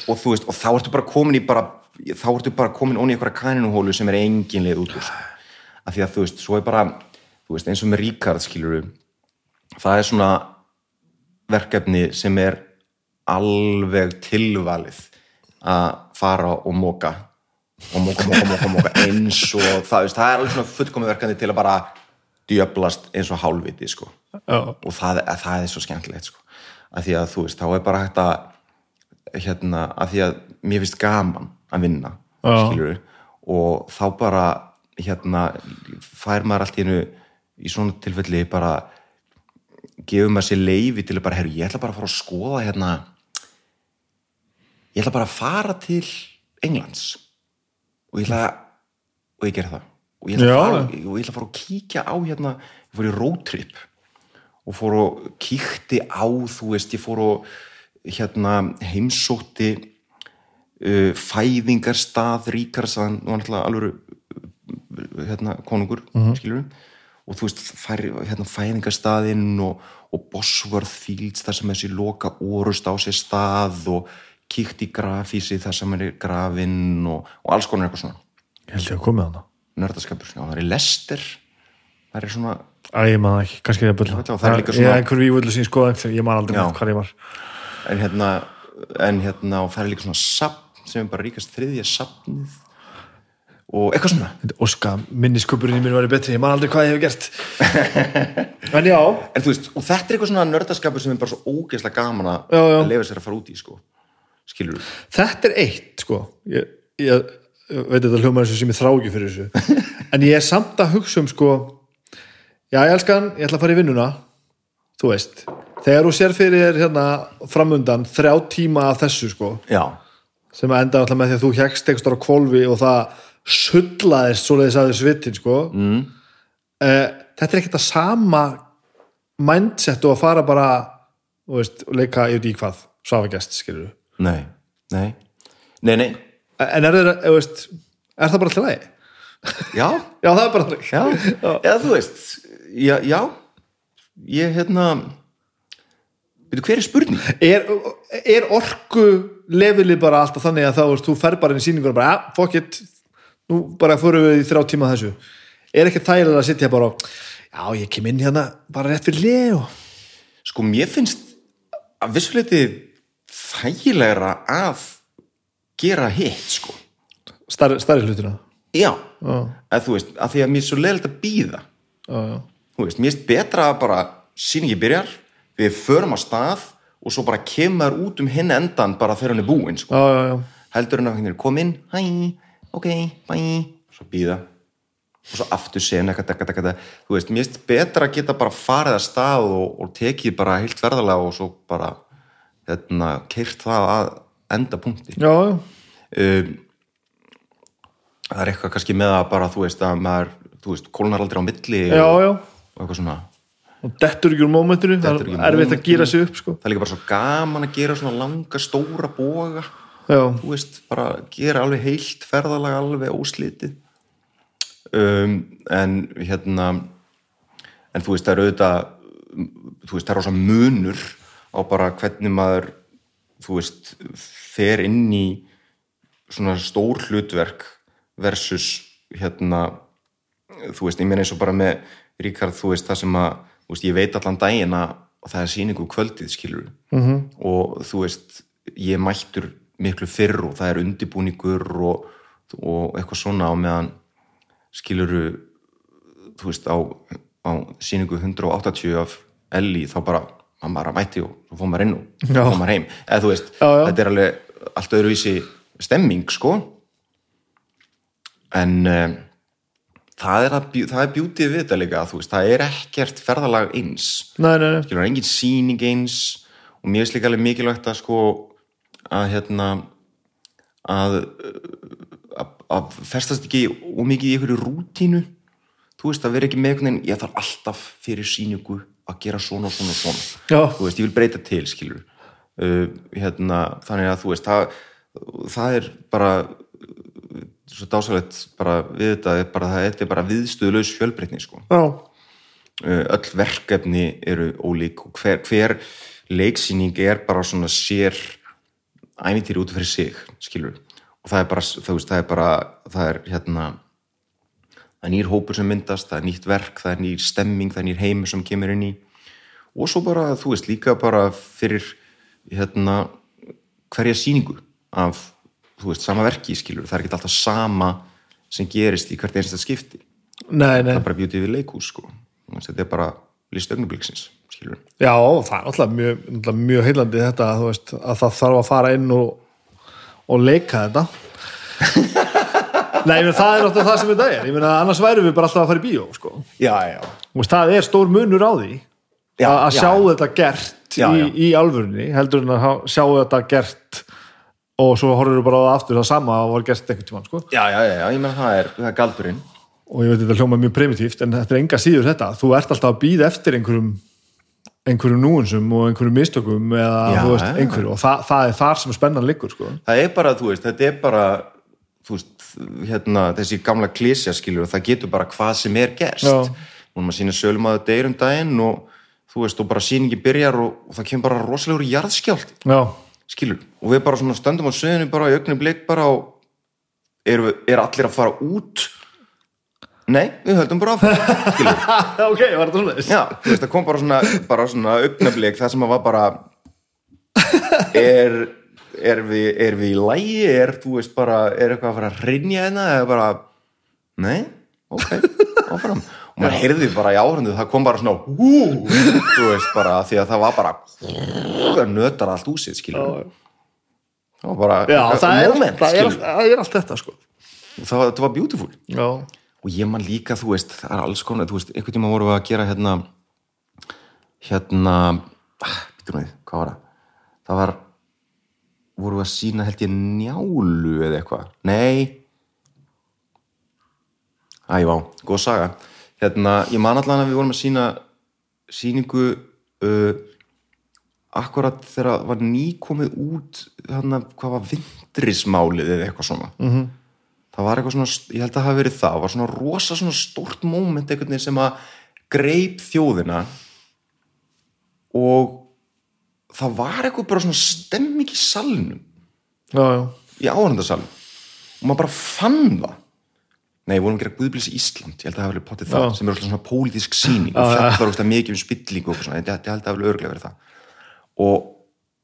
Og þú veist, og þá ertu bara komin í bara þá ertu bara komin onni í einhverja kaninuhólu sem er engin leið út úr sko. af því að þú veist, svo er bara þú veist, eins og með Ríkard skiluru það er svona verkefni sem er alveg tilvalið að fara og móka og móka, móka, móka, móka eins og það, veist, það er alveg svona fullkomið verkefni til að bara djöblast eins og hálfviti sko. Og það, það er svo skemmtilegt sko. að því að þú veist, þá er bara hægt að hérna, að því að mér finnst gaman að vinna skilur og þá bara hérna, fær maður allt í einu í svona tilfelli bara gefur maður sér leifi til að bara, herru, ég ætla bara að fara að skoða hérna ég ætla bara að fara til Englands og ég ætla og ég ger það og ég ætla, að fara, og fara að kíkja á hérna, ég fór í roadtrip og fór og kíkti á þú veist, ég fór og hérna heimsótti uh, fæðingarstað ríkarsan og hann alveg hérna konungur, mm skilur og þú veist, fær, hérna fæðingarstaðinn og, og Bosworth Fields þar sem þessi loka orust á sér stað og kíkt í grafísi þar sem er grafinn og, og alls konar eitthvað svona. Ég held ég að komið hana nördaskapur, það er Lester það er svona, Æ, ég það ekki, kannski er það bulla. Veit það, er líka svona- Ég er einhver vývöldu sín skoða ég man aldrei með hvað ég var. En hérna en hérna, og það er líka svona sapn sem er bara ríkast þriðja sapnið og eitthvað svona. Óska, minniskupurinn í mér væri betri ég man aldrei hvað ég hef gert. En já, en þú veist, og þetta er eitthvað svona nördaskapur sem er bara svo ógeðslega gaman að lefa sér að fara út í, sko. Skilur þú? þetta er eitt sko. Ég, ég veit þetta hljómar þessu sem ég þrá ekki fyrir þessu. En ég er samt að hugsa um sko já ég elskan, ég ætla að fara í vinnuna þú veist, þegar þú sér fyrir þér hérna framundan þrjá tíma af þessu sko Já, sem enda alltaf með því að þú hjekst einhver á kvolfi og það sullaðist svoleiðis að þau svittin sko. Mm. þetta er ekkert að sama mindset og að fara bara og veist, leika yfir í hvað? Svafagest, skilur nei, nei, nei, nei en er, það, veist, er það bara alltaf lægi? já, já, það er bara alltaf já, eða þú veist já, já. Ég hérna veitu hver er spurning? Er, er orku lefili bara alltaf þannig að þá veist, þú fer bara inn í síningur og bara, ja, fuck it nú bara fórum við í þrjá tíma þessu. Er ekki tægilega að sitja bara já, ég kem inn hérna bara rétt fyrir lið og... sko, mér finnst að vissuleiti þægilegra að gera hitt, sko. Starri, starri hlutina. Já, að þú veist, að því að mér er svo leiðilegt að býða já þú veist, mér finnst betra að bara síningi byrjar, við förum á stað og svo bara kemur út um hinn endan bara þegar hann er búinn sko. já. heldur hann að hann er komin hæ, ok, bæ. Svo býða og svo aftur sen þú veist, mér finnst betra að geta bara farið að stað og, og tekið bara heilt verðarlega og svo bara hérna, keirt það að enda punkti. Já, já. um, það er eitthvað kannski með að bara, þú veist, að maður þú veist, kólnar aldrei á milli já, og, og eitthvað svona. Og dettur ekki úr mómentinu það er erfitt að gera sig upp sko. það er líka bara svo gaman að gera svona langa stóra boga. Já, þú veist, bara gera alveg heilt ferðalag alveg óslitið. Um, en hérna en þú veist, það er auðvitað þú veist, það er rosa munur á bara hvernig maður þú veist, fer inn í svona stór hlutverk versus hérna þú veist, ég meina eins og bara með Ríkard, þú veist, það sem að þú veist, ég veit allan daginn að það er sýningu kvöldið, skilur -hmm. og þú veist, ég mættur miklu fyrr og það er undibúningur og, og eitthvað svona á meðan skiluru þú veist, á, á sýningu 180 af Elli þá bara, hann bara mætti og svo fór maður inn og Já. fór maður heim, eða þú veist Já, já. þetta er alveg allt öðruvísi stemming, sko. En um, það er, að, það er bjútið við þetta líka, þú veist, það er ekkert ferðalag eins. Nei, nei, nei. Skilur, það er engin sýning eins og mér finnst líka alveg mikilvægt að sko að hérna að að, að festast ekki ómikið í einhverju rútínu. Þú veist, að vera ekki með einhvern veginn ég þarf alltaf fyrir sýningu að gera svona og svona og svona. Já. þú veist, ég vil breyta til, skilur uh, hérna, þannig að þú veist það, það er bara svo dásalegt bara við þetta, er bara, það er bara viðstöðlaus fjölbreytni, sko. Já, uh, öll verkefni eru ólík og hver, hver leiksýning er bara svona sér ævintýri út fyrir sig skilur og það er bara, það, veist, það er bara það er hérna það er nýr hópur sem myndast, það er nýtt verk það er nýr stemming, það er nýr heimur sem kemur inn í. Og svo bara, þú veist, líka bara fyrir hérna hverja sýningu af þú veist, sama verki, skilur, það er ekki alltaf sama sem gerist í hvert einsta skipti. Nei, nei. Það er bara bjútið við leikhús sko. Þetta er bara list augnabliksins skilur Já, það er alltaf mjög, mjög heillandi þetta veist, að það þarf að fara inn og, og leika þetta Nei, menn, það er náttúrulega það sem þetta er ég meina, annars værum við bara alltaf að fara í bíó sko. já, já, veist, það er stór munur á því Já, að að já, sjá já. þetta gert Já, í, í alvörunni heldur en að sjá þetta gert og svo horfður bara á aftur það sama að var gert einhvern tímann sko. já, já, já, ég menn það er, það er galdurinn og ég veit þetta hljóma mjög primitíft en þetta er enga síður þetta þú ert alltaf að býða eftir einhverjum einhverjum núinsum og einhverjum mistökum eða Já, þú veist, einhverju og það, það er þar sem spennan liggur sko. það er bara, þú veist, þetta er bara þú veist, hérna þessi gamla klísja skilur, það getur bara hvað sem er gerst. Og maður sína sölum að þetta er um daginn og þú veist, og bara sýningi byrjar og, og það kemur bara rosalegur jarðskjált já, skilur, og við bara svona stöndum á söðinu bara í augnu blik bara og er, er allir að fara út? Nei, við höldum bara áfram skilur, ok, var þetta svona já, þú veist, það kom bara svona bara svona augnablik, það sem að var bara er er við, er við í lægi er, þú veist, bara, er eitthvað að fara að rinja hérna, eða bara nei, ok, áfram. Og maður heyrði bara í áhrandu, það kom bara svona hú, þú veist, bara því að það var bara það nötar allt húsið, skilur það var bara já, það er, moment, það, er, það er allt þetta sko. það, það var beautiful. Já, og ég man líka, þú veist, það er alls konar þú veist, einhvern tíma vorum við að gera hérna hérna ah, býtum við, hvað var það? Það var voru að sína held ég njálu eða eitthvað. Nei. Æjá, góð saga. Hérna, ég man allan að við vorum að sína síningu uh, akkurat þegar var nýkomið út þarna, hvað var vindrismálið eða eitthvað svona. -hmm. það var eitthvað svona, ég held að það hafi verið það. Var svona rosa svona moment einhvern veginn sem að greip þjóðina og það var eitthvað bara svona stemming í salnum. Já, já, í áhörndasalum og maður bara fann það. Nei, við vorum að gera Guðblísi Ísland. Ég held að það hafi verið potið það, sem er svona pólitísk síning og fjallar óslega mikið um spillingu og svona, ég held að það hafi örglega verið það. Og,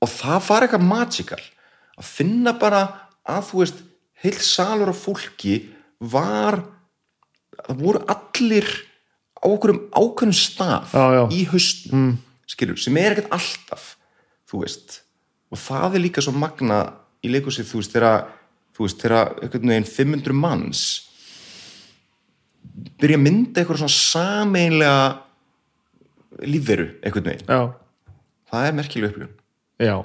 og það var eitthvað magical. Að finna bara að þú veist heilt salur af fólki var það voru allir á okkur um ákveðnum stað Já, í haustnum mm. skilur, sem er ekkert alltaf þú veist, og það er líka svo magna í leikusið, þú veist, þegar þú veist, þegar einhvern veginn 500 manns byrja að mynda eitthvað svona sameinlega lífveru einhvern veginn, já, það er merkileg upplifun. Já.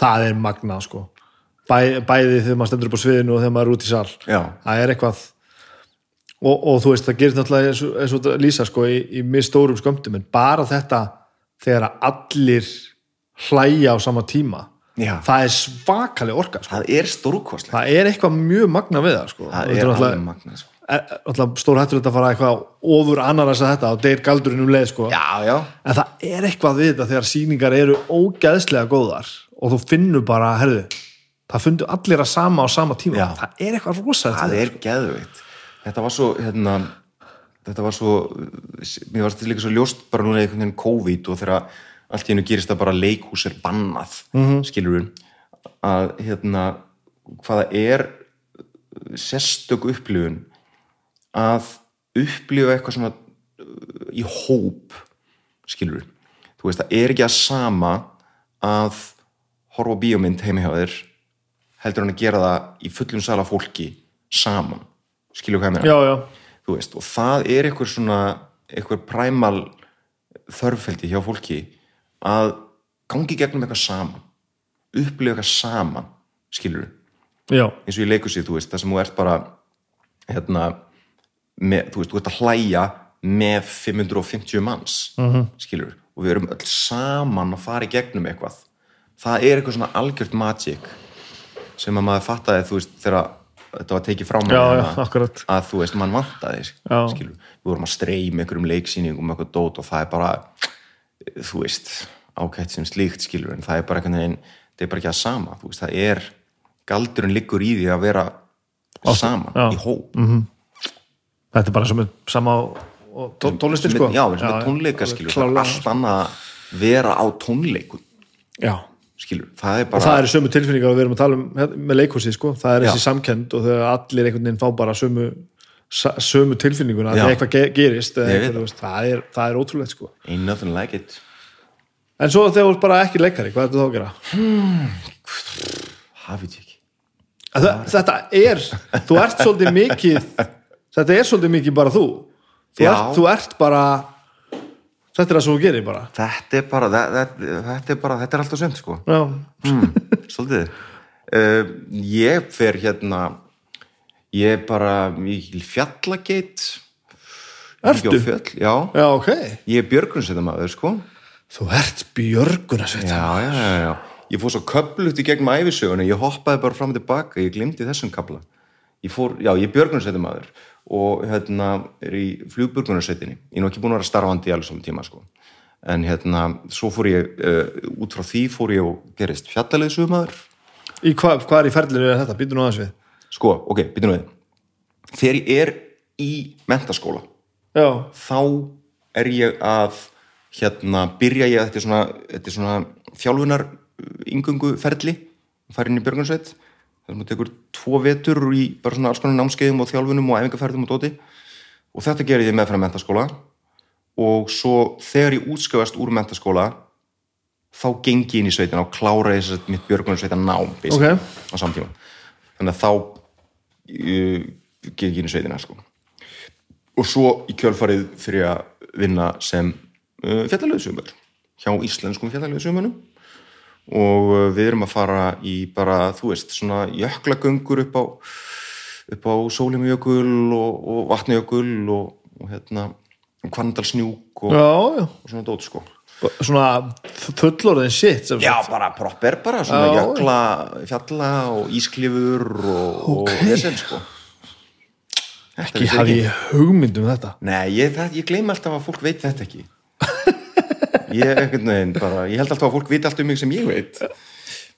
Það er magnað sko. Bæ, bæði þegar maður stendur upp á sviðinu og þegar maður er út í sal. Já, það er eitthvað og, og þú veist, það gerir náttúrulega eins og, eins og lýsa sko í, í mjög stórum skömmtum en bara þetta þegar allir hlæja á sama tíma Já. það er svakaleg orka sko. það er stórkostlega það er eitthvað mjög magna við það sko. það er alveg magna sko. er- náttúrulega stór hættur þetta að fara eitthvað ofur annar að þetta og deyr galdurinn um leið sko. já, já, en það er eitthvað við þetta þegar sýningar eru ógæðslega góðar og þú finnur bara, herðu það fundu allir að sama á sama tíma það er eitthvað rosalegt það er geðveitt þetta var svo hérna, þetta var svo mér var þetta líka svo ljóst bara núna í COVID og þegar allt í hennu gerist það bara leikhús er bannað mm -hmm. skilur að hérna hvaða er sérstök upplifun að upplifa eitthvað svona uh, í hóp skilur þú veist það er ekki að sama að horfa á bíómynd heimi hjá þér heldur hann að gera það í fullum sala fólki saman skilur hvað ég meina? Og það er eitthvað svona eitthvað præmal þörfveldi hjá fólki að gangi gegnum eitthvað saman upplifa eitthvað saman skilur já, eins og í leikusið, þú veist, það sem þú ert bara hérna með, þú veist, þú ert að hlæja með 550 manns -hmm. skilur, og við erum öll saman að fara í gegnum eitthvað. Það er eitthvað svona algjört magic sem að maður fattaði, þú veist, þegar þetta var tekið frá mér hérna, að þú veist, mann vantaði skilur, við vorum að streyma einhverjum leiksýningum eitthvað dót og það er bara þú veist, ákætt sem slíkt skilur, en það er bara einhvern veginn það er bara ekki að sama, þú veist, það er galdurinn liggur í því að vera saman, já. í hóp. Þetta er bara sem er sama og- og tó- tónlistin sko. já, með tónleika skilur, það er allt annað að vera á tónleikum já, skilur, það er og bara það eru sömu tilfinningar við erum að tala um hérna, með leikhúsi sko, það er Já. þessi samkend og þegar allir einhvern veginn fá bara sömu sömu tilfinninguna þegar eitthvað ge gerist eitthvað, veist, það, er, það er ótrúlegt sko. Ain't nothing like it. En svo þegar þú ert bara ekki leikari, hvað er þetta þá að gera? hafið ég ekki Að þetta er, þú ert svolítið mikið þetta er svolítið mikið bara þú. Þú, ert, þú ert bara þetta er það sem þú gerir bara. Þetta er bara, þetta, er bara þetta er alltaf sönd sko. Mm, svolítið. Uh, ég fer hérna ég er bara mikil fjallageit. Ertu? Fjöll, já, já, ok. Ég er björgunsveitamæður sko. Þú ert björgunarsveit já, já, já, já. Ég fór svo köflugt í gegnum æfisögunni ég hoppaði bara fram og tilbaka, ég glimti þessum kabla ég fór, já, ég er björgunarsveitamæður og hérna er í flugbjörgunarsveitinni, ég er nú ekki búin að vera starfandi í alveg saman tíma sko. En hérna, svo fór ég uh, út frá því fór ég og gerist fjallaleðsumæður í hvað, hvað er í ferðlir þetta, býtu nú aðeins við sko, ok, byrjum við. Þegar ég er í mentaskóla já, þá er ég að hérna, byrja ég þetta er svona, þetta er svona þjálfunar yngungu ferli fara inn í Björgunsveit það sem tekur tvo vetur í bara svona alls konar námskeiðum og þjálfunum og æfingarferðum og dóti. Og þetta gerir ég með frá mentaskóla og svo þegar ég útskjöfast úr mentaskóla þá gengi ég inn í sveitina og klára ég að mitt Björgunsveita nám basically, á samtíma þannig að þá geng ég inn í sveitina sko. Og svo í kjölfarið fyrir að vinna sem uh, fjallalöðsumar hjá íslenskum fjallalöðsumunum og uh, við erum að fara í bara, þú veist, svona jöklagöngur upp á upp á Sólimjökul og, og Vatnajökul og, og hérna Kvarndalsnjúk og, og svona dót sko svona fullorðin shit sem Já, bara proper bara, svona Já. jökla, fjalla og ísklifur og, Ok. og vesen sko. Ekki hafi ég hugmynd um þetta. Nei, ég, ég gleymi alltaf að fólk veit þetta ekki. Ég, veginn, bara, ég held alltaf að fólk veit allt um mig sem ég veit.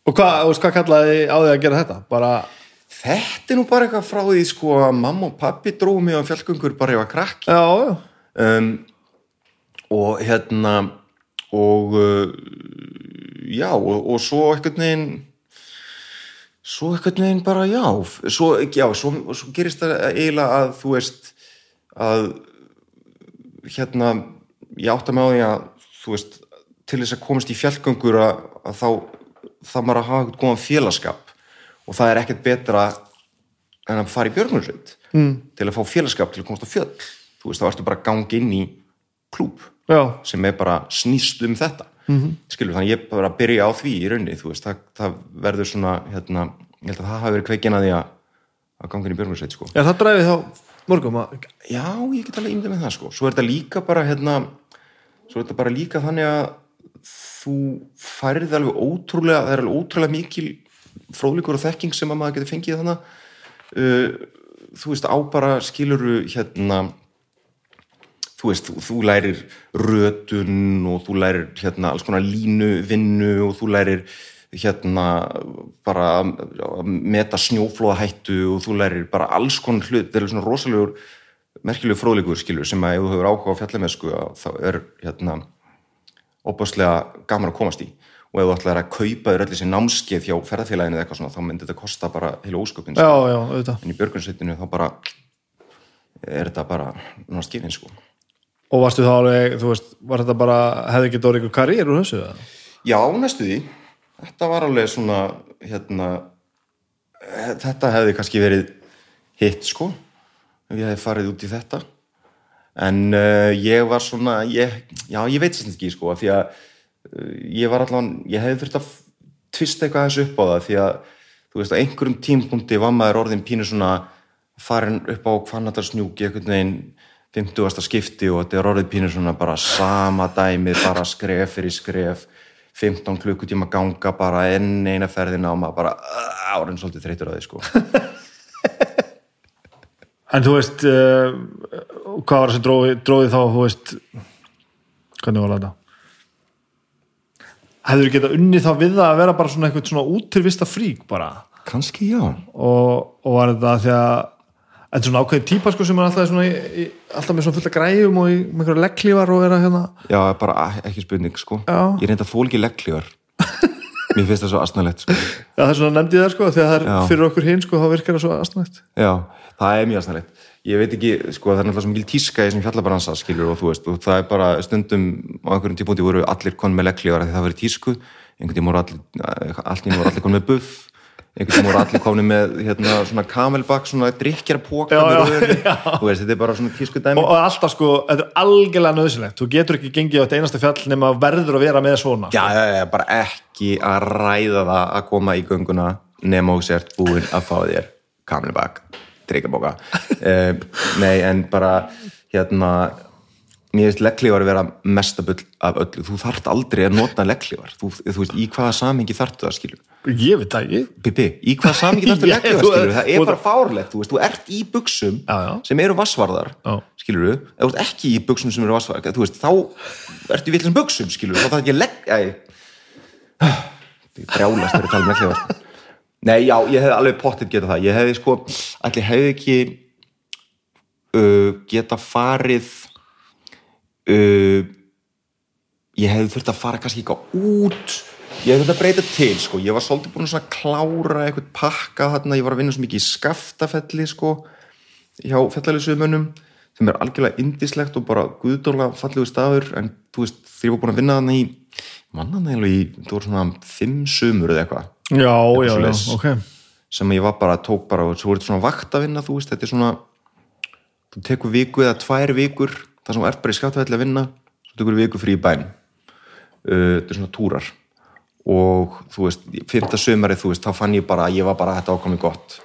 Og hvað, hvað kallaði á því að gera þetta? Bara, Þetta er nú bara eitthvað frá því sko að mamma og pappi dróðu mig á fjallgöngur bara ef að krakki. Já, já. Um, og hérna og uh, já og, og svo einhvern veginn svo einhvern veginn bara já svo, já, svo, svo gerist það eiginlega að þú veist að hérna ég átta mig á því að þú veist til þess að komast í fjallgöngur að, að þá það maður að hafa eitthvað góðan félagskap og það er ekkert betra en að fara í björgunarsveit mm. til að fá félagskap til að komast á fjöll. Þú veist, þá ertu bara að ganga inn í klúb já, sem er bara snýst um þetta mm -hmm. skilur, þannig ég bara byrja á því í raunni, þú veist, það, það verður svona hérna, ég held að það hafi verið kveikin að því að að ganga inn í björgunarsveit sko. já, það dræfi þá mörgum að Já, ég get alveg ímyndið með það sko. Svo er þetta líka bara hérna, svo er þetta bara líka þannig að þú færið alveg ótrúlega, það er alveg ótrúlega mikil fróðleikur og þekking sem að maður getur fengið þannig uh, þú veist, á bara skiluru hérna þú veist, þú, þú lærir rötun og þú lærir hérna alls konar línu, vinnu og þú lærir hérna bara að meta snjóflóðahættu og þú lærir bara alls konar hlut, það er svona rosalegur merkilegu fróðleikur skilur sem að ef þú hefur áhuga á fjallamessku þá er hérna opaslega gaman að komast í. Og ef þú ætlar að kaupa þér öll þessi námskeið hjá ferðarfélaginu eða eitthvað svona þá myndi þetta kosta bara heila ósköpin já, sko. já, auðvitað. En í björgunsveitinu þá bara er þetta bara náttúrulega skifin sko og varstu þá alveg, þú veist, var þetta bara hefði ekki dórið ykkur karriér úr þessu? Já, næstu því. Þetta var alveg svona, hérna, eh, þetta hefði kannski verið hitt, sko, ef ég hefði farið út í þetta. En uh, ég var svona, ég, já, ég veit sem ekki, sko, því að uh, ég var allan, ég hefði þurft að tvista eitthvað þessu upp á það, því að, þú veist, á einhverjum tímpunkti var maður orðin pínu svona farin upp á kvannatarsnjúki einhvern veginn 50. skipti og þetta er orðið pínu svona bara sama dæmið, bara skref fyrir skref 15 klukkutíma ganga bara enn eina ferðina og maður bara uh, árin svolítið þreytur á því sko. En þú veist uh, hvað var þessi dróði, dróði þá þú veist hvernig var þetta? Hefur þú getað unnið þá við það að vera bara svona eitthvað svona útirvista frík bara? Kannski já. Og, og var þetta því að er svona ákveðin típa sko sem er alltaf, svona, í, alltaf með svona fullt að græjum og í, með einhverja legglífar og vera hérna já, bara ekki spurning sko Já. ég reynda þól ekki legglívar mér finnst það svo asnalett sko Já, það er svona nefndi það sko, að það er fyrir okkur hinn sko, þá virkar það svo aðstæðnægt. Já, það er mjög aðstæðanlegt. Ég veit ekki, sko, það er náttúrulega svo mikil tíska í þessum fjallabransa, skilur, og þú veist, og það er bara stundum á einhverjum típunti voru allir konn með legglívar því það verið tísku, einhvern tíma voru allir, voru allir konn með buff, einhvern tíma voru allir konn með, hérna, svona kamelbak, svona já. þú veist, þetta er bara svona tísku dæmi. Og, og alltaf sko, þetta er algjörlega nöðsilegt. Þú getur ekki gengið á þetta einasta fjall nema verður að vera með svona. Já, já, já, bara ekki að ræða það að koma í gönguna nema og sért búin að fá þér kamelbak, drikkjarpoka. uh, nei, en bara, hérna, mér finnst legglífar að vera mestabull af öllu. Þú þarft aldrei að nota legglífar. Þú, þú veist, í hvaða samingi þarftu það, skilur? Ég veit það ekki. Bibi, í hvaða Ég- legglífar, þú- skilur? Það er bara fárlegt, þú veist, þú ert í buksum sem eru vassvarðar, skilur þú? Ef þú ert ekki í buksum sem eru vassvarðar, þú veist, þá ertu í villum buksum, skilur þá það ekki legg... Æ, ég brjálast þegar ég tala um legglífar. sko. Nei, já, ég hefði alveg pottit getað það. Ég hefði sko, allir hefði ekki uh, geta farið uh, ég hefði þurft að fara kannski eitthvað út. Ég hefði þurft að breyta til sko. ég var svolítið búin að klára eitthvað pakka þarna, ég var að vinna svo mikið í skaftafelli sko, hjá fjallalýsumönnum sem er algjörlega indislegt og bara guðdóla fallegu staður. En þú veist, þegar ég var búin að vinna þarna í mannan eða í, þú voru svona fimm sumur eða eitthvað. Já, já, já, ok. sem ég var bara, tók bara og svo er þetta svona vakt að vinna, þú veist, þetta er svona þú tekur viku eða tvær vikur það sem ert bara í skattvæðli að vinna svo tekur viku frí í bæn uh, þetta er svona túrar. Og þú veist, fyrta sömari þú veist, þá fann ég bara að ég var bara þetta ákomið gott.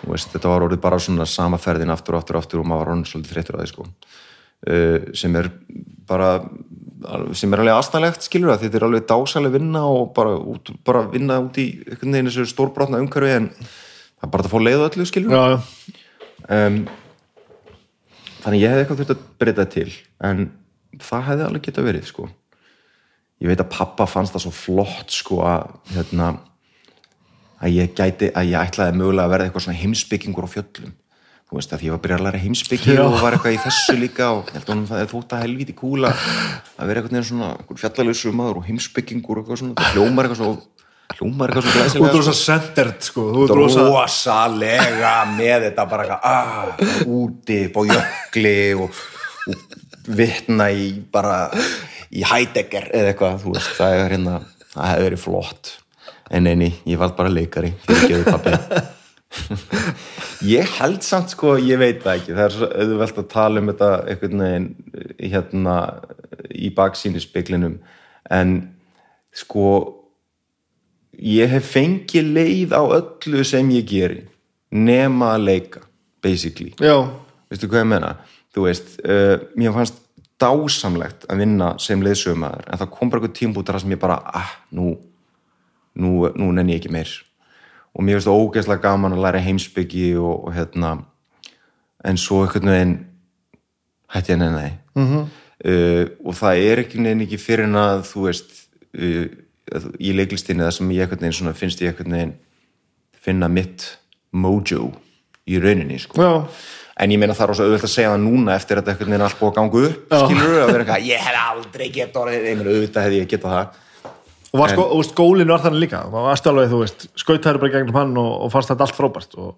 Þú veist, þetta var orðið bara svona sama ferðin aftur og aftur og aftur og maður var orðin svolítið þreyttur á því sko. Uh, sem er bara sem er alveg aðstæðlegt skilur að þetta er alveg dásaleg vinna og bara, út, bara vinna út í einhvern veginn þessu stórbrotna umhverfi en það er bara að fá leið á öllu skilur já, já. um, þannig ég hefði eitthvað þurft að breyta til en það hefði alveg geta verið sko ég veit að pappa fannst það svo flott sko að hérna að ég gæti, að ég ætlaði mögulega að verða eitthvað svona heimsbyggingur á fjöllum þú veist að ég var að byrja að læra heimsbyggi Já. og var eitthvað í þessu líka og ég held að það er þótt að helvíti kúla að vera eitthvað svona fjallalösu maður og heimsbyggingur og eitthvað svona, það hljómar eitthvað svo hljómar eitthvað svo Þú glæsilega ert rosa centered sko. Þú ert rosa rosalega með þetta bara eitthvað ah, úti á jökli og, og vitna í bara í Heidegger eða eitthvað þú veist, það er hérna verið flott. En eini, ég var bara leikari ég held samt sko, ég veit það ekki. Það er auðvelt að tala um þetta einhvern veginn hérna í baksínu speklinum en sko ég hef fengið leið á öllu sem ég geri nema að leika basically, Já, veistu hvað ég menna þú veist, uh, mér fannst dásamlegt að vinna sem leiðsögumæður en það kom bara eitthvað tímbútur sem ég bara ah, nú, nú, nú nenni ég ekki meir. Og mér finnst það ógeðslega gaman að læra heimsbyggi og, og hérna en svo einhvern veginn hætti ég nenni mm -hmm. uh, og það er ekki neinn ekki fyrir en að þú veist uh, í leiklistinni það sem ég einhvern veginn svona, finnst ég einhvern veginn finna mitt mojo í rauninni sko. En ég meina það er også auðvitað að segja það núna eftir að þetta einhvern veginn er allt búið að ganga upp skilur að vera eitthvað, ég hef aldrei gett orðið ég meina auðvitað hefði ég getað það. Og var sko, veist, gólinu var þannig líka. Og varst alveg, þú veist, skautaður bara gegnum hann og, og fannst þetta allt frábært og,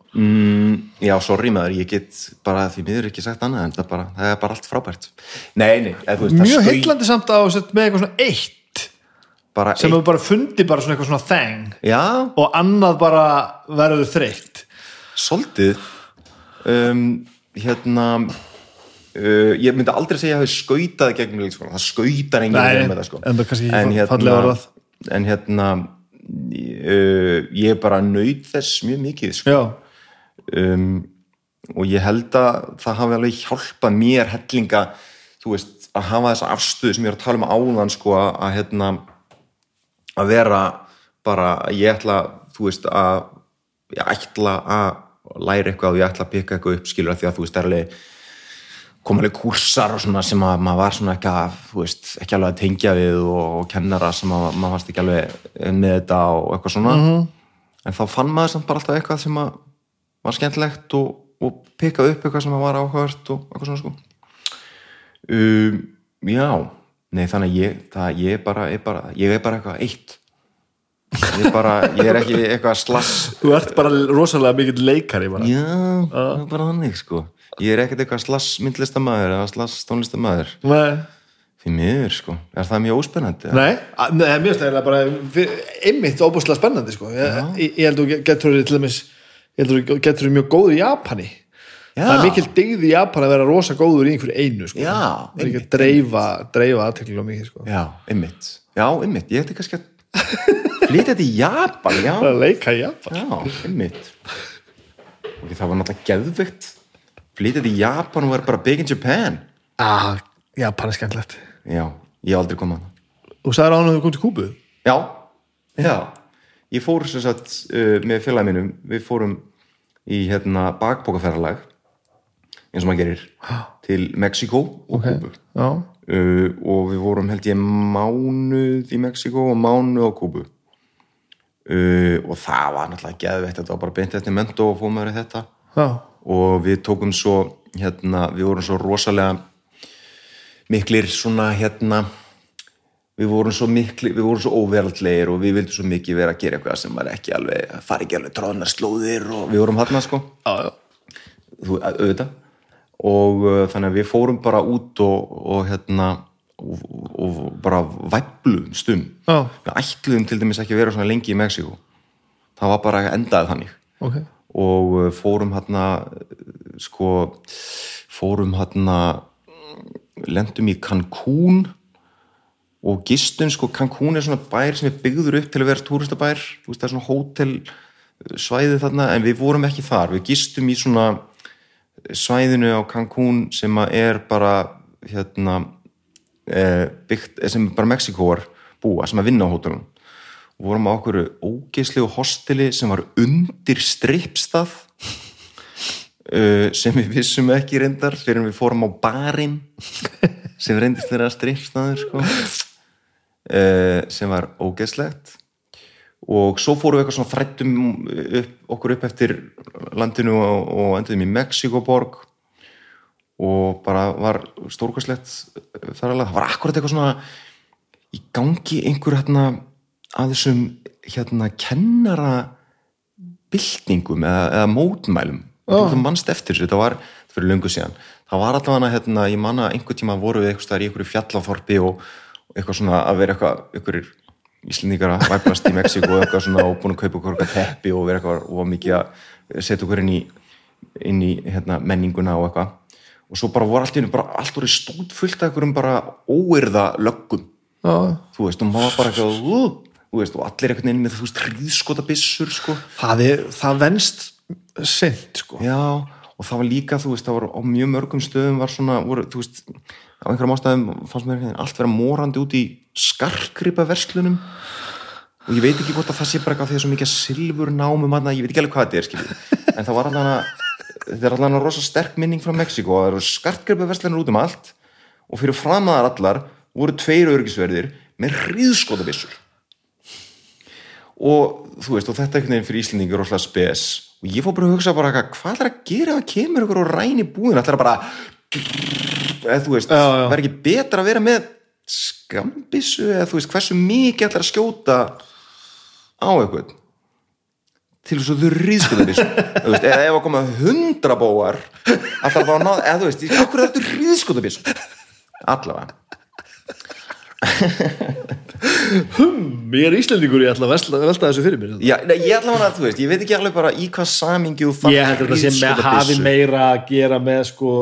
já, sorry maður, ég get bara því miður ekki sagt annað en það, bara, það er bara allt frábært. Nei, nei, eða, þú veist, það Mjög heillandi samt að sett, með eitthvað svona eitt bara sem eitt, hefur bara fundið bara svona eitthvað svona þeng já, og annað bara verður þreytt. Svolítið. Um, hérna uh, ég myndi aldrei segja að hafi skautað gegnum leikskóla, það skautar enginn með það sko. en það fallega orðað. en hérna uh, ég bara naut þess mjög mikið sko. Já, um, og ég held að það hafi alveg hjálpað mér hellinga þú veist, að hafa þessa afstöðu sem ég er að tala um áðan sko, að hérna að vera bara, ég ætla þú veist, að ég ætla að læra eitthvað og ég ætla að pikka eitthvað upp skilur að því að þú veist, er alveg koma alveg kúrsar og svona sem að maður var svona ekki að, þú veist, ekki alveg að tengja við og, og kennara sem að maður varst ekki alveg með þetta og eitthvað svona. -hmm. en þá fann maður samt bara alltaf eitthvað sem að var skemmtilegt og, og pikkaði upp eitthvað sem að var áhugavert og eitthvað svona sko. Um, já nei þannig að ég, það, ég bara, er bara ég er bara eitthvað eitt. Ég er bara, ég er ekki eitthvað slass. Þú ert bara rosalega mikill leikari bara. já, það er bara þannig sko. Ég er ekkert eitthvað slass myndlistamæður eða slass tónlistamæður Nei, því miður sko, er það mjög óspennandi? Nei, að- nei, mér finnst það eiginlega bara einmitt óbúslega spennandi sko. ég, ég, ég held að þú getur til dæmis ég held að þú getur mjög góður í Japani. Það er mikil dygð í Japan að vera rosa góður í einhverju einu sko. Já, það er ekki að dreifa, dreifa aðtekla mikið sko. já, ymmit, já, ymmit ég ætti kannski að flytja þetta í Japan, já. Að leika í Japan. Já, og það var náttúrulega geðvögt flytið í Japan og var bara big in Japan. Ah, Japan er skemmtilegt. Já, ég aldrei komað það og sagði ráðan að þú kom til Kúbu? Já, já. Ég fór sem sagt uh, með félagi mínum. Við fórum í hérna bakbókaferralag eins og maður gerir til Mexiko og Ok. Kúbu. uh, og við vorum held ég mánuð í Mexiko og mánuð á Kúbu. Uh, og það var náttúrulega geðveitt þetta var bara beint eftir mentó og fóðum í þetta. Já, og við tókum svo hérna, við vorum svo rosalega miklir svona hérna við vorum svo mikli, við vorum svo óveraldlegir og við vildum svo mikið vera að gera eitthvað sem var ekki alveg, fari ekki alveg tróðnar slóðir og við vorum hann sko. Já, já. þú, auðvitað og uh, þannig að við fórum bara út og, og hérna og, og bara væpluðum stum Já. við ætluðum til dæmis ekki að vera svona lengi í Mexíku það var bara endaði þannig. Ok. Og uh, fórum hérna sko fórum hérna lendum í Cancún og gistum sko Cancún er svona bær sem er byggður upp til að vera túristabær. Þú veist það er svona hótel svæði þarna en við vorum ekki þar. Við gistum í svona svæðinu á Cancún sem að er bara hérna e, byggt, eh, sem bara Mexikóar búa sem að vinna á hótelum og vorum á okkur ógeislegu hosteli sem var undir strippstað uh, sem við vissum ekki reyndar fyrir við fórum á barinn sem reyndist þeirra strippstaður sko. uh, sem var ógeislegt og svo fórum við eitthvað svona þrættum upp, okkur upp eftir landinu og, og enduðum í Mexikoborg og bara var stórkvæslegt ferðalega, það var akkurat eitthvað svona í gangi einhver hérna að þessum hérna kennara byltingum eða, eða mótmælum. Oh. þú mannst eftir þessu, þetta var fyrir löngu síðan, það var allavega hérna, ég manna einhver tíma voru við eitthvað í einhverju fjallaforpi og eitthvað svona að vera eitthvað, einhverjir íslendingar að væplast í Mexíku og eitthvað svona og búin að kaupa okkur teppi og vera eitthvað og mikið að setja okkur inn í, inn í hérna, menninguna og eitthvað. Og svo bara voru allt í hennu bara allt voru stútfullt af einhverjum bara óerða löggum. Já, þú veist, og maður bara eitthvað þú veist, og allir einhvern veginn með þú veist, hríðskota byssur, sko. Það, er, það venst sent sko. Já, og það var líka, þú veist, það var á mjög mörgum stöðum var svona, voru, þú veist á einhverjum ástæðum fannst mér allt vera morandi út í skarkripa verslunum. Og ég veit ekki hvort að það sé bara eitthvað því að svo mikið silfur námum aðna, ég veit ekki alveg hvað þetta er, skiljið en það var allan að þetta er allan að rosa sterk minning frá Mexiko það eru skarkripa verslunar út um allt og fyrir framaðar allar voru tveir örgisverðir með hríðskotabissur og þú veist, og þetta er einhvern veginn fyrir Íslendingi rosalega spes. Og ég fór bara að hugsa bara hvað er að gera það kemur ykkur og ræni búin það er bara eða þú veist, já. verður ekki betra að vera með skambissu eða þú veist, hversu mikið ætlar að skjóta á eitthvað til þess að þú veist, eða ef að koma hundra bóar ætlar að fá að ná, eða þú veist, okkur er þetta ríðskotabissu allavega Ég er Íslendingur, ég ætla að velta, velta þessu fyrir mér Já, nei, ég ætla að, þú veist, ég veit ekki alveg bara í hvað samingi þú þarft Ég heldur þetta sem með hafi meira að gera með sko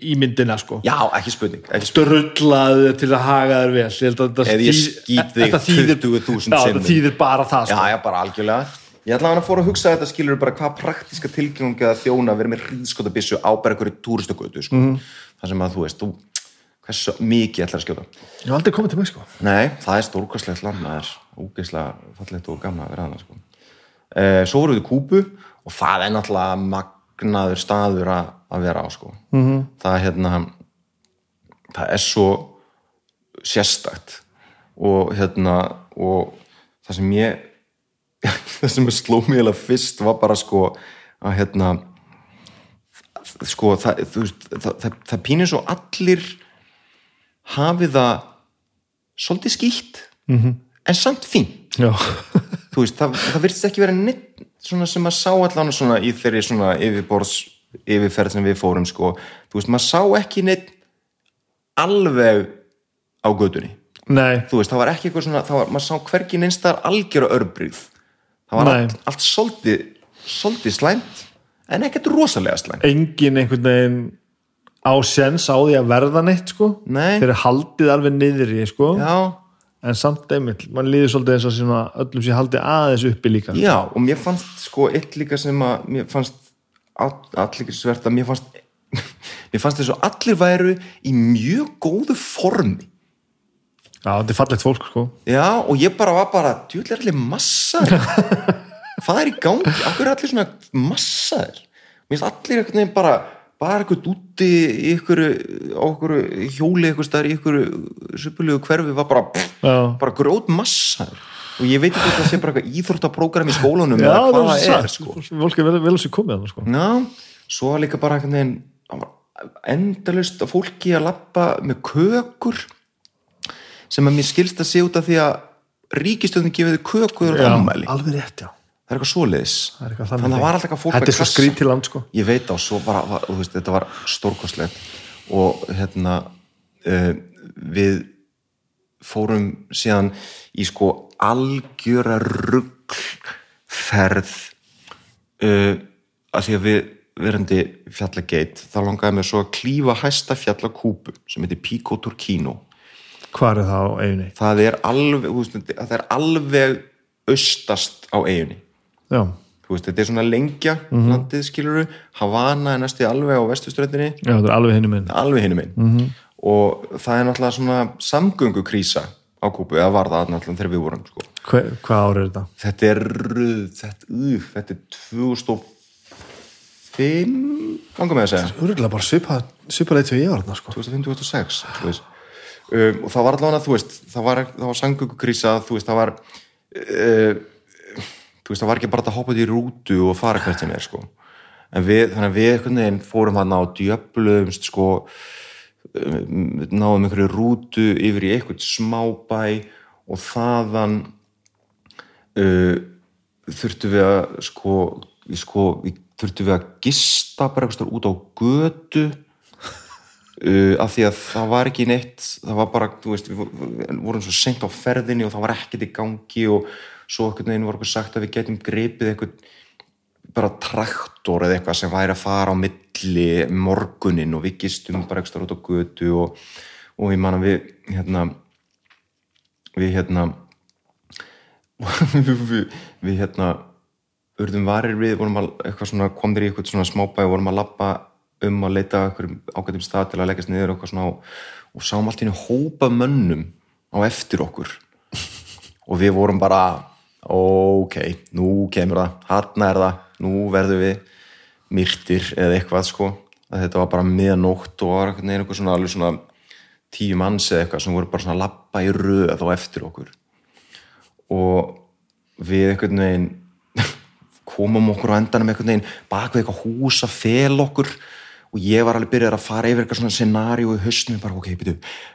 ímyndina sko Já, ekki spurning, ekki spurning. Drullaðu til að haga þér vel Ég þetta Ef ég skýt þig þetta þýðir- 20.000 Já, þetta sinnum. þýðir bara það Já, sko já, bara algjörlega Ég ætla að hann að fóra að hugsa þetta skilur bara hvað praktiska tilgjengi að þjóna að vera með hríðskota byssu á bara einhverju túristagötu sko. Mhm. það sem að þú veist, þú hversu mikið ætlar að skjóta Ég hef aldrei komið til mig sko Nei, það er stórkastlegt land það er ógeðslega fallegt og gamla að vera hana sko. eh, Svo voru við í Kúbu og það er náttúrulega magnaður staður að, að vera á sko. -hmm. það er hérna það er svo sérstakt og hérna og það sem ég það sem sló mig eða fyrst var bara sko að hérna sko það, veist, það, það, það pínir svo allir hafi það svolítið skýtt -hmm. en samt fín veist, það, það virðist ekki vera neitt sem maður sá allan í þeirri yfirborðs yfirferð sem við fórum sko, veist, maður sá ekki neitt alveg á gödunni það var ekki eitthvað svona, var, maður sá hvergi neinstar algjöra örbrýð það var Nei. allt, allt svolítið svolítið slæmt en ekkert rosalega slæmt. Engin einhvern veginn á sens á því að verða neitt sko Nei. Þeir haldið alveg niðri sko já, En samt einmitt, mann líður svolítið eins og svona öllum sem haldið aðeins uppi líka já, og mér fannst sko eitt líka sem að mér fannst allir svert að mér fannst mér fannst þess að allir væru í mjög góðu formi Já, þetta er fallegt fólk sko Já, og ég bara var bara, djúlega allir massaður. Hvað er í gangi? Akkur er allir svona massaður? Mér finnst allir einhvern veginn bara, bara eitthvað úti í ykkur, á hjóli eitthvað staðar í ykkur supulegu hverfi var bara, bara grjót massaður. Og ég veit ekki hvort það sé bara eitthvað íþróttaprógram í skólanum Já eða hvað er það er, sko. Fólk er vel, vel að sér komið hann sko. Já, svo var líka bara endalust að fólki að lappa með kökur sem að mér skilst að sé út af því að ríkistöðin gefið þið kökur og ammæli, alveg rétt, já það er eitthvað er eitthvað þannig að það var alltaf eitthvað fólk er svo kassa. land sko. Ég veit á, svo bara, veist, þetta var stórkostlegt. Og hérna uh, við fórum síðan í sko algjöra ruggferð uh, að því að við verandi fjallageit. Þá langaði mér svo að klífa hæsta fjallakúpu sem heitir Pico Turquino. Hvar er það á eiginni? það er alveg, veist, það er alveg austast á eiginni Já, þú veist, þetta er svona lengja landið skiluru, Havana er næstu alveg á vestuströndinni, já, það er alveg hinni minn. alveg hinum einn og það er náttúrulega svona samgöngukrísa á Kúbu, eða var það náttúrulega þegar við vorum sko. Hva, hvað ár er þetta? þetta er þetta, uh, þetta er 2005 ganga með að segja Örgulega bara svipað leitt sem ég var þarna, sko. 2005-2006 um, og það var allavega þú veist, það var, var sangöngukrísa þú veist, það var uh, þú veist, það var ekki bara að hoppa út í rútu og fara hvert sem er sko. en við, þannig að við einhvern veginn fórum hann á djöflumst sko um, náðum einhverju rútu yfir í eitthvað smábæ og þaðan uh, þurftum við að sko, sko við þurftum við að gista bara eitthvað út á götu uh, af því að það var ekki neitt það var bara, þú veist, við vo- við vorum svo sent á ferðinni og það var ekkert í gangi og svo ekkert neginn var okkur sagt að við getum gripið eitthvað bara traktor eða eitthvað sem væri að fara á milli morgunin og við gistum bara eitthvað út á götu og, og ég man að við hérna við hérna við, við hérna urðum varir við, vorum að svona kom þér í eitthvað svona smábæ og vorum að labba um að leita ágætum stað til að leggast niður og svona og, sáum allt í henni hópa mönnum á eftir okkur. Og við vorum bara ok, nú kemur það. Hann er það, nú verðum við myrtir eða eitthvað sko. Að þetta var bara miðanótt og var eitthvað svona svona tíu manns eða eitthvað sem voru bara svona labba í röð á eftir okkur. Og við einhvern veginn komum okkur á endanum einhvern veginn bak við eitthvað hús að fel okkur og ég var alveg byrjað að fara yfir eitthvað svona scenaríu í hausnum bara ok, byrju,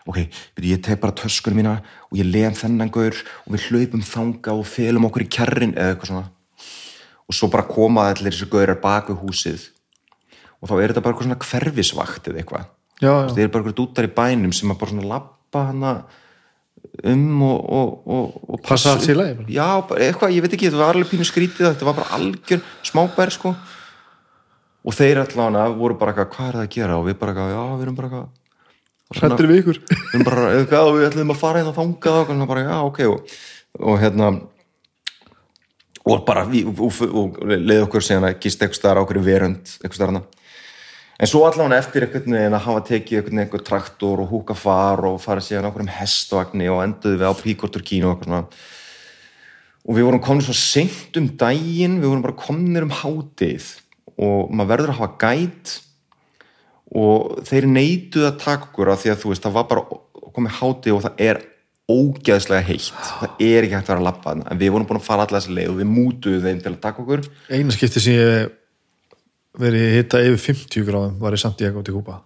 ok, byrju, ég tek bara töskunum mína og ég lem þennan gaur og við hlaupum þanga og felum okkur í kjarrin eða eitthvað svona. Og svo bara koma allir þessi gaurar bak við húsið og þá er þetta bara eitthvað svona hverfisvakt eða eitthvað. Það er bara eitthvað dútar í bænum sem að bara svona lappa hana um og, og, og, og Passa allt í lagi bara. já, eitthvað, ég veit ekki, þetta var alveg pínu skrítið þetta var bara algjör smábær sko og þeir allavega voru bara eitthvað, hvað er það að gera? Og við bara eitthvað, já, við erum bara eitthvað hrættir við ykkur. við erum bara eitthvað, og við ætlum að fara hérna að þanga það og bara, já, ok. Og, og hérna og bara, við, og, og, og leið okkur síðan að gista eitthvað staðar á okkur verund eitthvað staðarna en svo allavega eftir einhvern veginn að hafa tekið einhvern veginn traktor og húka far og fara síðan okkur um hestvagni og enduðu við á Píkorturkínu og eitthvað og við vorum komin svo seint um daginn við vorum bara kominir um hátið og maður verður að hafa gæt og þeir neituð að taka okkur af því að þú veist, það var bara komið hátið og það er ógeðslega heitt það er ekki hægt að vera að þarna. en við vorum búin að fara allar þessa leið og við mútuðu þeim til að taka okkur Einu skipti sem ég verið hitta yfir 50 gráðum var ég samt í eitthvað til Kúpa.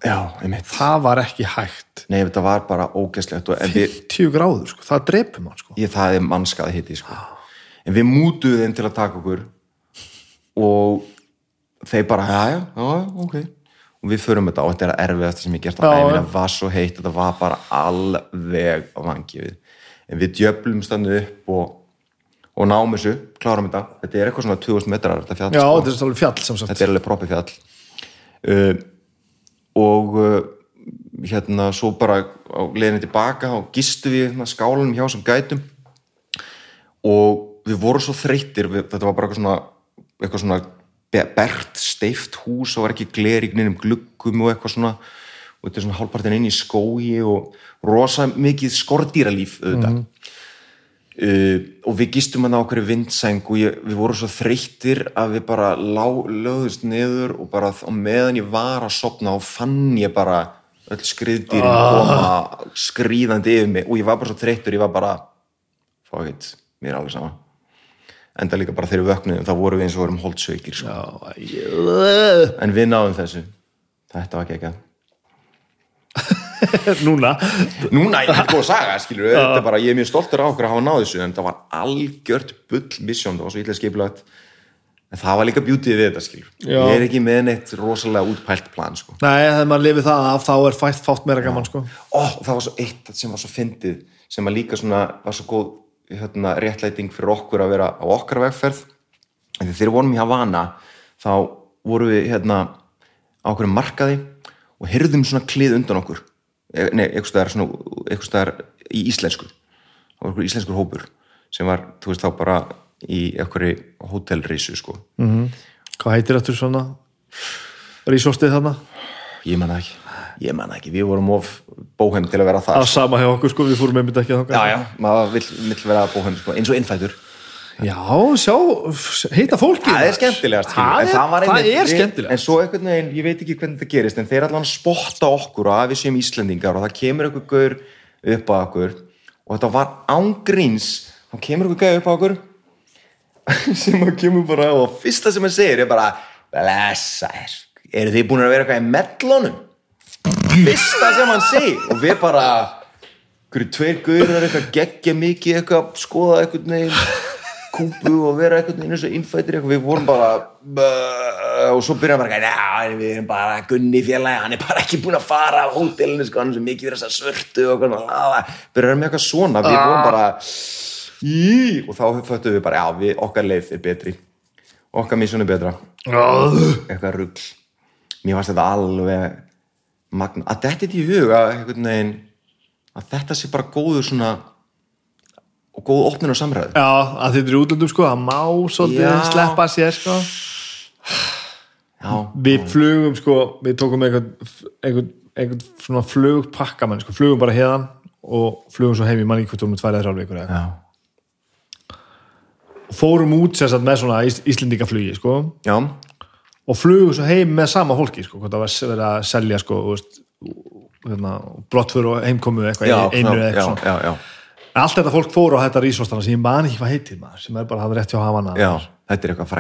Það var ekki hægt. nei, þetta var bara við, 50 gráður, sko. Það drepur mann, sko. ég, það er mannskaði hitti sko. en við mútuðu þeim til að taka okkur og þeir bara, já, já, ok. Og við förum þetta og þetta er að erfiðast sem ég gert. Að æfina, það var svo heitt þetta var bara alveg á vangifið en við djöflum standu upp og, og náum þessu, klárum þetta. Þetta er eitthvað svona 2000 metrar þetta fjall, Já, sko. þetta er alveg fjall, sem sagt. þetta er alveg proppið fjall. Uh, og uh, hérna svo bara á leiðinni tilbaka og gistu við hérna, skálanum hjá sem gætum. Og við vorum svo þreyttir við, þetta var bara eitthvað svona, eitthvað svona bert steift hús og var ekki glerignin um gluggum og eitthvað svona. Og þetta er svona hálfpartin inn í skógi og rosa mikið skordýralíf auðvitað. Uh, og við gistum hann á okkur vindsæng og ég, við vorum svo þreyttir að við bara lá, lögðust niður og bara á meðan ég var að sopna og fann ég bara öll skriðdýrin koma skrýðandi yfir mig og ég var bara svo þreyttur, ég var bara fuck it, mér er alveg sama enda líka bara þegar við vöknuðum þá vorum við eins og vorum holdsveikir sko. En við náðum þessu þetta var ekki ekki Núna. Núna, ég er góð að saga, skilur þetta er bara, ég er mjög stoltur á okkur að hafa náð þessu en það var algjört bull mission, það var svo illa skipulagt en það var líka bjútið við þetta, skilur Já. ég er ekki með neitt rosalega útpælt plan, sko Nei, þegar maður lifið það af, þá er fætt fátt meira gaman, sko. Ó, það var svo eitt sem var svo fyndið sem að líka svona, var svo góð hérna, réttlæting fyrir okkur að vera á okkar vegferð. En þegar við vorum í Havana þá vorum við hérna á okkur markaði og hyrðum svona klið undan okkur. E- nei, eitthvað staðar í íslensku. Var einhver íslenskur hópur sem var, þú veist þá bara í einhverju hótelreisu sko. Hvað heitir þetta svona? Rísóstið þarna? ég manna ekki, ég manna ekki, við vorum of bóhem til að vera það Það er sama hjá okkur sko, við fórum einmitt ekki að þangað. Já, já, maður vill, vill vera bóhem sko, eins og innfætur Já, sjá, heita fólki það er skemmtilegast Það það einmitt- er skemmtilegast. en svo einhvern veginn, ég veit ekki hvernig það gerist en þeir allan spotta okkur og að við séum Íslendingar og það kemur einhver gaur upp á okkur og þetta var ángríns þá kemur einhver gaur upp á okkur sem að kemur bara og fyrsta sem hann segir er bara blessa eru þið búin að vera eitthvað í mellónum fyrsta sem hann segir og við bara hverju tveir gaurar eitthvað geggja mikið eitthvað skoða eitthvað neginn kúpu og vera eitthvað eins og innfættir við vorum bara "Bæ", og svo byrjaði bara já við erum bara Gunni félagi hann er bara ekki búin að fara á hótelinu sko hann er svo mikið þess að svörtu og byrjaði með eitthvað svona við vorum bara í og þá föttum við bara já við, okkar leið er betri. Okkar missun er betra. Eitthvað rugl. Mér fannst þetta alveg magna, að þetta er í huga einhvern veginn að þetta sé bara góður svona og góð opnun og samræðu. Já, að þetta er útlöndum sko, það má svolítið sleppa sér sko. Já, Við flugum sko, við tókum einhvern, einhvern, svona flugpakkamann sko, flugum bara hérðan og flugum svo heim í hvort um tværið þrjálfur já, og fórum út sér satt með svona ís, Íslendingaflugi sko. Já, og flugum svo heim með sama fólki sko, hvort það var verið að selja sko hérna, brottfur og heimkomu eitthvað já, einu eða eitthvað já, já, allt þetta fólk fór á þetta rísvostana sem ég man ekki hvað heitir maður sem er bara að hafa rétt hjá hafana þetta er eitthvað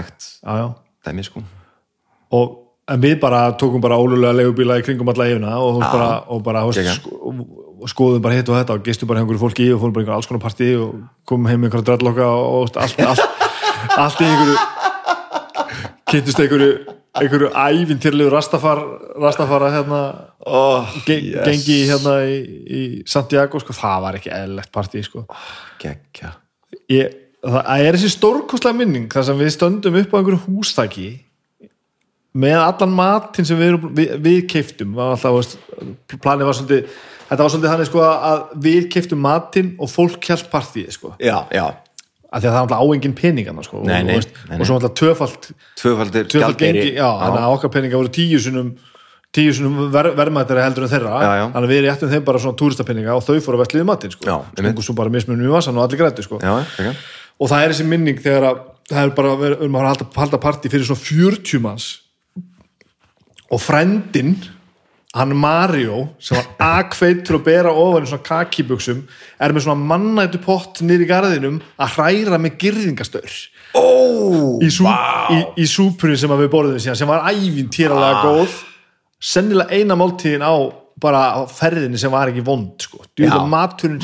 já. dæmi sko. Og en við bara tókum bara ólulega legubíla í kringum alla yfirna og, bara, og bara sko, og- skoðum bara hitt og þetta og gistum bara einhverju fólki og fórum bara einhver alls konar partí og komum heim með einhverja drallokka og veist, allt, allt, allt í einhverju kynntust einhverju einhverju ævintýrlegu rastafar rastafara hérna oh, ge gengi hérna í, í Santiago sko, það var ekki eðlilegt partí sko. Geggja. Ég, það er þessi stórkostlega minning þar sem við stöndum upp á einhverju hústæki með allan matinn sem við, við, við keiftum var alltaf, veist, planið var svolítið þetta var svolítið þannig sko að við keiftum matinn og fólk hjælt partíið sko. Já, já, af því að það er alltaf áengin peningana sko Nei, og, nei, veist, nei, og svo alltaf tvöfalt tvöfaldir gengi, já, þannig að okkar peninga voru tíu sinum tíu sinum ver, verðmættari heldur en þeirra. Já, já. þannig að við réttum þeim bara svona túristapenninga og þau fóru að vesliði matinn sko. Stungu svo bara mismunum í vasan og allir grættu sko. Og það er þessi minning þegar að það er bara verið um að halda, halda partí fyrir svona 40 manns og frendin hann Mario sem var akveitur að bera ofan í svona kakibuxum er með svona mannættu pott í garðinum að hræra með girðingastöður ó, í, sú, í, í súpunni sem við borðum síðan sem var ævintýralega góð. Sennilega eina máltíðin á bara ferðinni sem var ekki vond sko. Djú, Já, maturinn,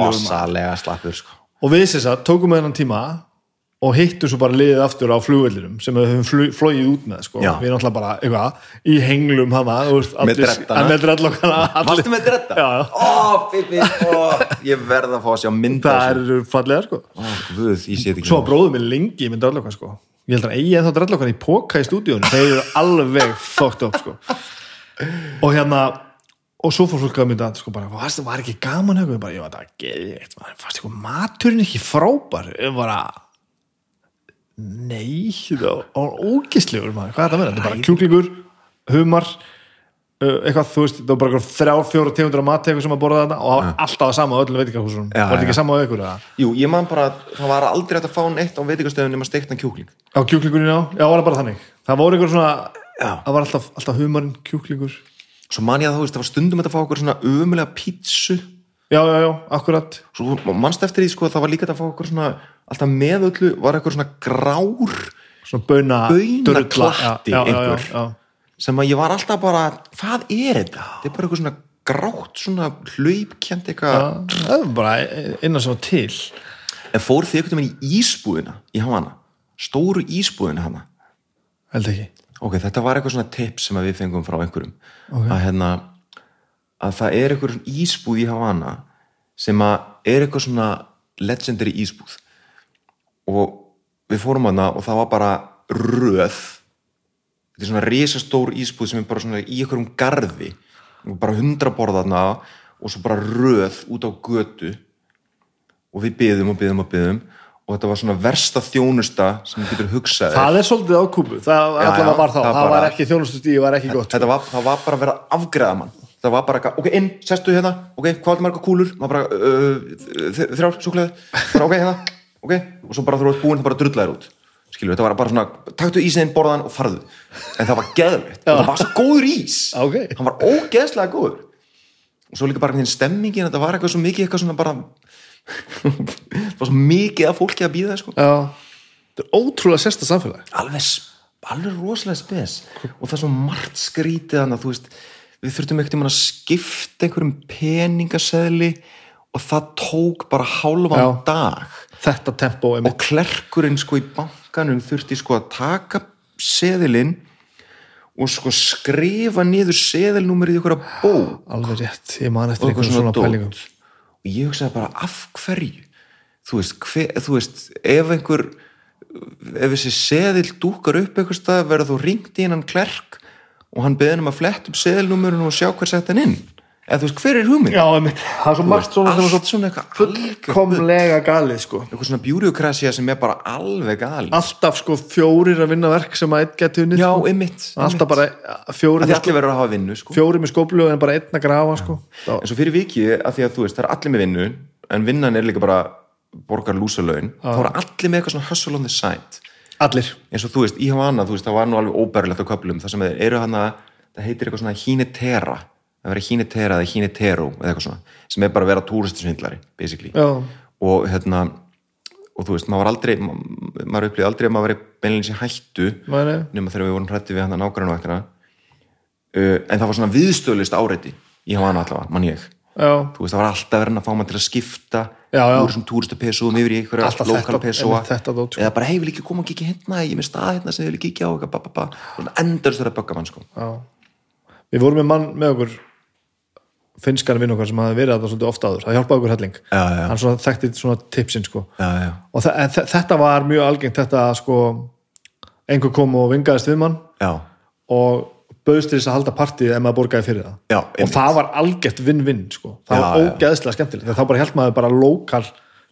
rosalega slappur sko. Og við þess að tókum við hennan tíma og hittum svo bara liðið aftur á flugvellinum sem við höfum flogið út með sko. Við erum alltaf bara eitthvað í henglum hana, veist, Með allir- dreddana. að með já. Ó, Bibi, ég verð að fá að sjá mynd af það eru fallega sko. Ó, guð, svo að bróðum minn lengi með dreddlokka sko. ég held að eigi ennþá dreddlokkan í póka í stúdíunum þeir eru alveg fucked up sko. og hérna og svo fór fólk að mynda sko, bara, "Varstu- var ekki gaman bara, ég var þetta geðið fannst eitthvað maturinn ekki frábær ég bara nei, það var ógislegur maður, hvað er þetta að vera, þetta er bara kjúklingur humar eitthvað, þú veist, það var bara þrjá, fjóra tegundur af mat eitthvað sem að borða þetta og það var alltaf að sama á öllum veitingahúsunum, Já, var þetta ekki sama á ykkur eða? Jú, ég man bara að það var aldrei að fá neitt á veitingastöðun nema steiktan kjúkling. á kjúklingurinn já, já, var það bara þannig. Það voru ykkur svona, Já. það var alltaf, alltaf humarinn, kjúklingur. Svo man ég að þú veist, það var stundum hægt að fá okkur svona umulega pítsu. já, já, já, akkurat. Svo mannst eftir því, sko, það var líka að fá okkur svona, alltaf með öllu, var eitthvað svona grár svona bauna, Baunaklatti já, já, já, einhver. já, já. sem að ég var alltaf bara, hvað er þetta? Þetta er bara eitthvað svona grátt, svona hlaupkjent eitthvað. Það er bara innan sem var til En fór þið einhvern veginn í ísbúðina í Havana? Stóru ísbúðina hana? held ekki Ok, þetta var eitthvað svona tips sem við fengum frá einhverjum að hérna að það er eitthvað svona ísbúð í Havana sem að er eitthvað svona legendary ísbúð og við fórum hana og það var bara röð. Þetta er svona risastór ísbúð sem er bara svona í einhverjum garði. Bara hundra borðarna og svo bara röð út á götu. Og við byðum og byðum og byðum og þetta var svona versta þjónusta sem þú getur hugsað þér. það er svolítið á kúpu, það Já, allavega var þá það það, var ekki þjónustustíði, var ekki gott þetta var, það var bara að vera afgreða mann. Það var bara, ok, inn, sestu hérna. Ok, hvað er marga kúlur, uh, þ- þrjár, súklaði, bara ok, hérna ok, og svo bara þú ert búinn, það bara drullaðir út. Skilur, þetta var bara svona, taktu ísinn borðan og farðu, en það var geðveitt það var svo góður ís, Ok. hann var ógeðslega góður. Og svo líka bara þinn stemmingin, þetta var eitthvað svo mikið eitthvað svona bara það var svo mikið af fólki að býða sko. Já, þetta er ótrúlega sérsta samfélag. Alveg, alveg rosalega spes. Og það er svo margt skrítið þannig að þú veist, við þurftum ekkert um að skipta einhverjum peningaseðli og það tók bara hálfan Já. dag þetta tempo og klerkurinn sko í bankanum þurfti sko að taka seðilinn og sko skrifa niður seðilnúmerið í ykkur að bó alveg rétt, ég man eftir eitthvað einhverjum svona pælingum og ég hugsaði bara af hverju? Þú veist, hver, þú veist ef einhver ef þessi seðil dúkar upp eitthvað stað verður þú ringt í hennan klerk og hann beðin um að fletta upp seðilnúmerinu og sjá hver sett hann inn eða þú veist, hver er hugmynd? já, einmitt, það er svo margt svona sem er allt svo svona eitthvað fullkomlega galið sko. Eitthvað svona bjúriokrasja sem er bara alveg gali alltaf sko fjórir að vinna verk sem að einn geti unnið já, sko. einmitt, alltaf bara fjórir að sko, allir verður að hafa vinnu sko. fjórir með skóplu en bara einn að grafa sko. Þá- en svo fyrir vikið að því að þú veist, það er allir með vinnu en vinnan er líka bara borgar lúsalögn, þá er allir með eitthvað svona hustle on the side. Allir. Eins og þú veist, í Havana, þú veist, hana svona það verður hínetera eða hínetero eða eitthvað svona, sem er bara að vera túristisvindlari basically, já, og hérna og þú veist, maður var aldrei ma- maður upplýði aldrei að maður veri beinleins í hættu nema þegar við vorum hrætti við hann að nágrannu ekkert uh, en það var svona viðstöðlist áreiti í Havana allavega, mann ég. Já, þú veist, það var alltaf verið að fá maður til að skipta Já, já. úr þessum túristapesum yfir í einhverja Alltaf lokal þetta- pesóa einmitt þetta dót, sko. eða bara, hei, vil ekki koma og kíkja hérna? Ég með stað hérna sem þið vil kíkja á mann, sko. Við vorum með mann með okkur finskan vinn okkar sem hafi verið þetta svolítið ofta áður. Það hjálpaði okkur helling. Já, já. hann svona þekkti svona tipsin sko. Já, og þetta var mjög algengt þetta að sko einhver kom og vingaðist við mann já, og bauðst til þess að halda partíð ef maður borgaði fyrir það. Já, og það var algert vinn-vinn sko. það var ógeðslega skemmtilegt. Þá bara maður bara lokal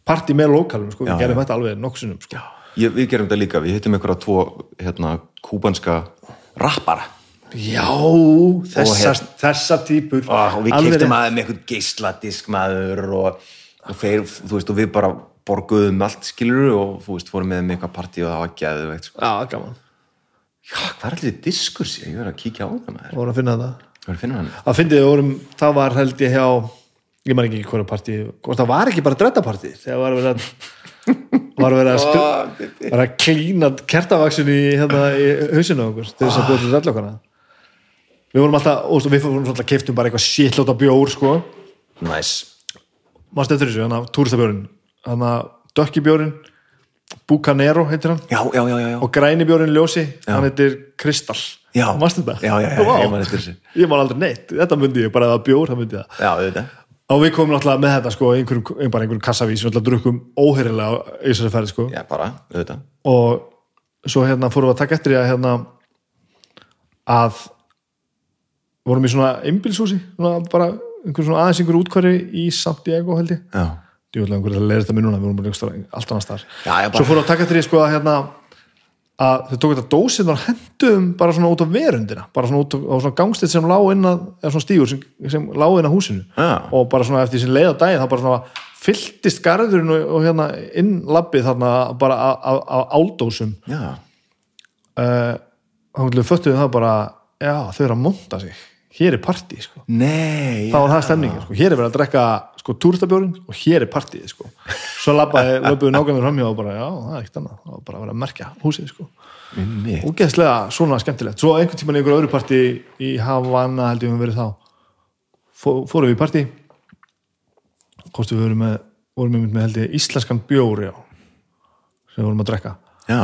partí með lokalum sko. Við gerum þetta alveg nokkusinum sko. ég, við gerum þetta líka, við hittum einhverja tvo hérna, kúbanska rappara já, þessa, Og þessa típur og við rétt. aðeins með eitthvað geisladisk maður og, og þeir, þú veist, og við bara borguðum allt skilur og þú veist, fórum með með eitthvað partí og það var geðveikt sko. já, gaman, já, hvað er allir diskurs ég verið að kíkja á það maður. Við vorum að finna þetta ég verið að finna hann að við vorum, það var held ég hjá ég man ekki hverju partí. Hvort það var ekki bara drettapartí þegar var verið að var verið að, stu, var að klína kertavaksin í, hérna, í hausinu á okkur til þess að búið til við vorum alltaf, og við vorum alltaf keftum bara eitthvað shitláta bjór sko. Næs, maður stöður þessu, hann að túristabjórin hann að dökki bjórin Bucanero heitir hann. Já, já, já, já, og græni bjórin ljósi, hann heitir Kristall. Já. Manstu þetta? Já, já, já, Vá. ég man eftir þessu. Ég man aldrei neitt, þetta myndi ég bara að bjór, það myndi það. Já, auðvitað. Og við komum náttúrulega með þetta sko einhverjum, ein- bara einhverjum kassavís, við náttúrulega drukkum óheyrilega í þessari ferði sko. Já, bara, auðvitað. Og svo hérna fórum við að taka eftir því að hérna að vorum í svona einbilshúsi svona bara einhver svona aðeins einhver útkværi í Santiago held ég. Já, djúvöldlega einhverju að leira þetta minnuna, við vorum bara einhver allt annars þar svo fórum við að taka eftir því sko að hérna að þau tók þetta dósið og hendum bara svona út á verundina bara svona út á, svona gangstitt sem lá inn að eða svona stígur sem, sem lá inn að húsinu. Já. og bara svona eftir sin leið á daginn þá bara svona fylltist garðurinn og, og hérna inn labbið þarna bara á áldósum. Uh, þá föttuðu það bara já þau eru að monta sig hér er partí sko. Nei þá var það stemningin, sko. hér er verið að drekka sko túristabjórin og hér er partíð sko. svo löpuðu nákvæmur framhjá og bara, já, það er ekkert annað, það var bara að vera að merkja húsið, sko, ógeðslega svona skemmtilegt, svo einhvern tímann í einhverju öðru partí í Havana held ég við verið þá Fó, fórum við í partí hvort við vorum með vorum við með held ég íslenskan bjór já, sem við vorum að drekka. Já,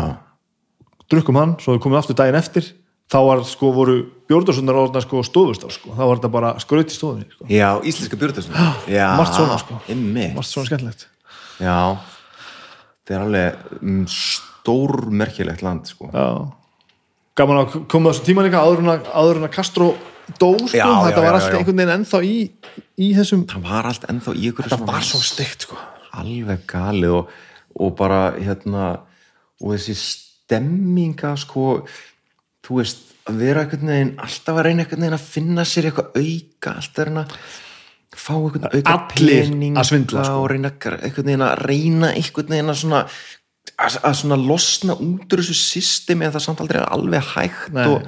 drukkum hann, svo við komum aftur daginn eftir þá var sko, voru bjórdósunar orðna sko stofustaf, sko, þá var þetta bara skraut í stofunni, sko, já, íslenska björðarsun já, margt svona, sko. einmitt. margt svona skemmtilegt já, þetta er alveg mm, stórmerkilegt land sko. Já. gaman að koma þessum tíma líka áður en að, áður en að Castro dó sko, Já, þetta já, var alltaf einhvern veginn ennþá í, í þessum, það var allt ennþá í ykkur það var svo steikt sko alveg galið og, og bara hérna og þessi stemminga sko þú veist, að vera einhvern veginn alltaf að reyna einhvern veginn að finna sér eitthvað auka, alltaf að reyna að fá einhvern auka að svindla, sko. og reyna einhvern veginn að reyna einhvern veginn að svona að, að svona losna út úr þessu systemi en það samt aldrei er alveg hægt Nei. og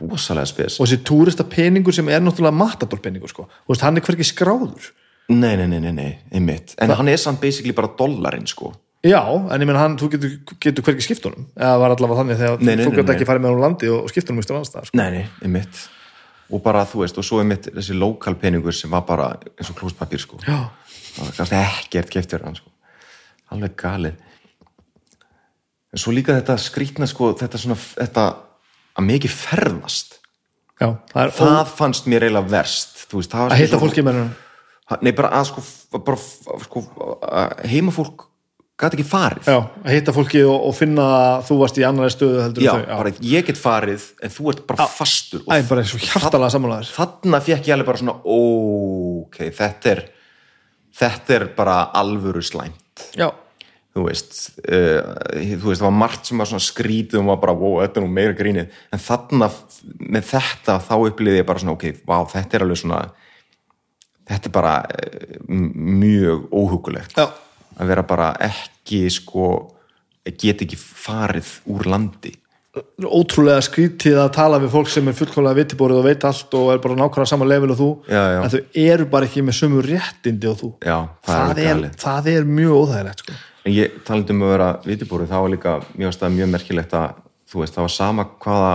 rosalega spes. Og þessi túrista peningur sem er náttúrulega matador peningur sko, veist, hann er hverki skráður. Nei, nei, nei, nei, nei, einmitt. En hann er samt basically bara dollarinn sko já, en ég menn hann, þú getur, getur hverki skipt honum. Eða var allavega þannig þegar Nei, nei, þú getur ekki farið með honum landi og, og skipt honum í stjórn anstæðar sko. Nei, nei, einmitt. Og bara þú veist, og svo einmitt þessi lokal peningur sem var bara eins og klóspapír sko. Já, það var kannski ekkert keftur hann sko. Alveg galið. En svo líka þetta skrýtna sko þetta svona, þetta að mikið ferðast. Já, það er það fannst mér eiginlega verst þú veist, það að hitta svo- fólki með hann nei, bara að sko, bara, sko heimafólk gæti ekki farið. Já, að hitta fólki og, og finna að þú varst í annari stöðu heldur Já, en þau bara ég get farið en þú ert bara fastur Æ, bara eins og hjartalega sammálaður. þarna fekk ég alveg bara svona ok, þetta er þetta er bara alvöru slæmt. Já, þú veist, uh, þú veist það var margt sem var svona skrítið og maður bara, wow, þetta er nú meira grínið, en þarna með þetta þá upplýði ég bara svona ok, vá, þetta er alveg svona þetta er bara uh, mjög óhugulegt já, að vera bara ekki sko get ekki farið úr landi ótrúlega skrítið að tala við fólk sem er fullkomlega vitibórið og veit allt og er bara nákvæmlega sama level og þú Já, já. en þau eru bara ekki með sömu réttindi og þú já, það, það, er er, það er mjög óþægilegt sko. En ég talandi um að vera vitibúri, það var líka mjög, mjög merkilegt að, þú veist, það var sama hvaða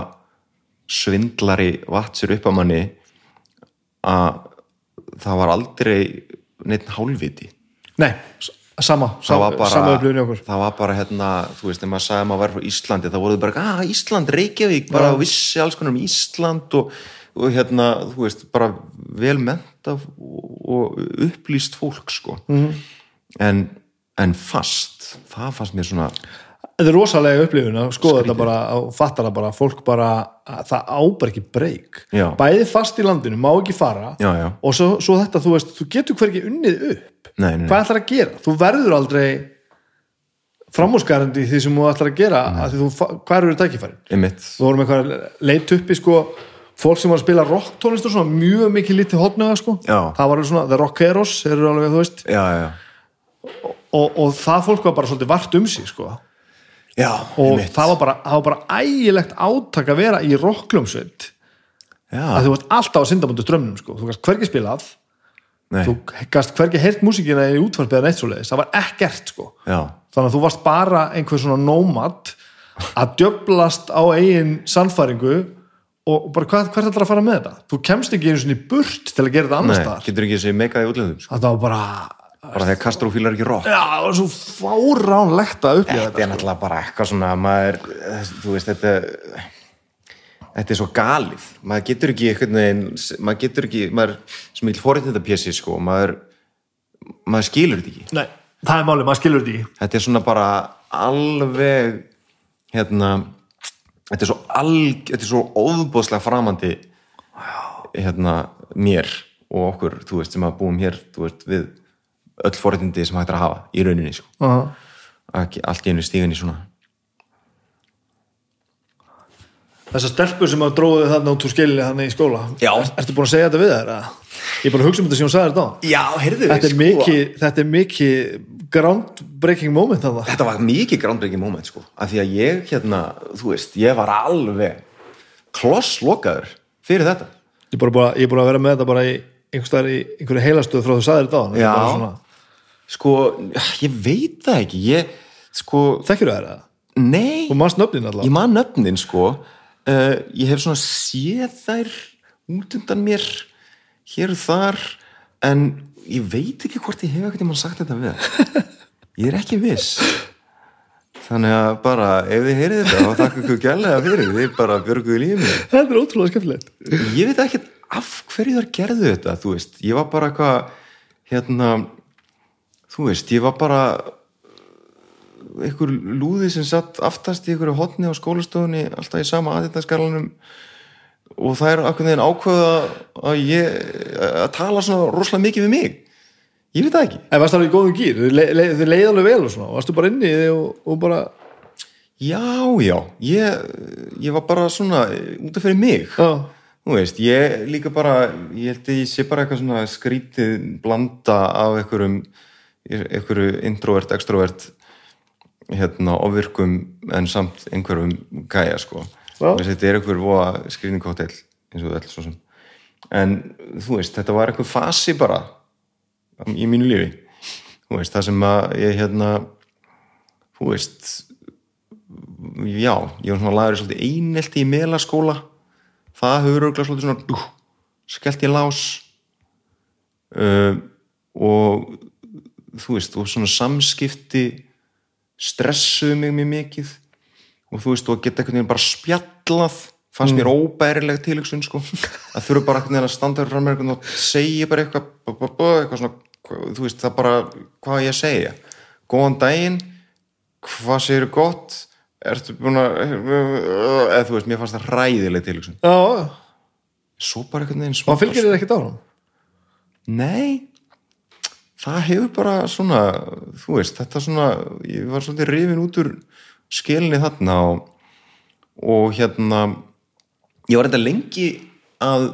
svindlari vatt sér upp á manni að það var aldrei neitt hálfviti. nei, sama sama, bara, sama upplifun í okkur það var bara hérna, þú veist, ef maður sagði að maður var frá Íslandi, þá voruð bara, að Ísland, Reykjavík, bara vissi alls konar um Ísland og, og hérna, þú veist, bara vel menta og, og upplýst fólk, sko. Mhm. En, en fast, það fannst mér svona, þetta er rosalega upplifun að skoða þetta bara og fattar það bara, fólk bara að það á bara ekki breyk bæði fast í landinu, má ekki fara. Já, já. og svo, svo þetta, þú veist, þú getur hvergi unnið upp. Nei, nei, hvað ætlar að gera? Þú verður aldrei framúskarandi í því sem þú ætlar að gera að þú, hvað eru tækifærin? einmitt. Þú vorum eitthvað leit uppi sko fólk sem var að spila rock tónlist og svona mjög mikið lítið hotnöða sko. Já. það var alveg svona, the rockeros eru alveg þú veist. Já, og, og það fólk var bara svolítið vart um sig sko já og það var bara, það var bara ægilegt átak að vera í rocklumsveit já, að þú varst alltaf á syndamöndu strömmnum sko. Þú gast hvergi spilað, nei, þú gast hvergi heyrt músíkina í útvarpið eða neitt svoleiðis, það var ekkert sko. Já, þannig að þú varst bara einhver svona nómad að djöblast á eigin sannfæringu og bara hvað, hvert ætlar að fara með þetta? Þú kemst ekki einu svona í burt til að gera þetta annars útlöðum sko. þetta var bara bara þegar Castro fílar ekki rock já, það var svo fáránlegt að upplifa þetta þetta er náttúrulega bara eitthvað svona maður, þú veist, þetta þetta er svo galið. Maður getur ekki veginn maður getur ekki, maður sem vil fórið þetta pjessi sko, maður maður skilur þetta ekki. Nei, það er málið, maður skilur þetta ekki. Þetta er svona bara alveg hérna þetta er svo alg, þetta er svo óðbóðslega framandi hérna mér og okkur, þú veist, sem að búum hér þú veist, við öll forréttindi sem hægt er að hafa í rauninni, sko uh -huh. allt í einu stíðin í svona Þessar stelpur sem að dróðu þarna út úr skilni þannig í skóla Já. er, Ertu búin að segja þetta við þær? eða? Ég er búin að hugsa um þetta sem hún sagði þetta á Já, heyrðu Þetta er mikið, þetta er mikið groundbreaking moment þarna þetta var mikið groundbreaking moment, sko af því að ég, hérna, þú veist, ég var alveg klosslokaður fyrir þetta Ég er bara, bara, ég er búin að vera með þetta bara í einhverju heilastöð frá þú sagði þetta á hann Já. Sko, ég veit það ekki ég, sko, Þekkir það það? nei. Og mannst nöfnin ég allavega man nöfnin sko. Uh, ég hef svona séð þær út undan mér hér og þar en ég veit ekki hvort ég hef ekkert mann sagt þetta við ég er ekki viss. Þannig að bara ef þið heyrið þetta þá þakka ykkur gælega fyrir. Þið bara björguðu lífið Þetta er ótrúlega skemmtilegt. Ég veit ekki af hverju þar gerðu þetta þú veist, ég var bara eitthvað hérna þú veist, ég var bara einhver lúði sem satt aftast í einhverju hotni á skólastofunni alltaf í sama aðeitaskalanum og það er akkur neginn ákveða að ég að tala svona rosalega mikið við mig. Ég veit það ekki. En varst það alveg í góðum gýr? Þið le- le- þið leið alveg vel og svona. Varstu bara inni og, og bara já, já, ég, ég var bara svona út af fyrir mig. Já, þú veist, ég líka bara ég held að ég sé bara eitthvað svona skrítið blanda af einhverjum einhverju introvert, extrovert hérna ofvirkum en samt einhverjum gæja sko. Þetta er einhver voða skrýningkóttel eins og þetta svo en þú veist, þetta var einhver fasi bara í mínu lífi. Þú veist, það sem að ég hérna þú veist já, ég var svona lagur svolítið einelti í melaskóla. Það hefur örgulega svolítið svona dú, skellt í lás. Uh, og þú veist, og svona samskipti stressuðu mig mjög mikið og þú veist, og geta einhvern veginn bara spjallað fannst mér óbærileg tilhugsun sko, að þurfa bara einhvern veginn að standa með einhvern og segja bara eitthvað eitthvað svona, þú veist, það bara hvað á ég segja, góðan daginn hvað segir gott? Ertu búin að eða þú veist, mér fannst það ræðileg tilhugsun. Já, já. svo bara einhvern veginn Og fylgir þið ekkert áram? Nei það hefur bara svona þú veist, þetta svona ég var svolítið rifin út úr skelinni þarna og, og hérna ég var þetta lengi að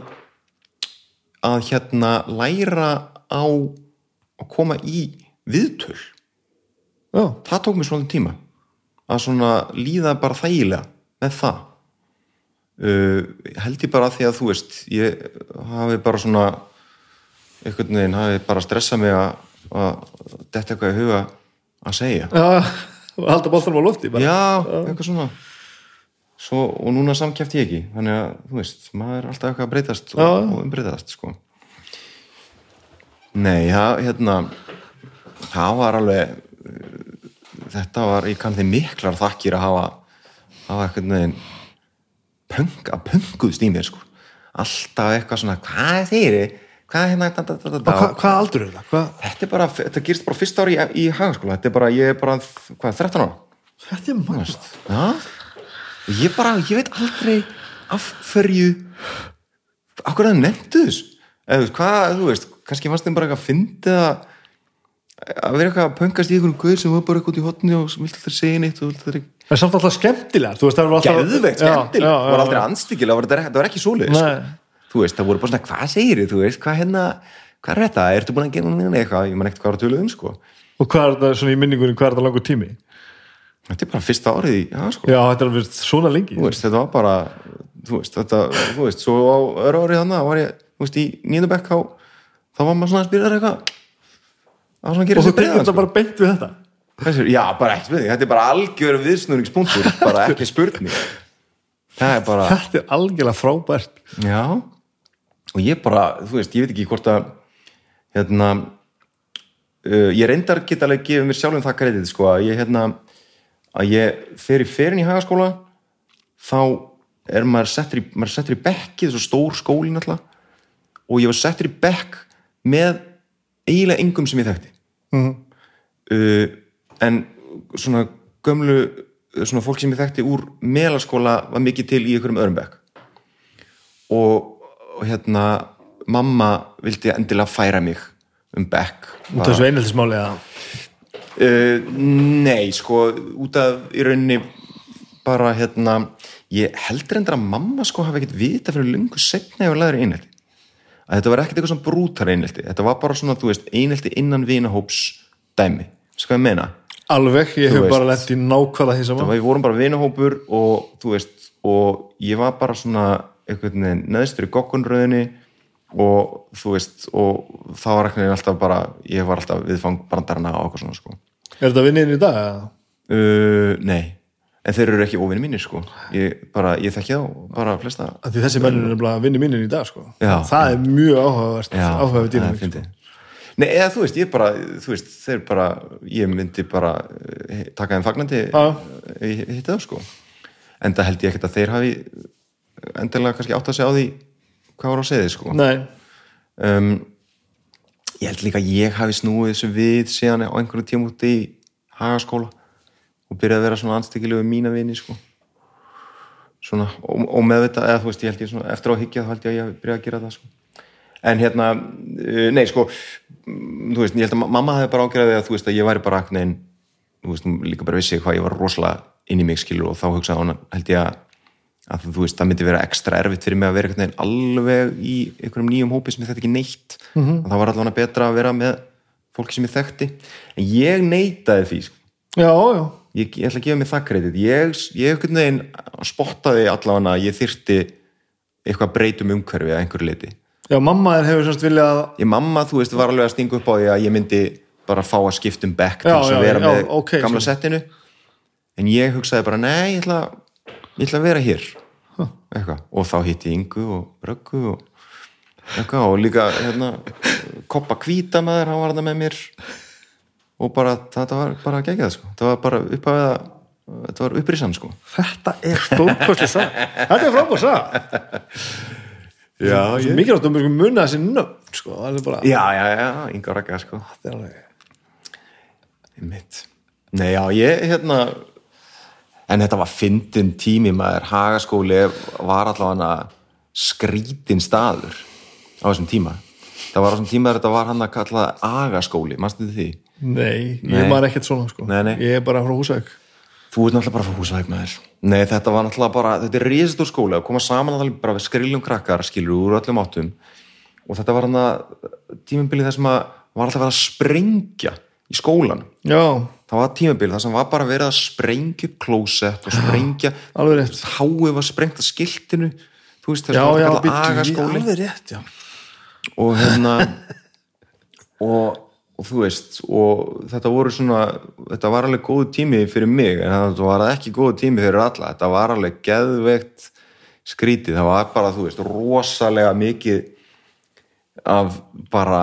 að hérna læra á að koma í viðtöl. Já, það tók mér svolítið tíma að svona líða bara þægilega með það. Uh, held ég bara því að þú veist ég hafi bara svona einhvern veginn hafi bara stressað mig að, detta eitthvað í huga að segja já, og halda boltanum á lofti bara. já, eitthvað svona Svo, og núna samkjæfti ég ekki þannig að þú veist, maður er alltaf eitthvað að breytast og, og umbreytast sko. nei, það hérna það var alveg þetta var, ég kann þið miklar þakkir að hafa hafa eitthvað neginn punk, að punkuðst í mér sko. alltaf eitthvað svona hvað er þeirri, hvað hérna Og Hva, hvað aldur er það? Hvað? þetta er bara, þetta gerist bara fyrsta ári í, í hagaskóla, þetta er bara, ég er bara hvað, 13 ára Þetta er. Já, ég bara, ég veit aldrei af hverju af hverju það nefndu þess eða hvað, þú veist, kannski fannst þeim bara eitthvað að fyndi að að vera eitthvað að pöngast í einhvern guð sem var bara eitthvað út í hotni og vilt alltaf segja neitt og vilt alltaf Það er samt alltaf skemmtilega. Þú veist, það var aldrei anstíkilega, það var, ekki. Nei. Þú veist, það voru bara svona, hvað segir þið, þú veist, hvað hérna hvað er þetta, ertu búin að gera neina eitthvað? Ég man ekkert hvað var að töluð um, sko. Og hvað er þetta svona í minningunni, hvað er þetta langur tími? þetta er bara fyrsta árið í, sko Já, þetta er alveg svona lengi. þú veist, þetta var bara þú veist, þetta, þú veist, svo á öru árið þannig var ég, þú veist, í nýjöndu bekk þá, þá var maður svona að spyrja eitthvað. Og þú breiðan þetta sko. bara og ég bara þú veist, ég veit ekki hvort að hérna uh, ég reyndar geta alveg gefið mér sjálfum það kredit sko, að ég hérna að ég fer í ferin í hagaskóla þá er maður settur í, maður settur í bekki þessu stór skólin alltaf og ég var settur í bekk með eiginlega engum sem ég þekkti Mhm. uh, en svona gömlu svona fólk sem ég þekkti úr melaskóla var mikið til í einhverjum öðrum bekk og, og hérna mamma vildi endilega færa mig um bekk. Út af þessu einheltismáli að... Uh, nei, sko, út af í rauninni bara hérna, ég heldur endur að mamma sko hafi ekkert vita fyrir lungu setna yfir laður einhelti að þetta var ekkert eitthvað svona brútar einhelti þetta var bara svona, þú veist, einhelti innan vinahóps dæmi, sko ég meina Alveg, ég hef bara lent í nákvæða því það saman. var, við vorum bara vinahópur og þú veist, og ég var bara svona einhvern veginn neðstur í gokkunröðinni og þú veist og það var ekkert alltaf bara ég var alltaf viðfang brandarana og okkur svona sko Er þetta vinniðin í dag? eða? Uh, nei, en þeir eru ekki óvinni mínir sko ég, bara, ég þekki þá, bara flesta Því þessi mennur er bara vinni mínir í dag, sko. Já. Það er mjög áhugavert, áhugavert dýrum. fyndið. Nei, eða þú veist, ég bara þú veist, þeir bara, ég myndi bara eh, taka þeim fagnandi hitti það sko en það held ég ekkert að þeir hafi endilega kannski átt að segja á því hvað var á segði sko. Um, ég held líka að ég hafi snúið þessu við síðan á einhverju tíma út í hagaskóla og byrjaði að vera svona anstíkilegu mína vini sko. Svona ó- ómeðvitað eða þú veist, ég held ég svona eftir á að hyggja þá held ég að ég byrja að gera það sko. en hérna, uh, nei sko mm, þú veist, ég held að ma- mamma hefði bara ágjörði að þú veist að ég væri bara aknein þú veist, líka bara vissi hvað ég var rosalega inn í mig skilur og þá hugsaði hún held ég að, að þú veist, það myndi vera ekstra erfitt fyrir mig að vera einhvern veginn alveg í einhverjum nýjum hópi sem ég þetta ekki neitt. -hmm. það var allavega betra að vera með fólki sem ég þekkti. En ég neitaði því sko. Já, já, ég, ég ætla að gefa mig það kredit. Ég, ég einhvern veginn spottaði allavega að ég þyrti eitthvað breytum umhverfi að einhverju leiti já, mamma hefur semst viljað ég mamma, þú veist, var alveg að stinga upp á því að ég myndi bara fá að skipta um back til þess að vera já, með ok, gamla settinu. En ég hugsaði bara, nei, ég ætla, ég ætla að vera hér. Eitthvað, og þá hitti ég Ingu og Röggu og eitthvað. Og líka, hérna koppa hvíta maður, hann var það með mér. Og bara, þetta var bara geggjað, sko, það var bara upp að þetta var upprisann, sko. Þetta er stórkostlega sag þetta er frábær sag já, Svo mikilvægt um að munna þessi nöfn sko, það bara já, já, já, Inga og Rögga, sko. Þetta er alveg Einmitt. Nei, já, ég, hérna en þetta var fyndin tími maður, hagaskóli var allavega skrítin staður á þessum tíma. Það var á þessum tíma þetta var hann að kalla agaskóli, mannstu þið því? Nei, ég Nei. var ekkert svona sko. Nei, nei. Ég er bara frá Húsæk Þú ert náttúrulega bara frá húsæk með þér Nei, þetta var náttúrulega bara, þetta er risastór skóli. Að koma saman að bara við skriljum krakkar skilur úr öllum áttum. Og þetta var hann að tímabilið þar sem að var alltaf að sprengja í skólan Já, það var tímabilið þar sem var bara verið að sprengja klósett og sprengja háið var sprengt að skiltinu þú veist þess að það var agaskóli alveg rétt, já. Og hérna og, og þú veist og þetta voru svona þetta var alveg góð tími fyrir mig en þetta var ekki góð tími fyrir alla. Þetta var alveg geðveikt skrítið, það var bara, þú veist, rosalega mikið af bara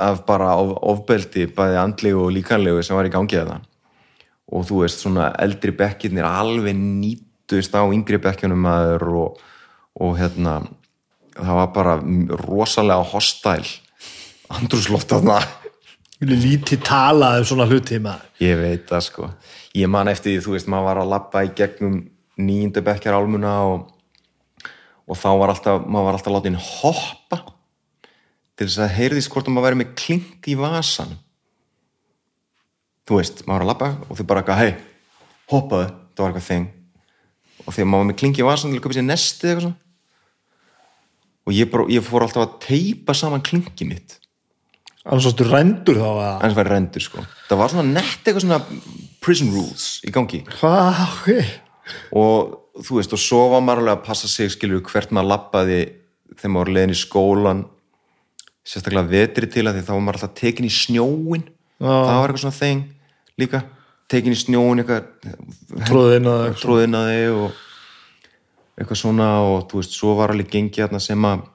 af bara of, ofbeldi bæði andlegu og líkanlegu sem var í gangi þetta og þú veist, svona eldri bekkirnir alveg nýtust á yngri bekkjunum maður og, og hérna það var bara rosalega hostæl andrúsloft af það lítið talað um svona hluti maður. Ég veit það sko. Ég man eftir því, þú veist, maður var að labba í gegnum nýjundu bekkjar álmuna og, og þá var alltaf, maður var alltaf látin hoppa til þess að heyrðist hvort að maður væri með klink í vasan. Þú veist, maður var að labba og þau bara eitthvað, hei, hoppaðu, það var eitthvað þeng. Og þegar maður var með klink í vasan til að köpa sér nesti eitthvað svona. Og ég, bara, ég fór alltaf að teipa saman klinki mitt. Annars varstu rændur þá að aðeins væri rendur sko. Það var svona nett eitthvað svona prison rules í gangi. Hvað, ok. Og þú veist og svo var maður alveg að passa sig skilur hvert maður lappaði þegar maður var leiðin í skólan sérstaklega vetri til að því þá var maður alltaf tekin í snjóin það var eitthvað svona þeng líka. Tekin í snjóin eitthvað það tróðin að þig og eitthvað svona og þú veist svo var alveg gengið þarna sem að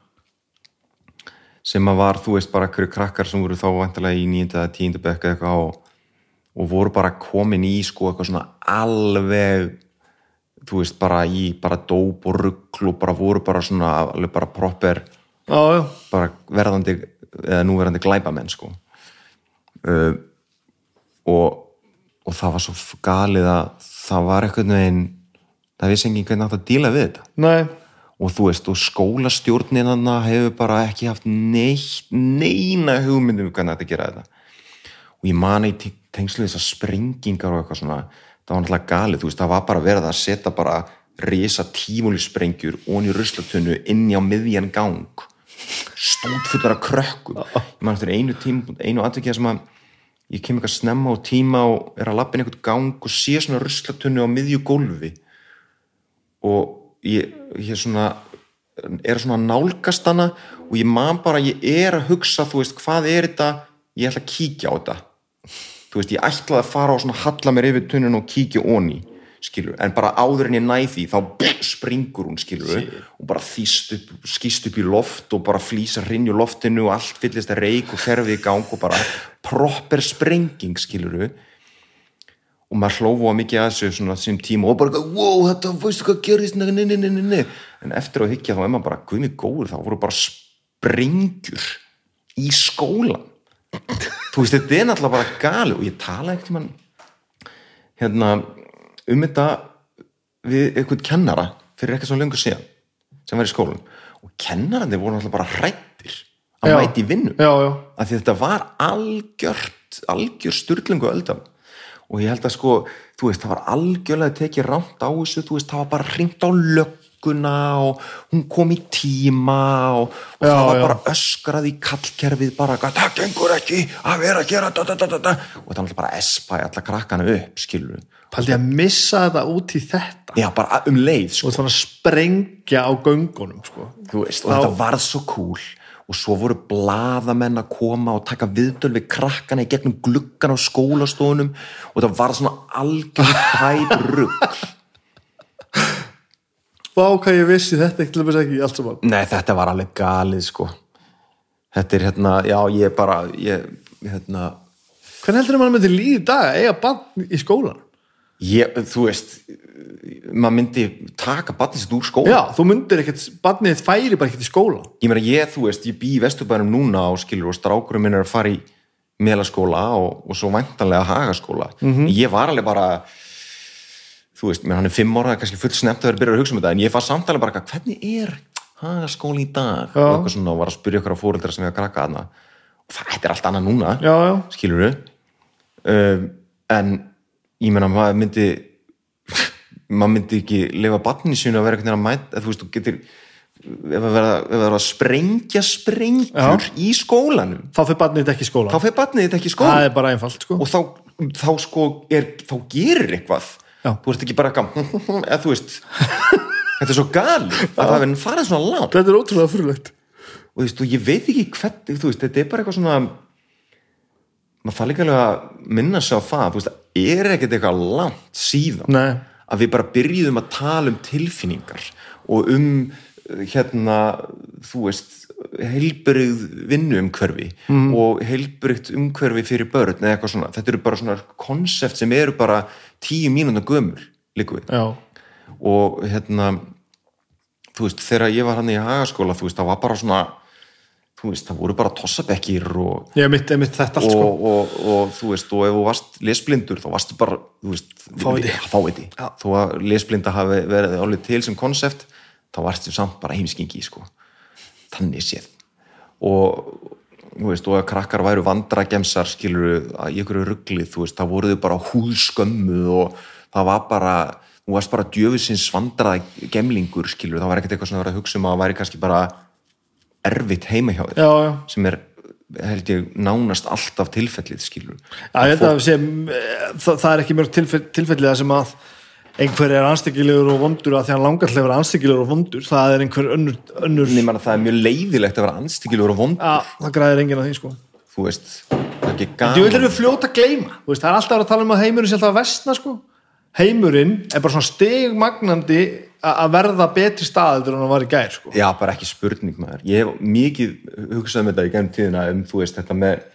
sem að var, þú veist, bara hverju krakkar sem voru þá vantilega í nýjönda eða tíundu bekka eitthvað og, og voru bara komin í sko eitthvað svona alveg þú veist, bara í bara dóp og ruggl og bara voru bara svona alveg bara proper Já, já, bara verðandi eða núverandi glæpamenn sko. Uh, og, og það var svo galið að það var eitthvað veginn það vissi enginn hvernig átt að díla við þetta. Nei. Og þú veist, og skólastjórninanna hefur bara ekki haft neitt, neina hugmyndum um hvernig þetta gera þetta. Og ég mani í te- tengslu þessar sprengingar og eitthvað svona það var náttúrulega galið, þú veist, það var bara verið að setja bara risa tífólisprengjur onni ruslatunnu inni á miðjan gang stóðfullar af krökkum. Ég man eftir einu tím, einu atvikið sem að ég kem eitthvað snemma á tíma og er að lappin eitthvað gang og sé svona ruslatunnu á miðju gólfi. Og ég, ég svona er svona nálgast hana og ég man bara, ég er að hugsa þú veist, hvað er þetta, ég ætla að kíkja á þetta. Þú veist, ég ætlaði að fara og svona halla mér yfir tunnun og kíkja onni, skilur, en bara áður en ég næ því, þá springur hún, skilur og bara þýst upp, skýst upp í loft og bara flýsa rinju loftinu og allt fyllist að reik og ferfið í gang og bara proper sprenging, skilur og maður hlófu á mikið að þessu svona sem tíma og bara, wow, þetta, veistu hvað nei, nei, nei, nei, nei. en eftir að higgja þá er maður bara, guð mig góður, þá voru bara sprengjur í skólan þú veist, þetta er náttúrulega bara gali og ég tala ekkert mann hérna, um þetta við einhvern kennara fyrir eitthvað svo lengur síðan sem var í skólan og kennarandi voru náttúrulega bara hrættir að Já. mæti vinnu. Já, já, af því þetta var algjört algjör styrlingu öldam. Og ég held að sko, þú veist, það var algjörlega tekið rámt á þessu, þú veist, það var bara hringt á lögguna og hún kom í tíma og, og það var bara öskrað í kallkerfið bara, það gengur ekki að vera að gera da, da, da, og það var bara að espa í alla krakkana upp, skilur paldi að missa þetta út í þetta? Já, bara um leið, og sko, svona sprengja á göngunum sko. þú veist, og Þá- þetta varð svo cool og svo voru blaðamenn að koma og taka viðtöl við krakkana í gegnum gluggan á skólastofunum og það var svona algjör tæp rugg Vá, hvað ég vissi þetta ekki að ekki allt saman. Nei, þetta var alveg galið sko. Þetta er hérna, já ég bara ég, hérna Hvernig heldur maður myndi líði í dag að eiga bann í skólan? Ég, þú veist maður myndi taka batnið sitt úr skóla. Já, þú myndir ekkert, bannið þitt færi bara ekkert í skólan ég meina ég, þú veist, ég bý í Vesturbænum núna og skilur og strákurum minn er að fara í melaskóla og, og svo væntanlega hagaskóla. Mhm. ég var alveg bara þú veist, menn hann er fimm ára, kannski full snemt að vera byrjar að hugsa um þetta, en ég fann samtalið bara hvernig er hagaskóli í dag? Já. og eitthvað svona og var að spyrja ykkur á fóreldra sem ég að krakka og það þetta er allt annað núna Já, skilur en ég meina maður myndi maður myndi ekki lifa batni sínu að vera veginn að mæta þú veist, þú getur ef að vera, ef að, sprengja sprengjur í skólanum þá fyrir bannið þitt ekki í skólan þá fer batnið þetta ekki í Það skólan er bara einfalt, sko. Og þá, þá sko er, þá gerir eitthvað. Já. þú ert ekki bara eitthvað eða þú veist þetta er svo gali að það verður farið svona langt. Þetta er ótrúlega fyrirlegt og þú veist, og ég veit ekki hvernig, þú veist, þetta er bara eitthvað svona maður það líka alveg að minna sig á það, veist, er ekkert eitthvað langt síðan Nei, að við bara byrjuðum að tala um tilfinningar og um hérna, þú veist heilbrigð vinnu umhverfi mm. og heilbrigð umhverfi fyrir börn eða eitthvað svona, þetta eru bara svona konsept sem eru bara tíu mínúna gömur líku við. Já, og hérna þú veist, þegar ég var hann í hagaskóla þú veist, það var bara svona veist, það voru bara tossabekkir og, ég mitt, ég mitt þetta allt, og, sko og, og, þú veist, og ef þú varst lesblindur þá varstu bara, þú veist fáviti, Já. þó að lesblinda hafi verið álið til sem konsept þá varstu samt bara heimskingi, sko. Þannig séð. Og þú veist, og að krakkar væru vandragemsar skilur í einhverju ruglið þú veist, það voru þau bara húðskömmuð og það var bara þú varst bara djöfisins vandraða gemlingur skilur, það var ekkert eitthvað svona að vera að hugsa um að það væri kannski bara erfitt heima hjá þér. Sem er held ég nánast alltaf tilfellið skilur já held að sem, það, það er ekki mörg tilfell, tilfellið það sem að einhver er anstíkilegur og vondur að því hann langar til að vera anstíkilegur og vondur það er einhver önnur, önnur Nei, man, það er mjög leiðilegt að vera anstíkilegur og vond Já, það græðir enginn að því, sko. Þú veist, það er ekki Þú vil gaman erum við fljóta að gleyma Þú veist, það er alltaf að tala um að heimurinn sé alltaf að vestna sko. heimurinn er bara svona stigmagnandi a- að verða betri staður en hann var í gær sko. Já, bara ekki spurning maður. Ég hef mikið hugsað um þetta í gænum tíðina um, þú veist, þetta með,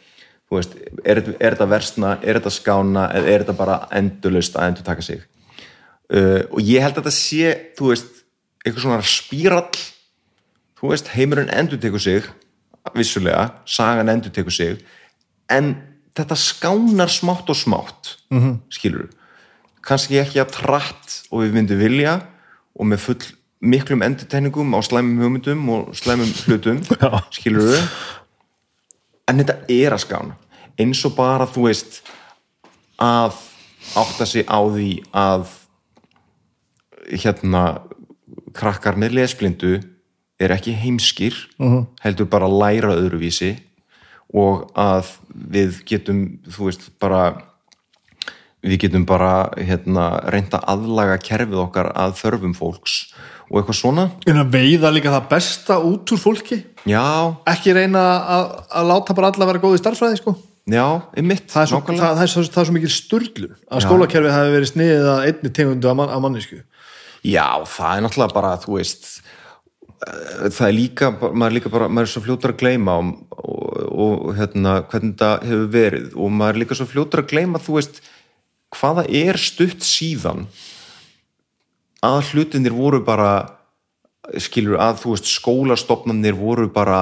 veist, er, er þetta versna, er þetta skána eða er þetta bara endurlaust að endur taka sig? Uh, og ég held að þetta sé, þú veist, eitthvað svona spírall, þú veist, heimurinn endur tekur sig, vissulega, sagan endur tekur sig, en þetta skánar smátt og smátt, mm -hmm. skilur kannski ekki að trætt og við myndum vilja og með full miklum endurteiningum á slæmum hugmyndum og slæmum hlutum skilur við en þetta er að skána. Eins og bara þú veist að átta sig á því að hérna krakkar með lesblindu er ekki heimskir heldur bara að læra öðruvísi og að við getum þú veist bara við getum bara hérna, reynda aðlaga kerfið okkar að þörfum fólks og eitthvað svona. En að veiða líka það besta út úr fólki? Já, ekki reyna að, að láta bara alla vera góði starffræði sko. já, einmitt það, er svo, það, það, er svo, það er svo mikil sturlun að skólakerfið hafi verið sniðið að einni tegundu af, man, af mannesku já, það er náttúrulega bara þú veist eh, það er líka, maður er líka bara maður er svo fljótur að gleyma og, og, og hérna, hvernig það hefur verið. Og maður er líka svo fljótur að gleyma þú veist, hvaða er stutt síðan að hlutinir voru bara skilur að þú veist skólastofnanir voru bara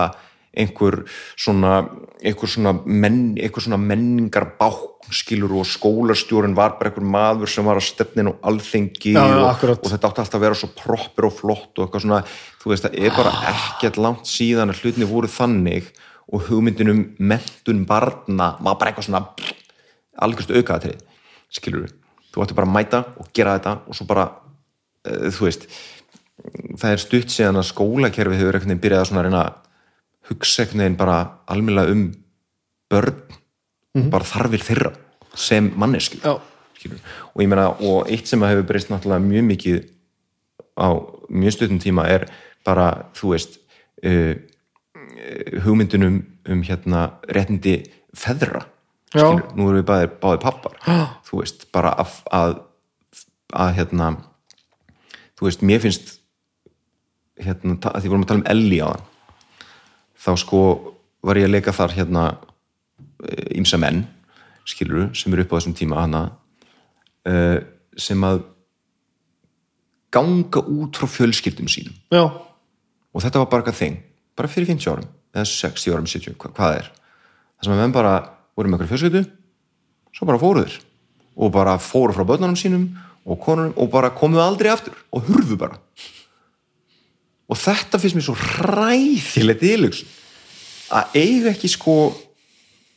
einhver svona einhver svona, menn, einhver svona menningar bák skilur og skólastjórinn var bara einhver maður sem var að stefnin og alþengi já, og, og þetta átti alltaf að vera svo proppur og flott og eitthvað svona, þú veist, það er bara ekkert langt síðan að hlutinni voru þannig og hugmyndin um mentun barna var bara eitthvað svona algjörst aukaðatrið, skilur við þú ætti bara að mæta og gera þetta og svo bara, uh, þú veist það er stutt síðan að skólakerfi hefur einhvern veginn byrjað að svona reyna hugsa einhvern veginn bara almennlega um börn bara þarfir þeirra sem mannesku skilur. og ég meina, og eitt sem að hefur breyst náttúrulega mjög mikið á mjög stuttum tíma er bara, þú veist uh, hugmyndunum um hérna réttindi feðra. Skilur, nú erum við báðir, báðir pappar. Þú veist, bara að, að að hérna þú veist, mér finnst hérna, að því vorum að tala um Ellie á þá sko var ég að leika þar hérna ímsa menn, skilur sem eru upp á þessum tíma hana uh, sem að ganga út frá fjölskyldum sínum. Já, og þetta var bara eitthvað þing, bara fyrir 50 árum eða 60 árum, 70, hva, hvað er. Það sem að menn bara voru með eitthvað fjölskyldu svo bara fóruður og bara fóru frá börnunum sínum og konunum og bara komuðu aldrei aftur og hurfu bara. Og þetta finnst mér svo ræðilegt ílugs að eiga ekki sko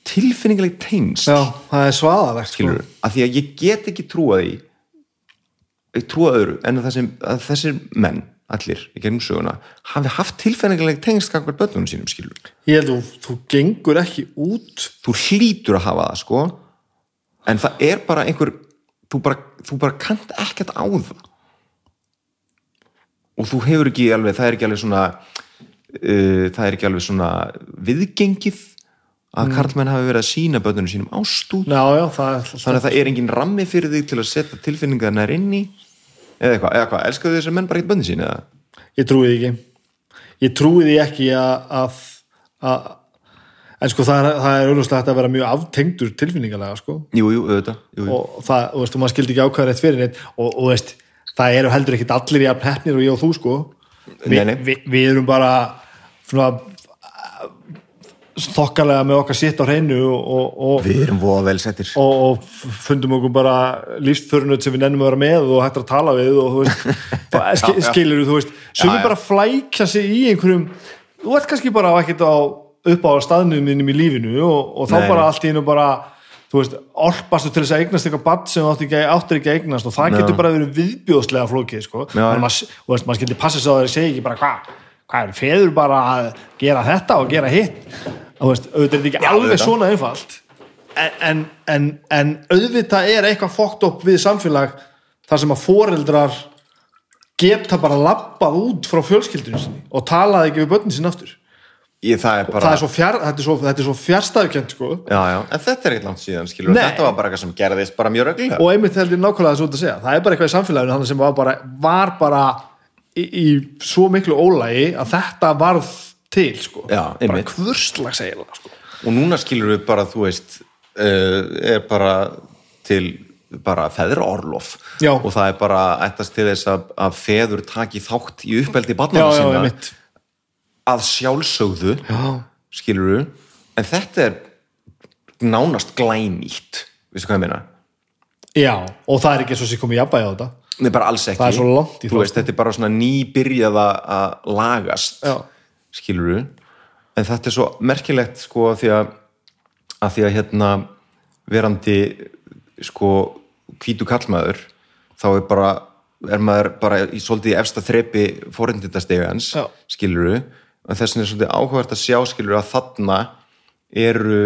tilfinningileg tengsl. Já, það er svaðalegt sko. af því að ég get ekki trúa því trúa öðru en að, þessir, að þessir menn allir í gegnum söguna hafi haft tilfinningileg tengsl kakvar börnunum sínum skilur ég held að þú gengur ekki út. Þú hlýtur að hafa það sko. En það er bara einhver þú bara, þú bara kant ekkert á það. Og þú hefur ekki alveg það er ekki alveg svona uh, það er ekki alveg svona viðgengið að karlmenn hafi verið að sína börnunum sínum ástúð já, já, það þannig að það er engin rammi fyrir þig til að setja tilfinningar nær inn í eða eitthvað, eða hvað, elskaðu þessar menn bara ekki bönni sín eða ég trúi því ekki ég trúi því ekki að, að, að en sko það er, er auðvitað að vera mjög aftengdur tilfinningalega sko jú, jú, auðvitað, jú, jú. og það, þú veist, og maður skildi ekki ákvæða rétt fyrir neitt og, og þú veist, það eru heldur ekkit allir í að peppnir og ég og þú sko Vi, Nei, nei. vi, við erum bara svona þokkalega með okkar sitt á hreinu og, og, og við erum voða vel settir. og, og fundum okkur bara lífsförunut sem við nennum að vera með og hættir að tala við og þú veist, Já, skilur þú veist, sem við bara flækja sig í einhverjum, þú ert kannski bara ekkert á upp á staðnum minnum í lífinu og, og þá Nei, bara allt í einu bara þú veist, orpastu til þess að eignast eitthvað badd sem átti ekki, áttir ekki að eignast og það Já. getur bara verið viðbjóðslega flókið sko. Já, maður, þú veist, maður skildi passa sig á það að segja ekki bara hvað, hvað er feður bara að gera þetta og gera hitt? Veist, auðvitað er þetta ekki Já, alveg auðvitað. svona einfalt. En, en, en, en auðvitað er eitthvað fókt upp við samfélag þar sem að foreldrar geta bara labbað út frá fjölskyldunum sinni og talað ekki við börnin sinni aftur. Ég, það er bara það er svo, fjár, þetta er svo, þetta er svo fjárstæðukent sko. já, já, en þetta er ekkert langt síðan skilur, Nei. þetta var bara eitthvað sem gerðist bara mjög reglulega. og einmitt held ég nákvæmlega þessu út að segja. Það er bara eitthvað í samfélaginu þannig sem var bara, var bara í, í svo miklu ólægi að þetta varð til sko. Já, bara hvurslags eiginlega sko. og núna skilur við bara, þú veist uh, er bara til bara feðraorlof Já. og það er bara ættast til þess að, að feður taki þátt í uppeldi já, barnana já, sinna einmitt að sjálfsögðu já, skilur við, en þetta er nánast glænýtt veistu hvað ég meina? já, og það er ekki svo sem komið jafnvægi á þetta Nei, bara alls ekki. Það er svo langt í Þú frá, veist, þetta er bara svona nýbyrjað að- lagast, Já. skilur við. En þetta er svo merkilegt, sko, að því að, að því að hérna verandi, sko, hvítu kallmaður, þá er bara, er maður bara í svolítið efsta þrepi fórhendindastegans, Já. skilur við. En þess vegna er svolítið áhugavert að sjá, skilur við, að þarna eru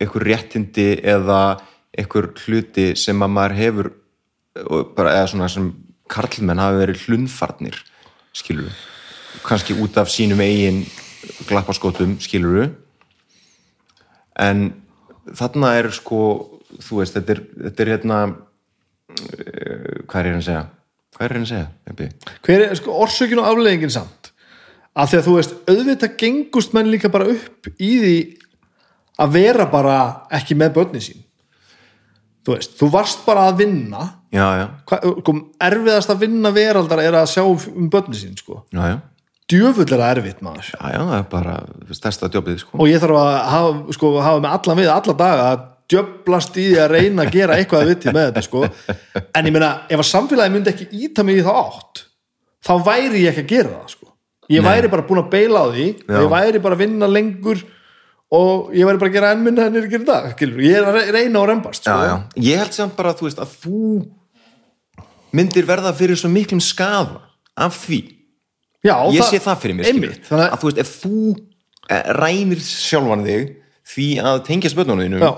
einhver réttindi eða einhver hluti sem að maður hefur bara, eða svona sem karlmenn hafi verið hlunfarnir skilur við, kannski út af sínum eigin glappaskótum skilur við en þarna er sko þú veist, þetta er, þetta er hérna uh, hvað er ég að segja? Hvað er ég að segja hver er sko, orsökin og afleðingin samt? Af því að þú veist, auðvitað gengust menn líka bara upp í því að vera bara ekki með börnin sín þú veist, þú varst bara að vinna já, já, Hva, sko, erfiðast að vinna veraldar er að sjá um börnin sín sko. djöfull er það erfitt maður já, já, það er bara stærsta jobbið sko. og ég þarf að hafa, sko, hafa með allan við alla daga að djöblast í því að reyna að gera eitthvað að viti með þetta sko. en ég meina, ef að samfélagi myndi ekki íta mig í þá átt þá væri ég ekki að gera það sko. ég Nei. væri bara búin að beila á því ég væri bara að vinna lengur og ég væri bara að gera enn minna en er að gera dag skilur. ég er að re- reyna og reymbast já, sko. já. ég held samt bara þú veist, að þú myndir verða fyrir svo miklum skafa af því Já, ég sé það fyrir mér skilur. einmitt, þannig að þú veist, ef þú eh, rænir sjálfan þig því að tengja spötnunum Já.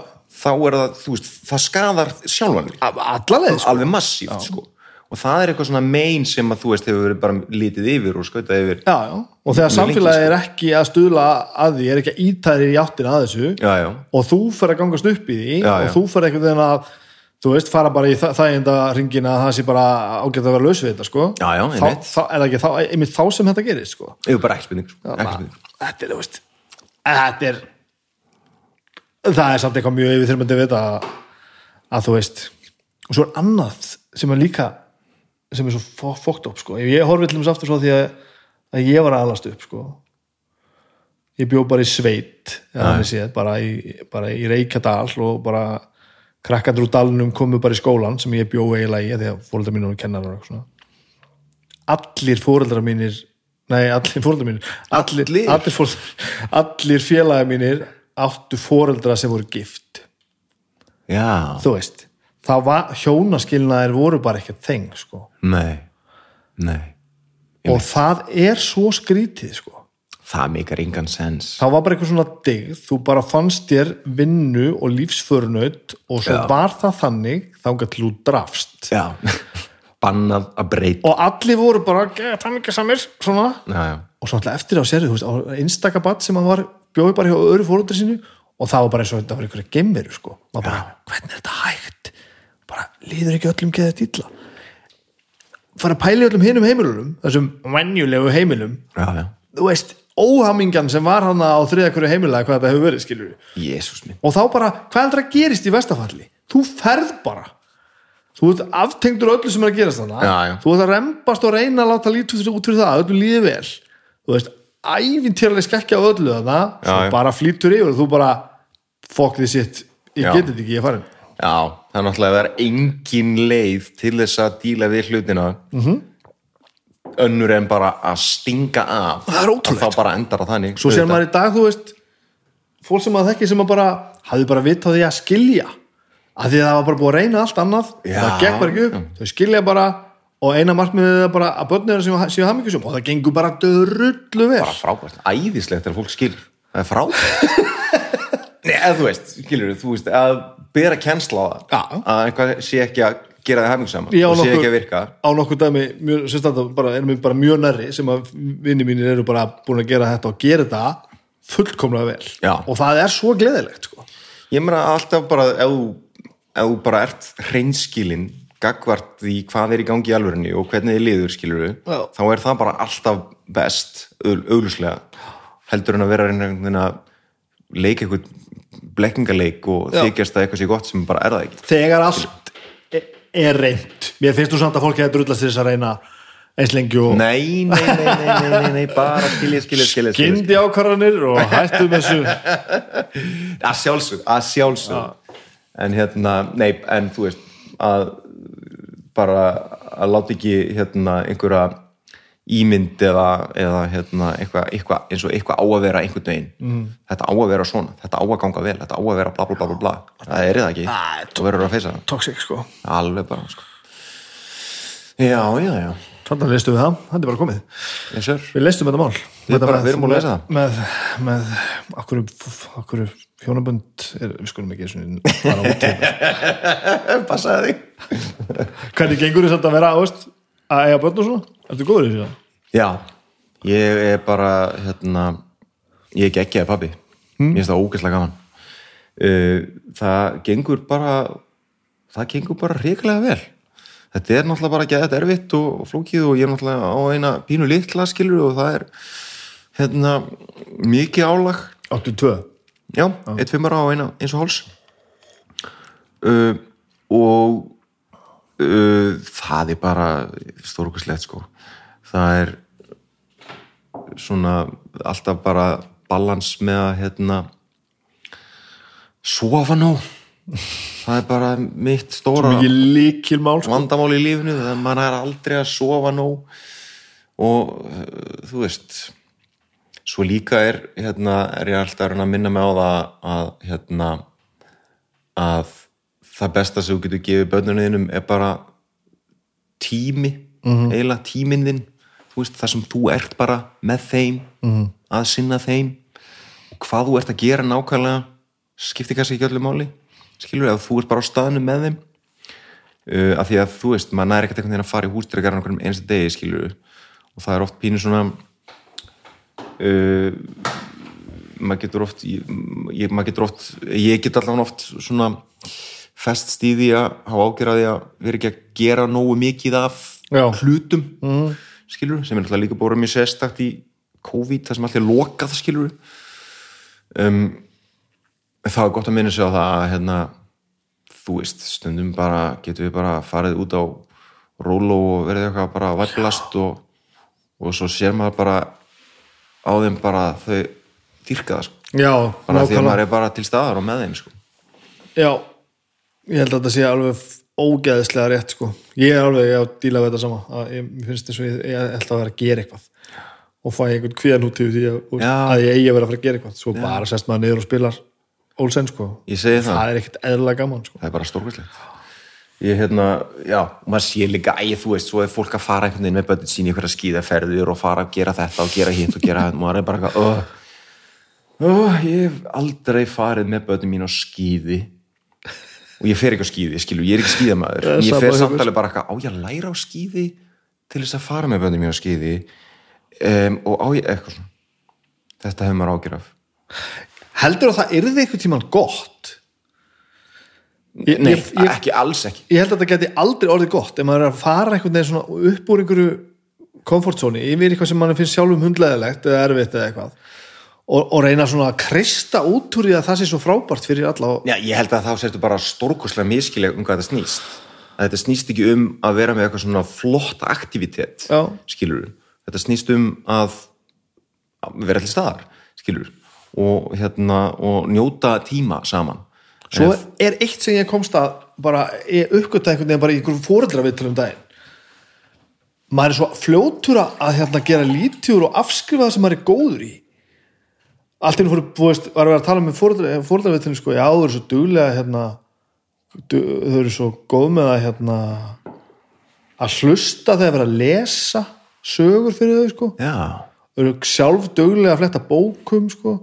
þá er það, þú veist, það skadar sjálfan þig að allaveg sko. alveg massíft sko og það er eitthvað svona mein sem að þú veist hefur verið bara litið yfir og skautað yfir já, já. og þegar Mjög samfélagi lengi, er ekki að stuðla að því er ekki að ítæri í áttina að þessu já, já, og þú fer að gangast upp í því og þú fer einhvern veginn að þú veist, fara bara í þa- þæginda ringina að það sé bara ágætt að vera laus við þetta sko. Já, já, þá, þá, er það ekki þá, einmitt þá sem þetta gerist sko. yfir bara ekki spurning, sko. þetta er, þú veist þetta er það er samt eitthvað mjög yfir þurfandi við þetta að, að þú veist og svo er annað sem er líka sem er svo fókt upp sko. ég horfði til þess aftur svo því að, að ég var aðlast upp sko. ég bjó bara í sveit séð, bara í, bara í Reykjadal og bara krakkandur úr dalnum komu bara í skólan sem ég bjó eiginlega í því að fóreldrar mínir og svona allir fóreldrar mínir nei, allir fóreldrar mínir allir, Allir? allir, fóreldrar, allir félagi mínir áttu fóreldra sem voru gift já, þú veist, það var hjónaskilnaðir voru bara ekkert þeng sko. nei nei, og það er svo skrítið sko. það meikar engan sens. Það var bara eitthvað svona digð þú bara fannst þér vinnu og lífsförnaut og svo Já. var það þannig þangað til þú drafst. Já, bannað að breyta. Og allir voru bara þannig samir svona. Já, já, og svo alltaf eftir á sérðu, þú veist, á einstakabatt sem hann var bjóði bara hjá öðru fóröldri sínu og það var bara eins og þetta var einhverja gemveru sko, maður bara, hvernig er þetta hægt bara, líður ekki öllum geðið illa. Fara að pæla í öllum hinum heimilunum þessum venjulegu heimilum. Já, já. þú veist, óhamingjan sem var hann á þriða hverju heimilega hvað þetta hefur verið, skilur við og þá bara, hvað heldur að gerist í vestafalli þú ferð bara. Þú ert aftengdur öllu sem er að gerast þannig Já, þú ert að rembast og reyna að láta lítið út fyrir það, öllu líði vel. Þú veist, ævintýrlega skekkja öllu þannig, bara flýtur yfir og þú bara, fuck this shit ég Já. geti þetta ekki, ég er farin Já, það er náttúrulega að engin leið til þess að díla við hlutina -hmm. önnur en bara að stinga af. Það er ótrúlegt. Að þá bara endar það þannig svo sér maður í dag, þú veist fólk sem maður þekki sem maður bara hafði bara vitt á því að skilja. Að því að það var bara búið að reyna allt annað Já, það gekk bara ekki upp, þau skilja bara og eina markmiðið er bara að börnir séu, hamingjusum og það gengur bara dörrullu vel. Bara frábært, æðislegt er að fólk skilur það er frábært. Nei, þú veist, skilur þú veist að bera kennsla á það Já. að einhvað sé ekki að gera það hefningssaman Ég á og sé ekki að virka á nokkuð dæmi, mjög, sem standa bara, erum við bara mjög nærri sem að vinni mínir eru bara búin að gera þetta og gera þetta fullkomlega vel Já. og það er svo gleðilegt sko. ég meina alltaf bara ef þú, bara ert hreinskilin gagvart því hvað er í gangi í alvörinni og hvernig þið liður skilur Já. þá er það bara alltaf best augljóslega heldur en að vera að leika eitthvað blekkingaleik og Já. þykjast að eitthvað sé gott sem bara er það ekki. Þegar allt er, reynd mér finnst þú samt að fólki hefur drullast þess að reyna eins lengi og nei, nei, nei, nei, nei, nei, nei bara skilja, skilja, skilja. gindi ákvarðanir og hættu með þessu. Að sjálfsög, að sjálfsög en hérna, nei, en þú veist að bara að láta ekki hérna einhverja ímynd eða, eða hérna eitthvað, eitthvað, eins og eitthvað á að vera einhvern veginn, mm. þetta á að vera svona þetta á að ganga vel, þetta á að vera bla bla bla bla, það er það ekki, Ah, þú verður að feysa það. toxic sko. Alveg bara, sko. Já, já, já, þannig að leistu við það, þetta er bara komið. Yes, við leistum þetta mál. Við Þetta bara- við erum búin að leysa það. með, með akkur, akkur hjónabönd er, við skulum ekki þetta. passaði þig. Hvernig gengur þess að vera ást að eiga börn og svona, ertu góður í því það? Já, ég er bara hérna, ég er geggjaði pabbi. Mér finnst það ógeðslega gaman. Uh, það gengur bara það gengur bara hrikalega vel. Þetta er náttúrulega bara geðað erfitt og flókið og ég er náttúrulega á eina pínu litla skilur og það er hérna mikið álag. Áttu tvö? Já, eitt fimmara á eina eins og háls uh, og uh, það er bara stórkuslegt sko það er svona alltaf bara balans með að hérna sofa nóg. Það er bara mitt stóra mál sko. vandamál í lífinu þannig að mann er aldrei að sofa nóg. Og uh, þú veist svo líka er hérna er ég alltaf að minna mig á það að hérna að það besta sem þú getur gefið börnunniðinum er bara tími eiginlega tíminn þinn veist það sem þú ert bara með þeim að sinna þeim og hvað þú ert að gera nákvæmlega skiptir kannski ekki öllu máli skilur að þú ert bara á staðinu með þeim uh, af því að þú veist, maður næri ekkert einhvern veginn að fara í hústrykkar einhvern einstu degi skilur og það er oft pínu svona uh, maður getur oft ég, maður getur oft, ég get allavega oft svona fest stíði að hafa ágjörði að vera ekki að gera nógu mikið af Já. hlutum mm. Skilur, sem er náttúrulega líka bóra mjög sérstakt í COVID, það sem allir lokað skilur um, það er gott að minna sig á það að hérna, þú veist, stundum bara getum við bara farið út á rólu og verið eitthvað bara væplast og, og svo sér maður bara á þeim bara þau dýrka það sko. já, bara því að nákvæmlega maður er bara til staðar og með þeim sko. já, ég held að þetta sé alveg ógeðislega rétt sko. Ég er alveg að díla við þetta sama. Að ég finnst þess að ég, ég ætla að vera að gera eitthvað. Og fæ einhvern kvíðan út því að, Já. að ég eigi að vera að fara að gera eitthvað. Svo bara sest maður niður og spilar Olsen sko. Það, það er ekkert eðlilega gaman sko. Það er bara stórkvæslegt ég hérna, já, maður sé líka æ, þú veist, svo er fólk að fara einhvern veginn með bönnið sín í einhverja skíðaferðir og fara að gera þetta og gera hitt og gera þetta, maður er bara oh, oh, ég hef aldrei farið með bönnið mín á skíði og ég fer ekki á skíði, skilu, ég er ekki Það en ég sama fer hjá mér. samt alveg bara eitthvað, á ég að læra á skíði til þess að fara með bönnið mín á skíði? Um, og á ég eitthvað svona. Þetta hefur maður ágjör af. Heldur að það yrði einhvern tímann gott? Ég, nei, ég, ég, ekki alls ekki. Ég held að þetta geti aldrei orðið gott ef maður er að fara einhvern veginn svona upp úr einhverju komfortzóni yfir eitthvað sem mann finnst sjálfum hundleðilegt eða erfitt eða eitthvað og, og reyna svona að krista út úr því að það sé svo frábært fyrir alla og, Já, ég held að þá sérstu bara stórkoslega miskilega um hvað þetta snýst. Að þetta snýst ekki um að vera með eitthvað svona flott aktivitet, Já. skilur Þetta snýst um að að vera allir staðar, skilur og, hérna, og njóta tíma saman. svo er eitt sem ég komst að bara ég uppgötta einhvern veginn bara í einhverjum fóreldra við um daginn maður er svo fljótur að hérna, gera lítjur og afskrifa það sem maður er góður í allt einu veist, var að vera að tala með fóreldra við sko, já, þau eru svo duglega hérna, du, þau eru svo góð með að hérna að hlusta þegar vera að lesa sögur fyrir þau, sko. Já, þau eru sjálf duglega að fletta bókum sko,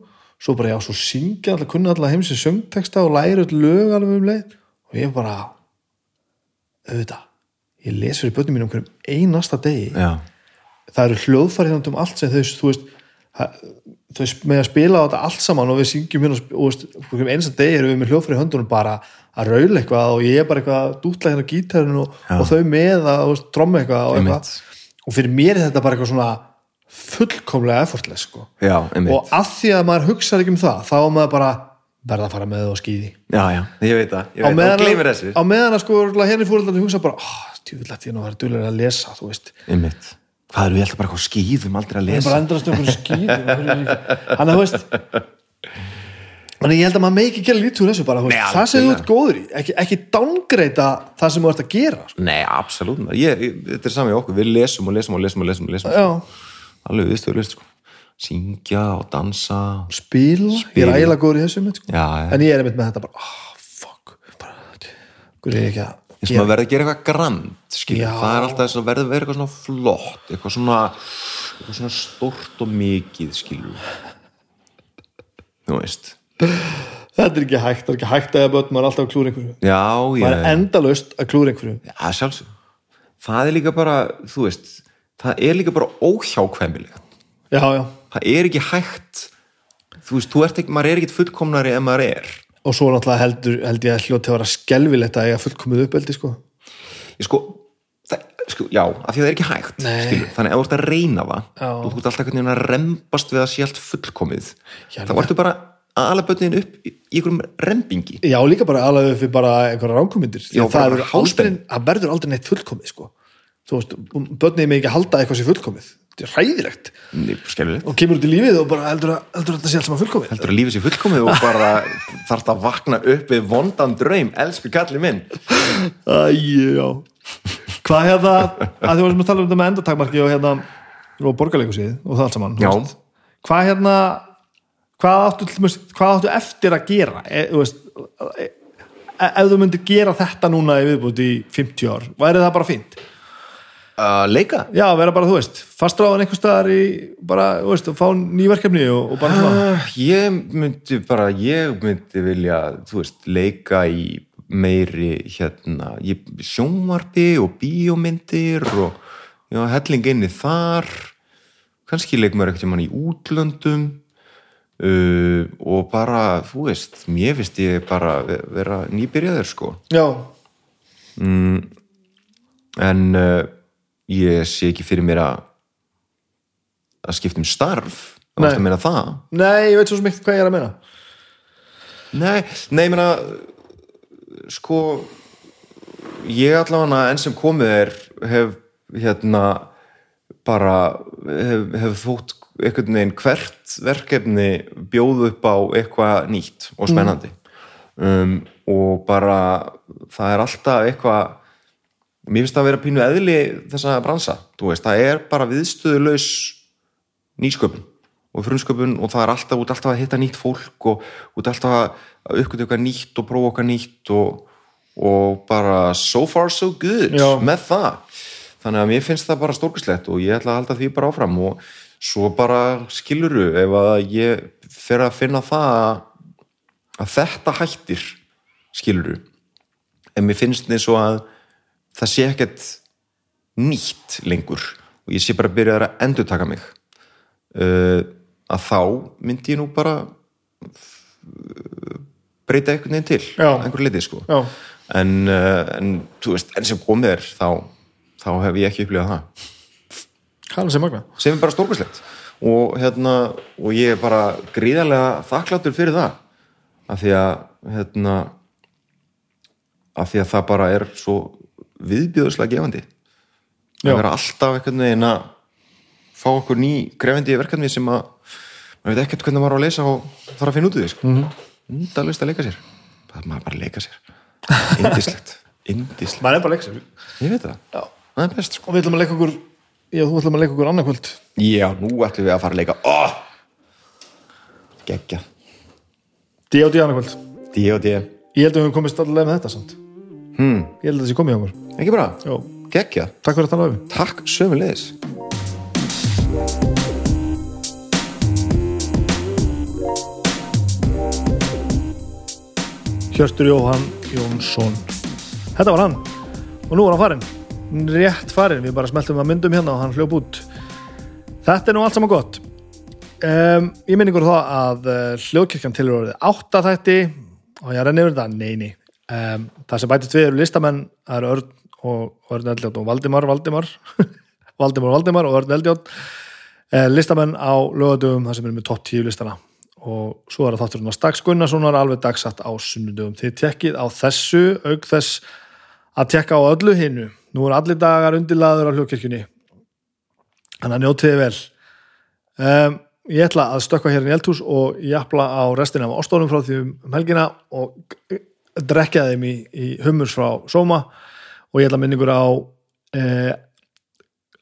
svo bara já, svo syngja alltaf kunna alltaf heimsins söngteksta og læra öll lög alveg um leið. Og ég bara auðvitað, ég les fyrir börnum mínum hverjum einasta degi. Já, það eru hljóðfæri þannig um allt sem þau, þú veist það- með að spila á þetta allt saman og við syngjum hérna og veist, hverjum einasta degi erum við með hljóðfæri í höndunum bara að raula eitthvað og ég er bara eitthvað að dútla hérna á gítarinu og, og þau með að tromma eitthvað og, eitthvað. og fyrir mér er þetta bara eitthvað svona fullkomlega effortless sko. Já, og að því að maður hugsaði ekki um það þá er maður bara verða að fara með það á skýði Já, já, ég veit það, ég veit það, meðan, gleymir þessu. á meðan að sko henni fóröldarnir hugsa bara oh, ég lesa. Hvað eru við alltaf bara eitthvað skýðum aldrei að það er lesa? bara endrast okkur skýði þannig að þú veist þannig ég held að maður megi ekki gera lítið úr þessu bara, Nei, það sem þú ert góður í ekki, ekki downgreita það sem þú ert að gera sko. Nei, absolutt, ég, ég, þetta er saman í okkur, við lesum og lesum og lesum og lesum og lesum. já, Alveg viðstöðulist, sko. Syngja og dansa. spila, ég er Spila. ægilega góður í þessu sko. Já, já. en ég er einmitt með þetta bara, oh, fuck bara, hvað er ég ekki að eins og maður verður að gera eitthvað grand það er alltaf þess að verður að vera eitthvað svona flott eitthvað svona, eitthvað svona stórt og mikið skilur þú veist. Þetta er ekki hægt, það er ekki hægt að börn maður er alltaf að klúra einhverju. Já, maður já, er endalaust að klúra einhverju. Já, sjálfsög það er líka bara, þú veist það er líka bara óhjákvæmilegt. Já, já, það er ekki hægt. Þú veist, þú ert ekki, maður er ekkit fullkomnari en maður er og svo náttúrulega heldur, held ég að hljóti að vera skelvilegt að eiga fullkomið uppeldi sko. ég sko, það, sko já, af því að það er ekki hægt þannig að ef þú ert að reyna það Já. þú ert alltaf einhvern veginn að rembast við að sé allt fullkomið Já, þá ertu bara að ala bötnin upp í einhverjum rembingi já, líka bara alveg fyrir bara einhverja ránkomindir það, verður aldrei, háspenn. það verður aldrei neitt fullkomið sko. börnið mig ekki að halda eitthvað sér fullkomið hræðilegt. Og kemur út í lífið og bara heldur að, heldur að þetta sé allt saman fullkomið. Heldur að lífið sé fullkomið og bara þarf að vakna upp við vondan draum, elsku kalli minn. Æ, já Hvað hérna, að þið varum að tala um þetta með endartakmarki og hérna og borgarleikusið og það allt saman þú veist. Hvað hérna hvað áttu, hvað áttu eftir að gera? E, þú veist, e, e, ef þú myndir gera þetta núna í viðbúti í 50 ár, væri það bara fínt að leika? Já, vera bara, þú veist, fastráðan einhvers staðar í bara, þú veist, og fá ný verkefni og, og bara Uh, ég myndi bara, ég myndi vilja, þú veist, leika í meiri hérna, sjónvarpi og bíómyndir og já, helling inni þar, kannski leikum maður eitthvað mann í útlöndum uh, og bara, þú veist, mér finnst ég bara ve- vera nýbyrjaður sko, Já, en uh, ég sé ekki fyrir mér að að skipta um starf, Nei. að meina það. nei, ég veit svo ekki hvað ég er að meina Nei, nei, ég meina sko ég allavega enn sem komið er hef hérna bara hef, hef þótt einhvern veginn hvert verkefni bjóðu upp á eitthvað nýtt og spennandi um, og bara það er alltaf eitthvað mér finnst það að vera pínu eðli þessa bransa, þú veist, það er bara viðstöðulaus nýsköpun og frumsköpun og það er alltaf út alltaf að hitta nýtt fólk og út alltaf að uppgötu eitthvað nýtt og prófa okkar nýtt og, og bara so far so good Já. með það. Þannig að mér finnst það bara stórkislegt og ég ætla að halda því bara áfram og svo bara skiluru ef að ég fer að finna það að, þetta hættir skiluru en mér finnst eins og að það sé ekkert nýtt lengur og ég sé bara að byrja að endur taka mig. Uh, að þá myndi ég nú bara uh, breyta einhvern veginn til einhver liti sko. En, uh, en, veist, en sem komið er þá, þá hef ég ekki upplifað það. Hann sem magna. Sem er bara stórkvæslegt og, hérna, og ég er bara gríðarlega þakkláttur fyrir það. Af því að hérna, af því að það bara er svo viðbjöðslega gefandi Já. að vera alltaf einhvern veginn að fá okkur ný grefandi verkefni sem að maður veit ekkert hvernig maður á að leysa og þarf að finna út í því sko. mm -hmm. undalist að leika sér það er maður bara að leika sér indislegt, indislegt maður er bara að leika sér ég veit það, Já. það er best sko. og við ætlum að leika okkur já, þú ætlum að leika okkur annarkvöld Já, nú ætlum við að fara að leika oh! Gekkja D.O.D. annarkvöld D.O.D. ég held að við höfum komist allavega með þetta samt hmm. ég held að það sé komið hjá okkur Ekki bara, já. gekkja. Takk fyrir að tala við Takk sömulegis Hjörtur Jóhann Jónsson. Þetta var hann. Og nú var hann farin rétt farin, við bara smeltum að myndum hérna og hann hljóp út. Þetta er nú allt saman gott. Um, ég minn ykkur það að uh, hljóðkirkjan tilur orðið átta þætti. Og ég renni yfir þetta, nei, nei um, það sem bætist við eru listamenn það eru Örn og Örn Eldjátt og Valdimar Valdimar. Valdimar Valdimar og Örn Eldjátt uh, listamenn á lögadöfum það sem eru með topp 10 listana. Og svo er það þátturinn að Stags Gunnarssonar alveg dagsatt á sunnudöfum þið tekkið á þessu auk þess að tekka á öllu hinnu nú er allir dagar undirlaður á hljókirkjunni þannig að njótiði vel. Um, ég ætla að stökkva hérna í eldhús og jafla á restina af ostónum frá því um helgina og drekja þeim í, í hummurs frá Sóma og ég ætla minningur á eh,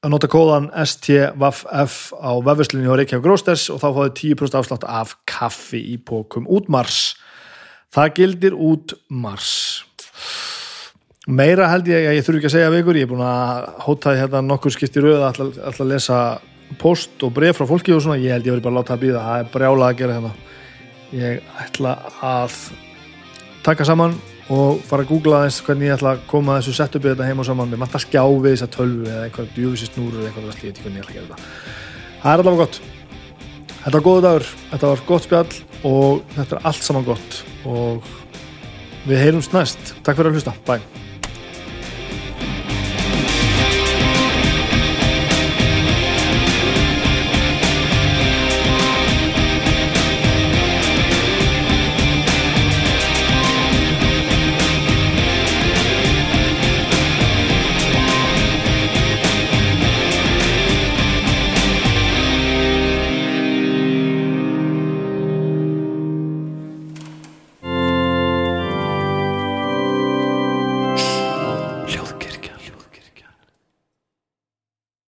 að nota kóðan STVF á vefverslinni á Reykjavík Grósters og þá fáið 10% afslátt af kaffi í pókum út mars. Það gildir út mars. Meira held ég að ég þurfi ekki að segja við ykkur. Ég er búin að hóta því hérna nokkur skipti röð að ætla, ætla að lesa post og bref frá fólki og svona, ég held ég verið bara að láta það býða það er brjálað að gera hérna. Ég ætla að taka saman og fara að googla aðeins hvernig ég ætla að koma þessu setupi þetta heima og saman. Með matta skjá við þessa tölvu eða einhver djúfisir snúru eða eitthvað ekki hvernig ég ætla að gera þetta. Það er allavega gott. Þetta var góðu dagur, þetta var gott spjall og þetta er allt saman gott. Og við heyrumst næst. Takk fyrir að hlusta, bye